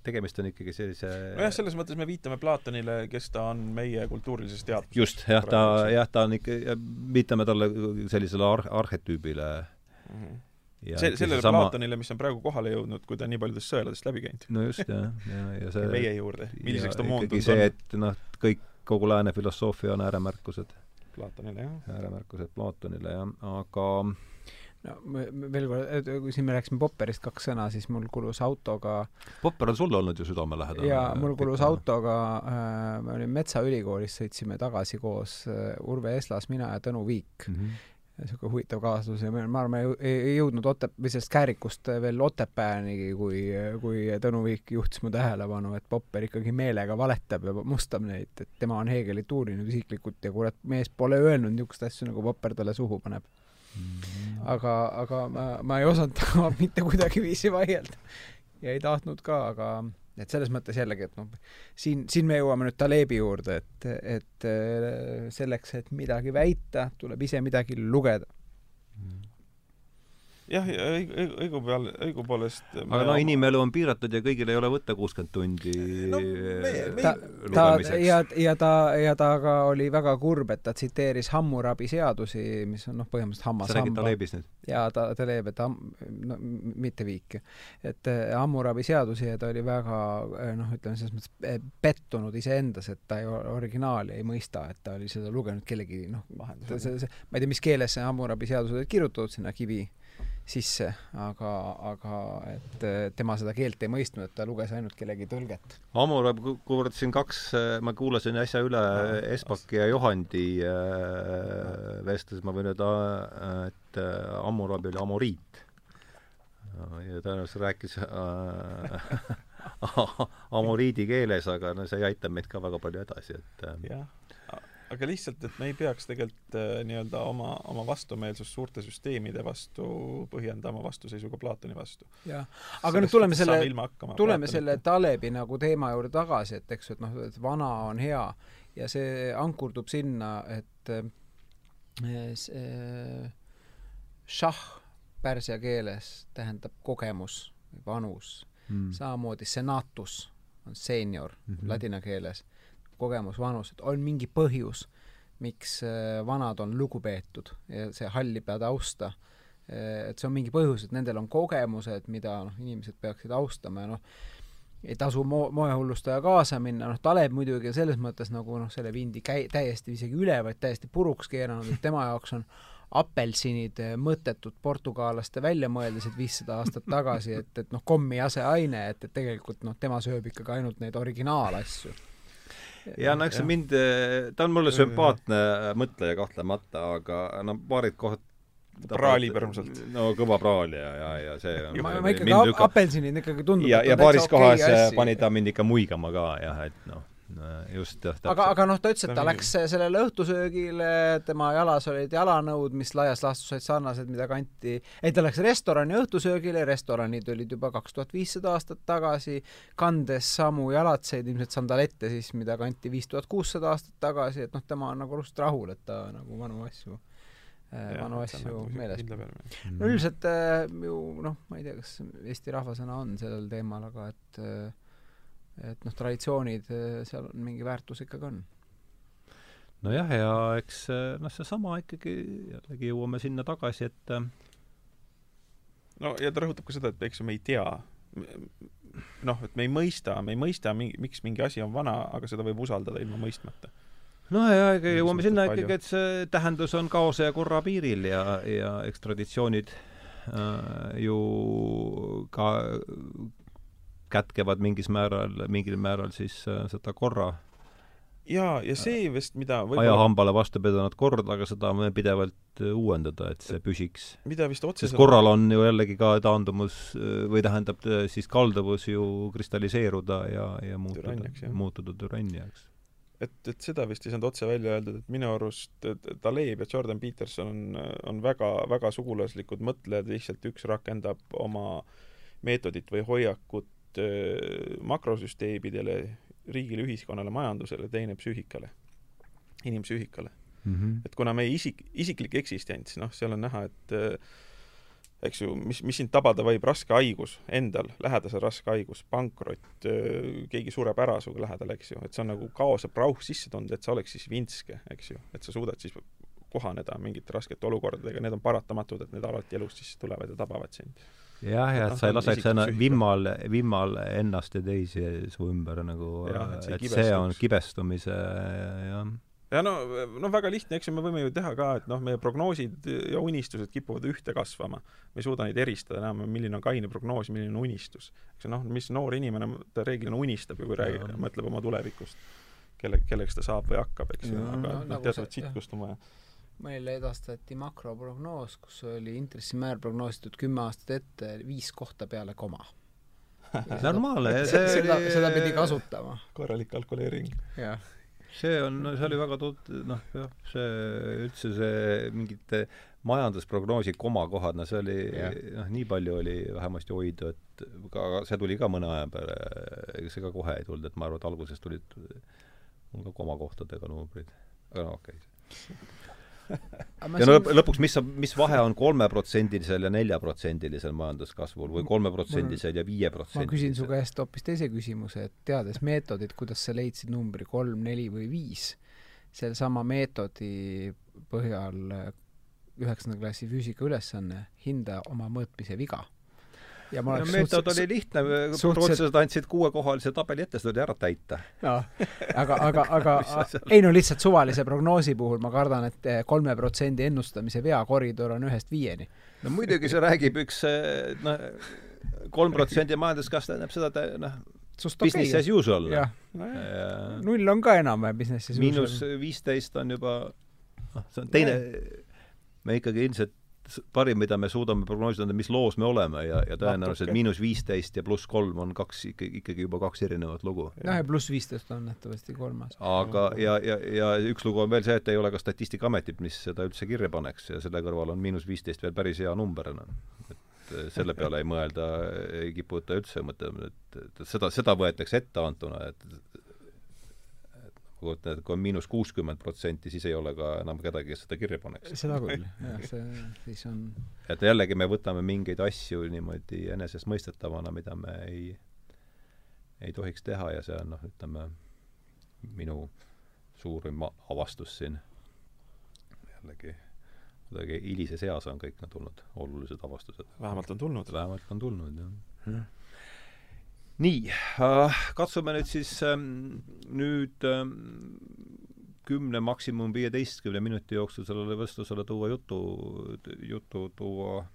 tegemist on ikkagi sellise nojah, selles mõttes me viitame Platonile, kes ta on meie kultuurilises teadvuses. just, jah, ta, jah, ta on ikka, viitame talle sellisele ar-, arhetüübile mm. -hmm. Ja see, sellele sama... Platonile, mis on praegu kohale jõudnud, kui ta on nii paljudest sõeladest läbi käinud. no just, jah, ja, ja see meie juurde, milliseks ta moondunud on. see, et noh, kõik, kogu lääne filosoofia on ääremärkused. Platonile, jah. ääremärkused Platonile, jah, aga no veel kord, kui siin me rääkisime Popperist kaks sõna, siis mul kulus autoga Popper on sulle olnud ju südamelähedane. jaa, mul kulus pikana. autoga äh,, me olime Metsaülikoolis, sõitsime tagasi koos äh, Urve Eslas, mina ja Tõnu Viik mm. -hmm niisugune huvitav kaaslus ja ma arvan, me ei jõudnud Ote-, või sellest Käärikust veel Otepääni, kui, kui Tõnu Viik juhtis mu tähelepanu, et Popper ikkagi meelega valetab ja mustab neid, et tema on Heegelit uurinud isiklikult ja kurat, mees pole öelnud niisuguseid asju, nagu Popper talle suhu paneb. Aga, aga ma, ma ei osanud (laughs) temaga mitte kuidagiviisi vaielda. Ja ei tahtnud ka, aga et selles mõttes jällegi, et noh, siin, siin me jõuame nüüd Talebi juurde, et, et selleks, et midagi väita, tuleb ise midagi lugeda jah, ja õigu peal, õigupoolest aga no inimelu on piiratud ja kõigil ei ole võtta kuuskümmend tundi no, me, me, ta, ta ja, ja ta, ja ta ka oli väga kurb, et ta tsiteeris Hammurabi seadusi, mis on noh, põhimõtteliselt hammas sa räägid Talebist nüüd? jaa, ta, Taleb, et ham-, no mitte viik. et eh, Hammurabi seadusi ja ta oli väga eh, noh, ütleme selles mõttes pettunud iseendas, et ta ei, originaali ei mõista, et ta oli seda lugenud kellegi noh, see, see, ma ei tea, mis keeles see Hammurabi seadus oli kirjutatud sinna kivi sisse, aga, aga et tema seda keelt ei mõistnud, et ta luges ainult kellegi tõlget. Amur, siin kaks, ma kuulasin äsja üle Espaki ja Johandi äh, vestlus, ma võin öelda, et Hammurabi oli amoriit. ja tõenäoliselt rääkis äh, (laughs) amoriidi keeles, aga no see ei aita meid ka väga palju edasi, et äh, jah aga lihtsalt, et me ei peaks tegelikult äh, nii-öelda oma, oma vastumeelsust suurte süsteemide vastu põhjendama vastuseisuga Platoni vastu. jah, aga nüüd tuleme selle, tuleme selle Talebi nagu teema juurde tagasi, et eks ju, et noh, et vana on hea ja see ankurdub sinna, et äh, see šah pärsia keeles tähendab kogemus vanus mm., samamoodi senatus on seenior mm -hmm. ladina keeles kogemus, vanus, et on mingi põhjus, miks äh, vanad on lugupeetud ja see hallib ja tausta. Äh, et see on mingi põhjus, et nendel on kogemused, mida noh, inimesed peaksid austama ja noh, ei tasu mo-, moehullustaja kaasa minna, noh, Taleb muidugi selles mõttes nagu noh, selle vindi käi-, täiesti isegi üle, vaid täiesti puruks keeranud, et tema jaoks on apelsinid äh, mõttetud portugallaste väljamõeldised viissada aastat tagasi, et, et noh, kommi aseaine, et, et tegelikult noh, tema sööb ikkagi ainult neid originaalasju ja no eks see mind, ta on mulle sümpaatne mõtleja kahtlemata, aga no paarid kohad praali põrmsalt. no kõva praal ja, ja, ja see ma, ma ikkagi ap apelsinid ikkagi tundub ja, ja paaris kohas okay pani ta mind ikka muigama ka jah, et noh just jah, aga, aga noh, ta ütles, et ta läks sellele õhtusöögile, tema jalas olid jalanõud, mis laias laastus olid sarnased, mida kanti, ei ta läks restorani õhtusöögile, restoranid olid juba kaks tuhat viissada aastat tagasi, kandes samu jalatseid, ilmselt sandalette siis, mida kanti viis tuhat kuussada aastat tagasi, et noh, tema on nagu rust rahul, et ta nagu vanu asju äh, vanu asju nagu meeles. no üldiselt äh, ju noh, ma ei tea, kas Eesti rahvasõna on sellel teemal, aga et äh, et noh, traditsioonid, eh, seal on mingi väärtus ikkagi on. nojah, ja eks eh, noh, seesama ikkagi, jällegi jõuame sinna tagasi, et eh, no ja ta rõhutab ka seda, et eks ju me ei tea, noh, et me ei mõista, me ei mõista, mingi, miks mingi asi on vana, aga seda võib usaldada ilma mõistmata. No ja ega jõuame sinna ikkagi, et see tähendus on kaose ja korra piiril ja, ja eks traditsioonid äh, ju ka kätkevad mingis määral, mingil määral siis äh, seda korra jaa, ja see vist, mida ajahambale vastu pidanud kord, aga seda me pidevalt äh, uuendada, et see püsiks. mida vist otseselt sest korral on ju jällegi ka taandumus äh, või tähendab siis kalduvus ju kristalliseeruda ja, ja muutuda, muutuda türanniaks. et, et seda vist ei saanud otse välja öeldud, et minu arust Taleb ja Jordan Peterson on, on väga, väga sugulaslikud mõtlejad, lihtsalt üks rakendab oma meetodit või hoiakut Äh, makrosüsteemidele, riigile, ühiskonnale, majandusele, teine psüühikale, inimpsüühikale mm. -hmm. et kuna meie isik, isiklik eksistents, noh, seal on näha, et eks ju, mis, mis sind tabada võib, raske haigus endal, lähedasel raske haigus, pankrot, keegi sureb ära su lähedal, eks ju, et see on nagu kaose prauh sisse tulnud, et sa oleks siis vintske, eks ju, et sa suudad siis kohaneda mingite raskete olukordadega, need on paratamatud, et need alati elus sisse tulevad ja tabavad sind jah, ja et sa ei laseks enna vimmal, vimmal ennast ja teisi su ümber nagu, et, et see on kibestumise jah. ja no, no väga lihtne, eks ju, me võime ju teha ka, et noh, meie prognoosid ja unistused kipuvad ühte kasvama. me ei suuda neid eristada enam, milline on kaine prognoos, milline on unistus. eks ju noh, mis noor inimene, ta reeglina unistab ju, kui räägib, mõtleb oma tulevikust. kelle, kelleks ta saab või hakkab, eks ju, aga noh, nagu teatavat sitkust on vaja meile edastati makroprognoos, kus oli intressimäär prognoositud kümme aastat ette viis kohta peale koma. (laughs) normaalne, (laughs) see seda, seda pidi kasutama. korralik kalkuleering. jah. see on, see oli väga tut-, noh jah, see üldse see mingite majandusprognoosi komakohad, no see oli, noh, nii palju oli vähemasti hoidu, et ka see tuli ka mõne aja peale, ega see ka kohe ei tulnud, et ma arvan, et alguses tulid mul ka komakohtadega numbrid. aga no okei okay ja no lõpuks, mis mis vahe on kolmeprotsendilisel ja neljaprotsendilisel majanduskasvul või kolmeprotsendisel ja viieprotsendilisel? ma küsin su käest hoopis teise küsimuse, et teades meetodit, kuidas sa leidsid numbri kolm, neli või viis, sellesama meetodi põhjal üheksanda klassi füüsikaülesanne, hinda oma mõõtmise viga ja no, meetod oli lihtne, rootslased andsid kuuekohalise tabeli ette, seda oli ära täita. jaa, aga, aga, (laughs) aga ei no lihtsalt suvalise prognoosi puhul ma kardan, et eh, kolme protsendi ennustamise veakoridor on ühest viieni. no muidugi see räägib üks eh, noh, kolm protsenti majanduskasv tähendab seda, et noh, business okay. as usual. jah, null on ka enam-vähem business as usual. miinus viisteist on juba noh, see on teine, me ikkagi ilmselt parim, mida me suudame prognoosida, on, mis loos me oleme ja, ja tõenäoliselt miinus viisteist ja pluss kolm on kaks ikkagi, ikkagi juba kaks erinevat lugu. jah, ja pluss viisteist on nähtavasti kolmas. aga, ja, ja, ja üks lugu on veel see, et ei ole ka Statistikaametit, mis seda üldse kirja paneks ja selle kõrval on miinus viisteist veel päris hea number, noh. et selle peale ei mõelda, ei kiputa üldse mõtlema, et, et seda, seda võetakse etteantuna, et kujutan ette, kui on miinus kuuskümmend protsenti, siis ei ole ka enam kedagi, kes seda kirja paneks. seda küll, (laughs) jah, see siis on et jällegi me võtame mingeid asju niimoodi enesestmõistetavana, mida me ei, ei tohiks teha ja see on noh, ütleme, minu suurim avastus siin jällegi kuidagi hilises eas on kõik need tulnud, olulised avastused. vähemalt on tulnud. vähemalt on tulnud, jah nii äh,, katsume nüüd siis ähm, nüüd ähm, kümne, maksimum viieteistkümne minuti jooksul sellele vestlusele tuua jutu, jutu tuua,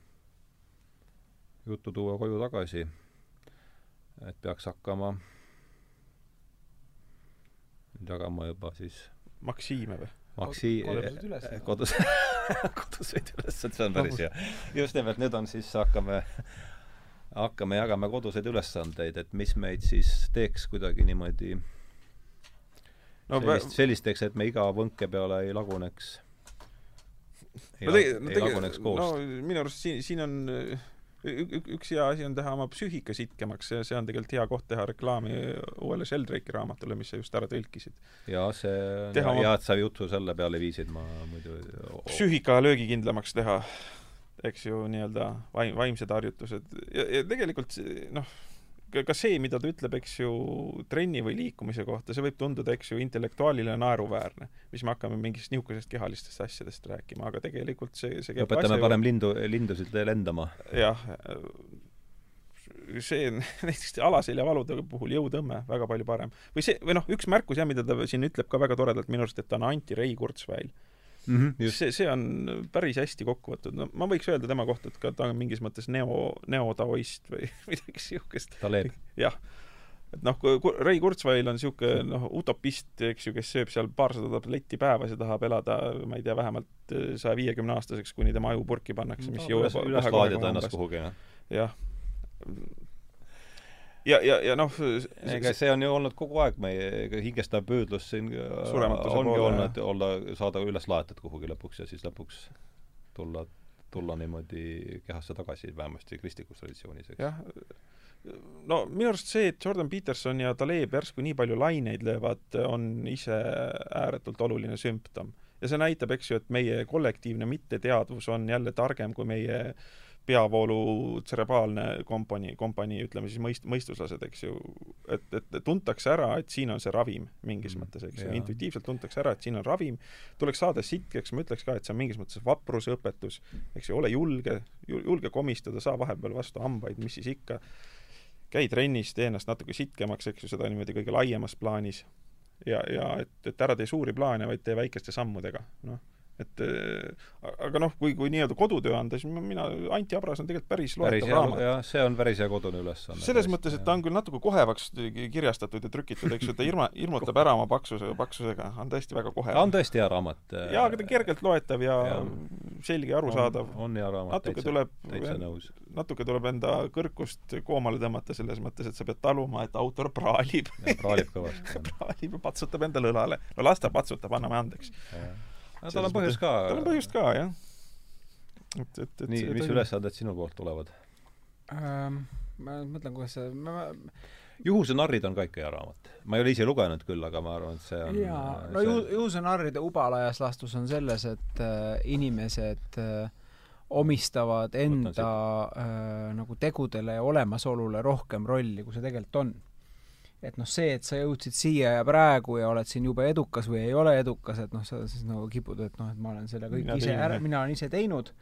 juttu tuua koju tagasi. et peaks hakkama jagama juba siis Maksiime või? Maksi-, kodus (laughs) koduseid ülesanded, see on päris hea. just nimelt, nüüd on siis, hakkame, hakkame jagama koduseid ülesandeid, et mis meid siis teeks kuidagi niimoodi no, sellist, sellisteks, et me iga võnke peale ei laguneks. Ei, no, tege, no, tege, no minu arust siin, siin on üks hea asi on teha oma psüühika sitkemaks ja see on tegelikult hea koht teha reklaami uuele Sheldrake'i raamatule, mis sa just ära tõlkisid. jaa, see on hea, et sa jutu selle peale viisid, ma muidu psüühika löögikindlamaks teha, eks ju, nii-öelda vaim-, vaimsed harjutused ja, ja tegelikult noh, ka see, mida ta ütleb, eks ju, trenni või liikumise kohta, see võib tunduda, eks ju, intellektuaalile naeruväärne, mis me hakkame mingist niisugusest kehalistest asjadest rääkima, aga tegelikult see, see õpetame parem lindu, lindusid lendama. jah, see (laughs) näiteks alaseljavalude puhul jõutõmme väga palju parem. või see, või noh, üks märkus jah, mida ta siin ütleb ka väga toredalt minu arust, et ta on anti-Ray Kurzweil mm. -hmm, see, see on päris hästi kokku võetud, no ma võiks öelda tema kohta, et ka ta on mingis mõttes neo, neotaoist või (laughs) midagi niisugust. jah. et noh, kui Ray Kurzweil on niisugune noh, utopist, eks ju, kes sööb seal paarsada tabletti päevas ja tahab elada, ma ei tea, vähemalt saja viiekümne aastaseks, kuni tema aju purki pannakse, mis no, jõuab üles laadida ennast kuhugi, jah. jah ja, ja, ja noh ega see on ju olnud kogu aeg meie hingestav püüdlus siin äh, ongi poole, olnud, olla, saada üles laetud kuhugi lõpuks ja siis lõpuks tulla, tulla niimoodi kehasse tagasi, vähemasti kristlikus traditsioonis, eks. jah, no minu arust see, et Jordan Peterson ja Taleb järsku nii palju laineid löövad, on ise ääretult oluline sümptom. ja see näitab, eks ju, et meie kollektiivne mitteteadvus on jälle targem kui meie äh, peavoolu tserebraalne kompanii, kompanii, ütleme siis mõist-, mõistuslased, eks ju, et, et tuntakse ära, et siin on see ravim mingis mm, mõttes, eks ju, intuitiivselt tuntakse ära, et siin on ravim, tuleks saada sitkeks, ma ütleks ka, et see on mingis mõttes vaprusõpetus, eks ju, ole julge, julge komistada, saa vahepeal vastu hambaid, mis siis ikka, käi trennis, tee ennast natuke sitkemaks, eks ju, seda niimoodi kõige laiemas plaanis. ja, ja et, et ära tee suuri plaane, vaid tee väikeste sammudega, noh et äh, aga noh, kui, kui nii-öelda kodutöö anda, siis mina, Anti Abras on tegelikult päris loetav raamat. jah, see on päris hea kodune ülesanne. selles tõesti, mõttes, et ta on küll natuke kohevaks kirjastatud ja trükitud, eks ju, ta irma, hirmutab ära oma paksuse, paksusega, on tõesti väga kohev. ta on tõesti hea raamat. jaa, aga ta on kergelt loetav ja, ja selge ja arusaadav. on hea raamat, natuke tuleb, natuke tuleb enda kõrkust koomale tõmmata selles mõttes, et sa pead taluma, et autor praalib. praalib kõvasti (laughs) praalib ja patsutab endale õlale. no las ta patsutab, anname andeks aga tal on põhjust ka. tal on põhjust ka, jah. et, et, et nii, mis ülesanded sinu poolt tulevad ähm,? ma mõtlen, kuidas see ma... juhuse narrid on ka ikka hea raamat. ma ei ole ise lugenud küll, aga ma arvan, et see on jaa, no ju-, juhuse narride ubalajas lastus on selles, et äh, inimesed äh, omistavad enda äh, nagu tegudele ja olemasolule rohkem rolli, kui see tegelikult on et noh, see, et sa jõudsid siia ja praegu ja oled siin jube edukas või ei ole edukas, et noh, sa siis nagu kipud, et noh, et ma olen selle kõik mina ise ära, mina olen ise teinud,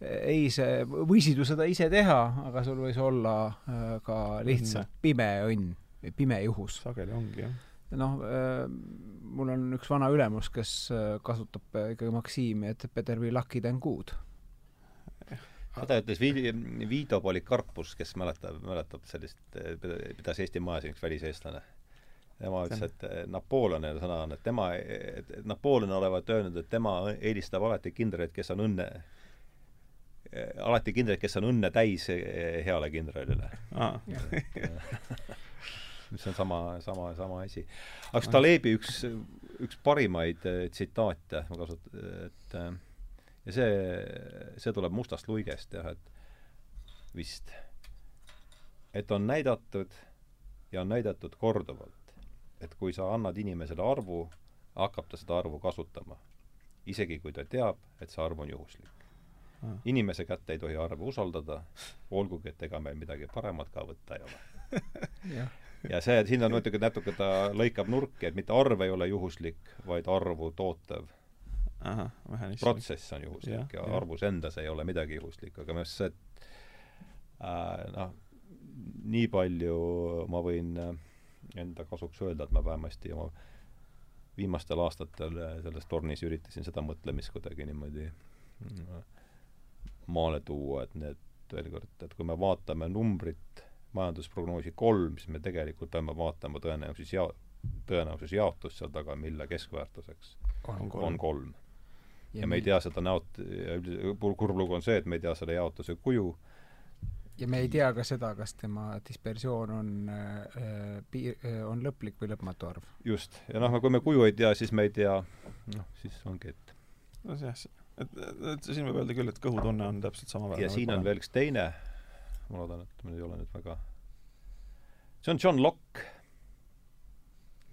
ei, see, võisid ju seda ise teha, aga sul võis olla äh, ka lihtsalt mm. pime õnn või pime juhus. sageli ongi, jah. noh äh,, mul on üks vana ülemus, kes äh, kasutab ikkagi maksiimi, et better be lucky than good seda ütles Vi-, Viido Polikarpus, kes mäletab, mäletab sellist, pidas Eesti majas üks väliseestlane. tema ütles, et Napoleoni sõna on, et tema, et Napoleon olevat öelnud, et tema eelistab alati kindralit, kes on õnne, alati kindralit, kes on õnne täis heale kindralile ah. (laughs) mis on sama, sama, sama asi. aga kas Talebi üks, üks parimaid tsitaate, ma kasutan, et ja see, see tuleb Mustast luigest jah, et vist, et on näidatud ja on näidatud korduvalt, et kui sa annad inimesele arvu, hakkab ta seda arvu kasutama. isegi kui ta teab, et see arv on juhuslik. Ah.. inimese kätte ei tohi arvu usaldada, olgugi et ega meil midagi paremat ka võtta ei ole. (laughs) Ja see, siin on muidugi natuke ta lõikab nurki, et mitte arv ei ole juhuslik, vaid arvu tootev protsess on juhuslik ja, ja, ja arvus endas ei ole midagi juhuslik, aga minu arust see, et äh, noh, nii palju ma võin äh, enda kasuks öelda, et ma vähemasti oma viimastel aastatel äh, selles tornis üritasin seda mõtlemist kuidagi niimoodi äh, maale tuua, et need veel kord, et kui me vaatame numbrit, majandusprognoosi kolm, siis me tegelikult peame vaatama tõenäosus ja tõenäosusjaotust seal taga, mille keskväärtuseks on kolm, on kolm ja me ei tea seda näot-, kurb lugu on see, et me ei tea selle jaotuse kuju, ja me ei tea ka seda, kas tema dispersioon on äh, piir äh,, on lõplik või lõpmatu arv. just, ja noh, kui me kuju ei tea, siis me ei tea, noh, siis ongi, et no see jah, et, et siin võib öelda küll, et kõhutunne on täpselt samaväärne. ja siin on veel üks teine, ma loodan, et mul ei ole nüüd väga see on John Locke,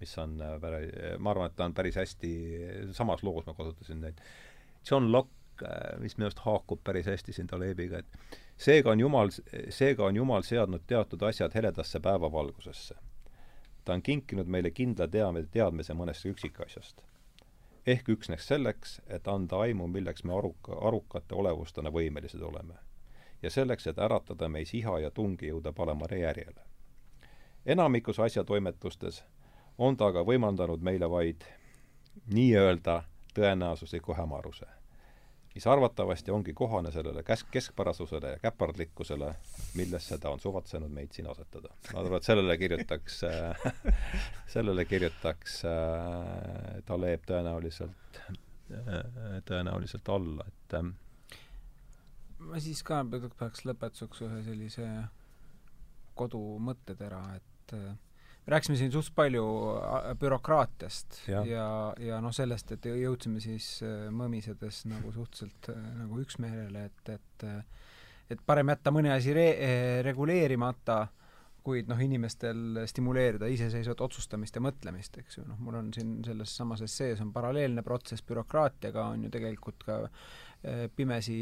mis on äh, päris, ma arvan, et ta on päris hästi, samas loos ma kasutasin neid. John Locke, äh, mis minu arust haakub päris hästi siin Talebiga, et seega on Jumal, seega on Jumal seadnud teatud asjad heledasse päevavalgusesse. ta on kinkinud meile kindla teame, teadmise mõnest üksikasjast. ehk üksnes selleks, et anda aimu, milleks me aruka, arukate olevustena võimelised oleme. ja selleks, et äratada meis iha ja tungi jõuda paremale järjele. enamikus asjatoimetustes on ta aga võimaldanud meile vaid nii-öelda tõenäosusliku hämaruse mis arvatavasti ongi kohane sellele käsk-, keskpärasusele ja käpardlikkusele, millesse ta on suvatsenud meid siin asetada. ma arvan, et sellele kirjutaks (laughs) sellele kirjutaks äh, Taleb tõenäoliselt äh,, tõenäoliselt alla, et äh, ma siis ka peaks lõpetuseks ühe sellise kodumõttetera, et äh, rääkisime siin suht palju äh, bürokraatiast ja, ja, ja noh, sellest, et jõudsime siis äh, mõmisedes nagu suhteliselt äh, nagu üksmeelele, et, et et parem jätta mõni asi re-, reguleerimata, kuid noh, inimestel stimuleerida iseseisvat otsustamist ja mõtlemist, eks ju, noh, mul on siin selles samas essees on paralleelne protsess bürokraatiaga, on ju tegelikult ka äh, Äh, pimesi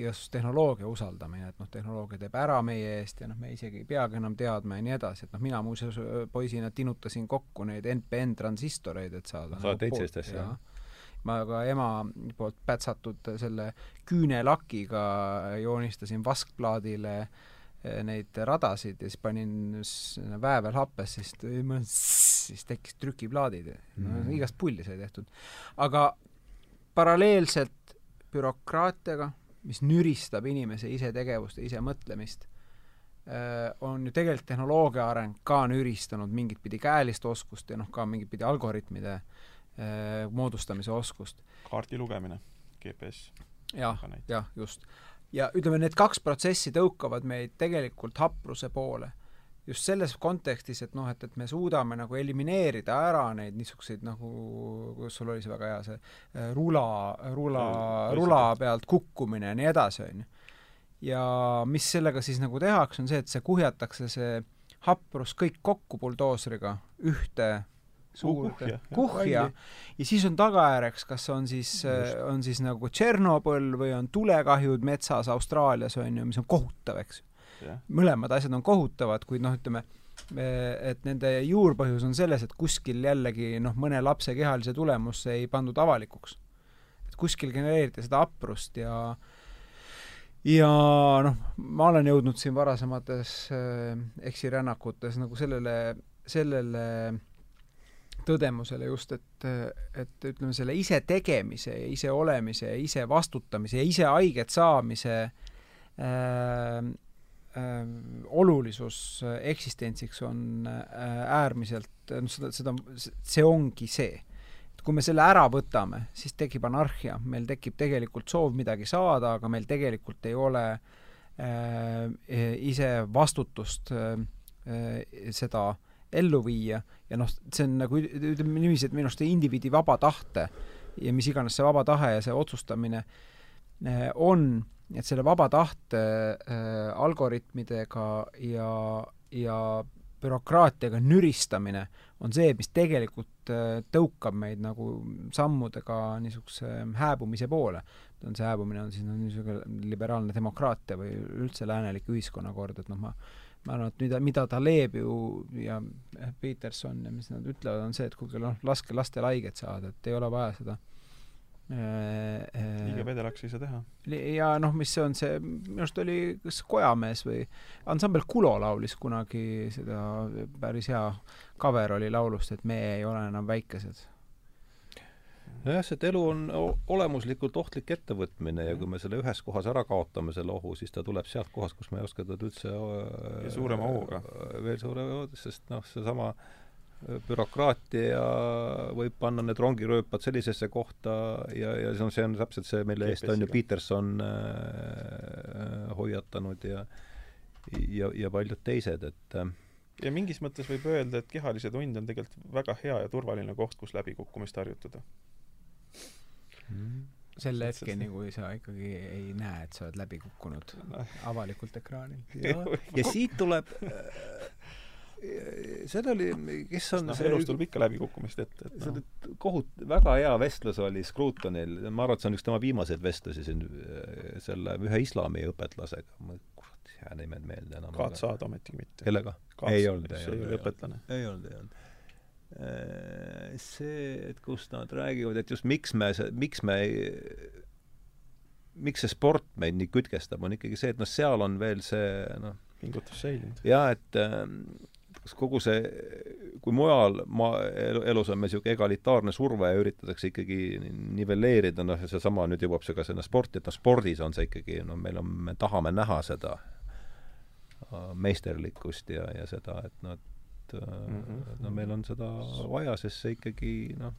igasuguse tehnoloogia usaldamine, et noh, tehnoloogia teeb ära meie eest ja noh, me isegi ei peagi enam teadma ja nii edasi, et noh, mina muuseas äh, poisina tinutasin kokku neid NPN transistoreid, et saada sa oled teinud sellist asja, ma ka ema poolt pätsatud selle küünelakiga joonistasin vaskplaadile äh, neid radasid ja siis panin väävelhappesse, siis, siis tekkis trükiplaadid no, mm. -hmm. igast pulli sai tehtud. aga paralleelselt bürokraatiaga, mis nüristab inimese isetegevust ja isemõtlemist, äh, on ju tegelikult tehnoloogia areng ka nüristanud mingit pidi käelist oskust ja noh, ka mingit pidi algoritmide äh, moodustamise oskust. kaardi lugemine, GPS. jah, jah, just. ja ütleme, need kaks protsessi tõukavad meid tegelikult hapruse poole just selles kontekstis, et noh, et, et me suudame nagu elimineerida ära neid niisuguseid nagu, kuidas sul oli see väga hea, see äh, rula, rula, rula pealt kukkumine ja nii edasi, on ju. ja mis sellega siis nagu tehakse, on see, et see kuhjatakse, see haprus kõik kokku buldooseriga ühte suurde kuhja ja siis on tagajärjeks, kas on siis, on siis nagu Tšernobõl või on tulekahjud metsas Austraalias, on ju, mis on kohutav, eks ju mõlemad asjad on kohutavad, kuid noh, ütleme, et nende juurpõhjus on selles, et kuskil jällegi noh, mõne lapse kehalise tulemusse ei pandud avalikuks. et kuskil genereeriti seda aprust ja ja noh, ma olen jõudnud siin varasemates äh, eksirännakutes nagu sellele, sellele tõdemusele just, et, et ütleme, selle ise tegemise ja ise olemise ja ise vastutamise ja ise haiget saamise äh, olulisus äh, eksistentsiks on äh, äärmiselt, noh seda, seda, see ongi see. kui me selle ära võtame, siis tekib anarhia, meil tekib tegelikult soov midagi saada, aga meil tegelikult ei ole äh, ise vastutust äh, seda ellu viia ja noh, see on nagu ütleme niiviisi, et minu arust indiviidi vaba tahte ja mis iganes see vaba tahe ja see otsustamine äh, on et selle vaba tahte äh, algoritmidega ja, ja bürokraatiaga nüristamine on see, mis tegelikult äh, tõukab meid nagu sammudega niisuguse hääbumise poole. on see hääbumine on siis noh, niisugune liberaalne demokraatia või üldse läänelik ühiskonnakord, et noh, ma ma arvan, et mida, mida Taleb ju ja Peterson ja mis nad ütlevad, on see, et kuulge, noh, laske lastel haiget saada, et ei ole vaja seda äh, Äh, äh, liiga vedelaks ei saa teha. ja noh, mis see on see, minu arust oli kas Kojamees või ansambel Kulo laulis kunagi seda, päris hea cover oli laulust, et me ei ole enam väikesed. nojah, see, et elu on olemuslikult ohtlik ettevõtmine ja kui me selle ühes kohas ära kaotame, selle ohu, siis ta tuleb sealt kohast, kus me ei oska teda üldse ja suurema hooga. veel suurema, sest noh, seesama bürokraatia võib panna need rongirööpad sellisesse kohta ja, ja see on, see on täpselt see, mille eest on ju Peterson äh, hoiatanud ja ja, ja paljud teised, et äh, ja mingis mõttes võib öelda, et kehalise tund on tegelikult väga hea ja turvaline koht, kus läbikukkumist harjutada. Mm.. selle hetkeni, kui sa ikkagi ei näe, et sa oled läbi kukkunud (laughs) avalikult ekraanil. ja, ja siit tuleb äh, seal oli, kes on noh, elus tuleb ikka läbikukkumist ette, et see oli no. kohut-, väga hea vestlus oli Scrutonil, ma arvan, et see on üks tema viimaseid vestlusi siin äh, selle ühe islami õpetlasega, ma kurat, ei jää nimed meelde enam. Kaat Saad ometigi mitte. kellega? ei olnud, ei olnud. see õpetlane. ei olnud, ei olnud. See, et kus nad räägivad, et just miks me, miks me miks see sport meid nii kütkestab, on ikkagi see, et noh, seal on veel see noh pingutus säilinud. jaa, et ähm, kas kogu see, kui mujal maa, elus on meil niisugune egalitaarne surve ja üritatakse ikkagi nivelleerida, noh, ja seesama nüüd jõuab see ka sinna sporti, et noh, spordis on see ikkagi, no meil on, me tahame näha seda äh, meisterlikkust ja, ja seda, et noh, et mm -hmm. no meil on seda vaja, sest see ikkagi noh,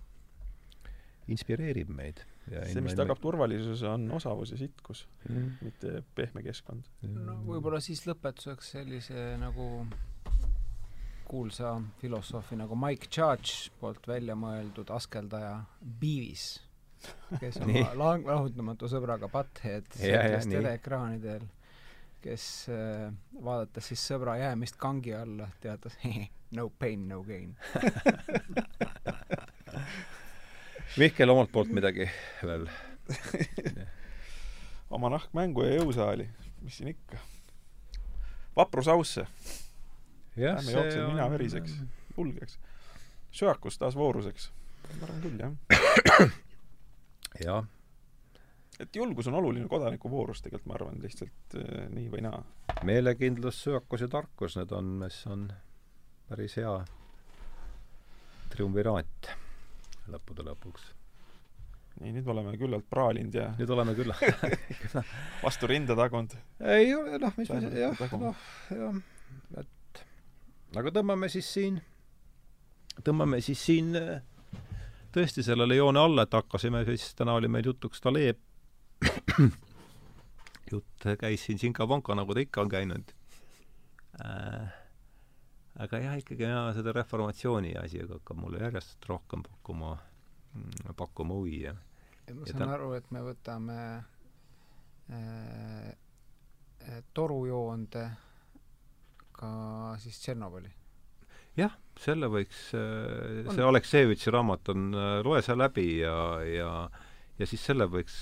inspireerib meid. see, mis tagab turvalisuse, on osavus ja sitkus mm, -hmm. mitte pehme keskkond. no võib-olla siis lõpetuseks sellise nagu kuulsa filosoofi nagu Mike Judge poolt välja mõeldud askeldaja Beavis, kes (laughs) on lang-, lahutamatu sõbraga Butthead sellistel teleekraanidel, kes äh, vaadates siis sõbra jäämist kangi alla, teatas (laughs) no pain, no gain. (laughs) Mihkel omalt poolt midagi veel? Oma nahkmängu ja jõusaali, mis siin ikka. vaprus ausse Lähme jookseme mina veriseks, ulgeks. söakus taas vooruseks. ma arvan küll, jah. (coughs) jah. et julgus on oluline kodanikuvoorus tegelikult, ma arvan, lihtsalt äh, nii või naa. meelekindlus, söakus ja tarkus, need on, mis on päris hea triumviraat lõppude lõpuks. nii, nüüd me oleme küllalt praalinud ja nüüd oleme küll (laughs) vastu rinda tagunud. ei ole, noh, mis me, jah, noh, jah, et aga tõmbame siis siin, tõmbame siis siin äh, tõesti sellele joone alla, et hakkasime siis, täna oli meil jutuks Taleb. (coughs) jutt käis siin sinka-vonka, nagu ta ikka on käinud äh,. aga jah, ikkagi jah, seda reformatsiooni asi hakkab mulle järjest rohkem pakkuma, mm, pakkuma huvi ja ma saan ta... aru, et me võtame äh, äh torujoonde ka siis Tšernobõli? jah, selle võiks, äh, see Aleksejevitši raamat on, äh, loe see läbi ja, ja ja siis selle võiks,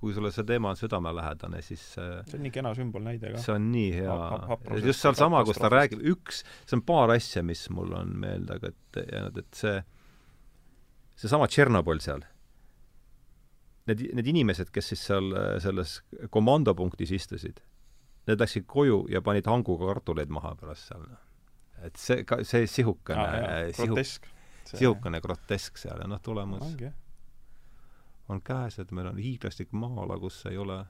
kui sulle see teema on südamelähedane, siis äh, see on nii kena sümbolnäide ka. see on nii hea ha. just sealsama, kus ta räägib, üks, see on paar asja, mis mul on meelde aga et et see, seesama Tšernobõl seal, need, need inimesed, kes siis seal selles komandopunktis istusid Need läksid koju ja panid hanguga kartuleid maha pärast seal. et see, see sihukene ah,, sihuke, sihukene grotesk seal ja noh, tulemus no, on käes, et meil on hiiglaslik maa-ala, kus ei ole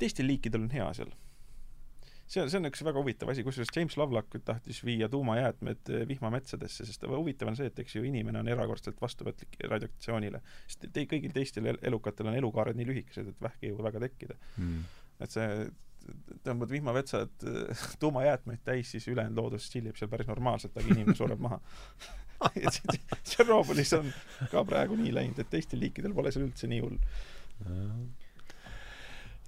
teistel liikidel on hea seal. see on, see on üks väga huvitav asi, kusjuures James Lovelock tahtis viia tuumajäätmed eh, vihmametsadesse, sest huvitav on see, et eks ju inimene on erakordselt vastuvõtlik radioaktsioonile, sest te, kõigil teistel elukatel on elukaared nii lühikesed, et vähk ei jõua väga tekkida. Mm et see tõmbad vihmavetsad (laughs) tuumajäätmeid täis, siis ülejäänud loodus tšillib seal päris normaalselt, aga inimene sureb maha (laughs) Tšernobõlis on ka praegu nii läinud, et teistel liikidel pole seal üldse nii hull.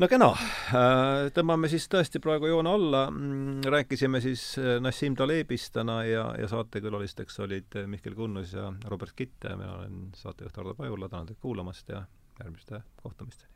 no kena, äh, tõmbame siis tõesti praegu joone alla, mm, rääkisime siis äh, Nassim Talebist täna ja, ja saatekülalisteks olid äh, Mihkel Kunnus ja Robert Kitt ja mina olen saatejuht Hardo Pajula, tänan teid kuulamast ja järgmiste kohtumisteni!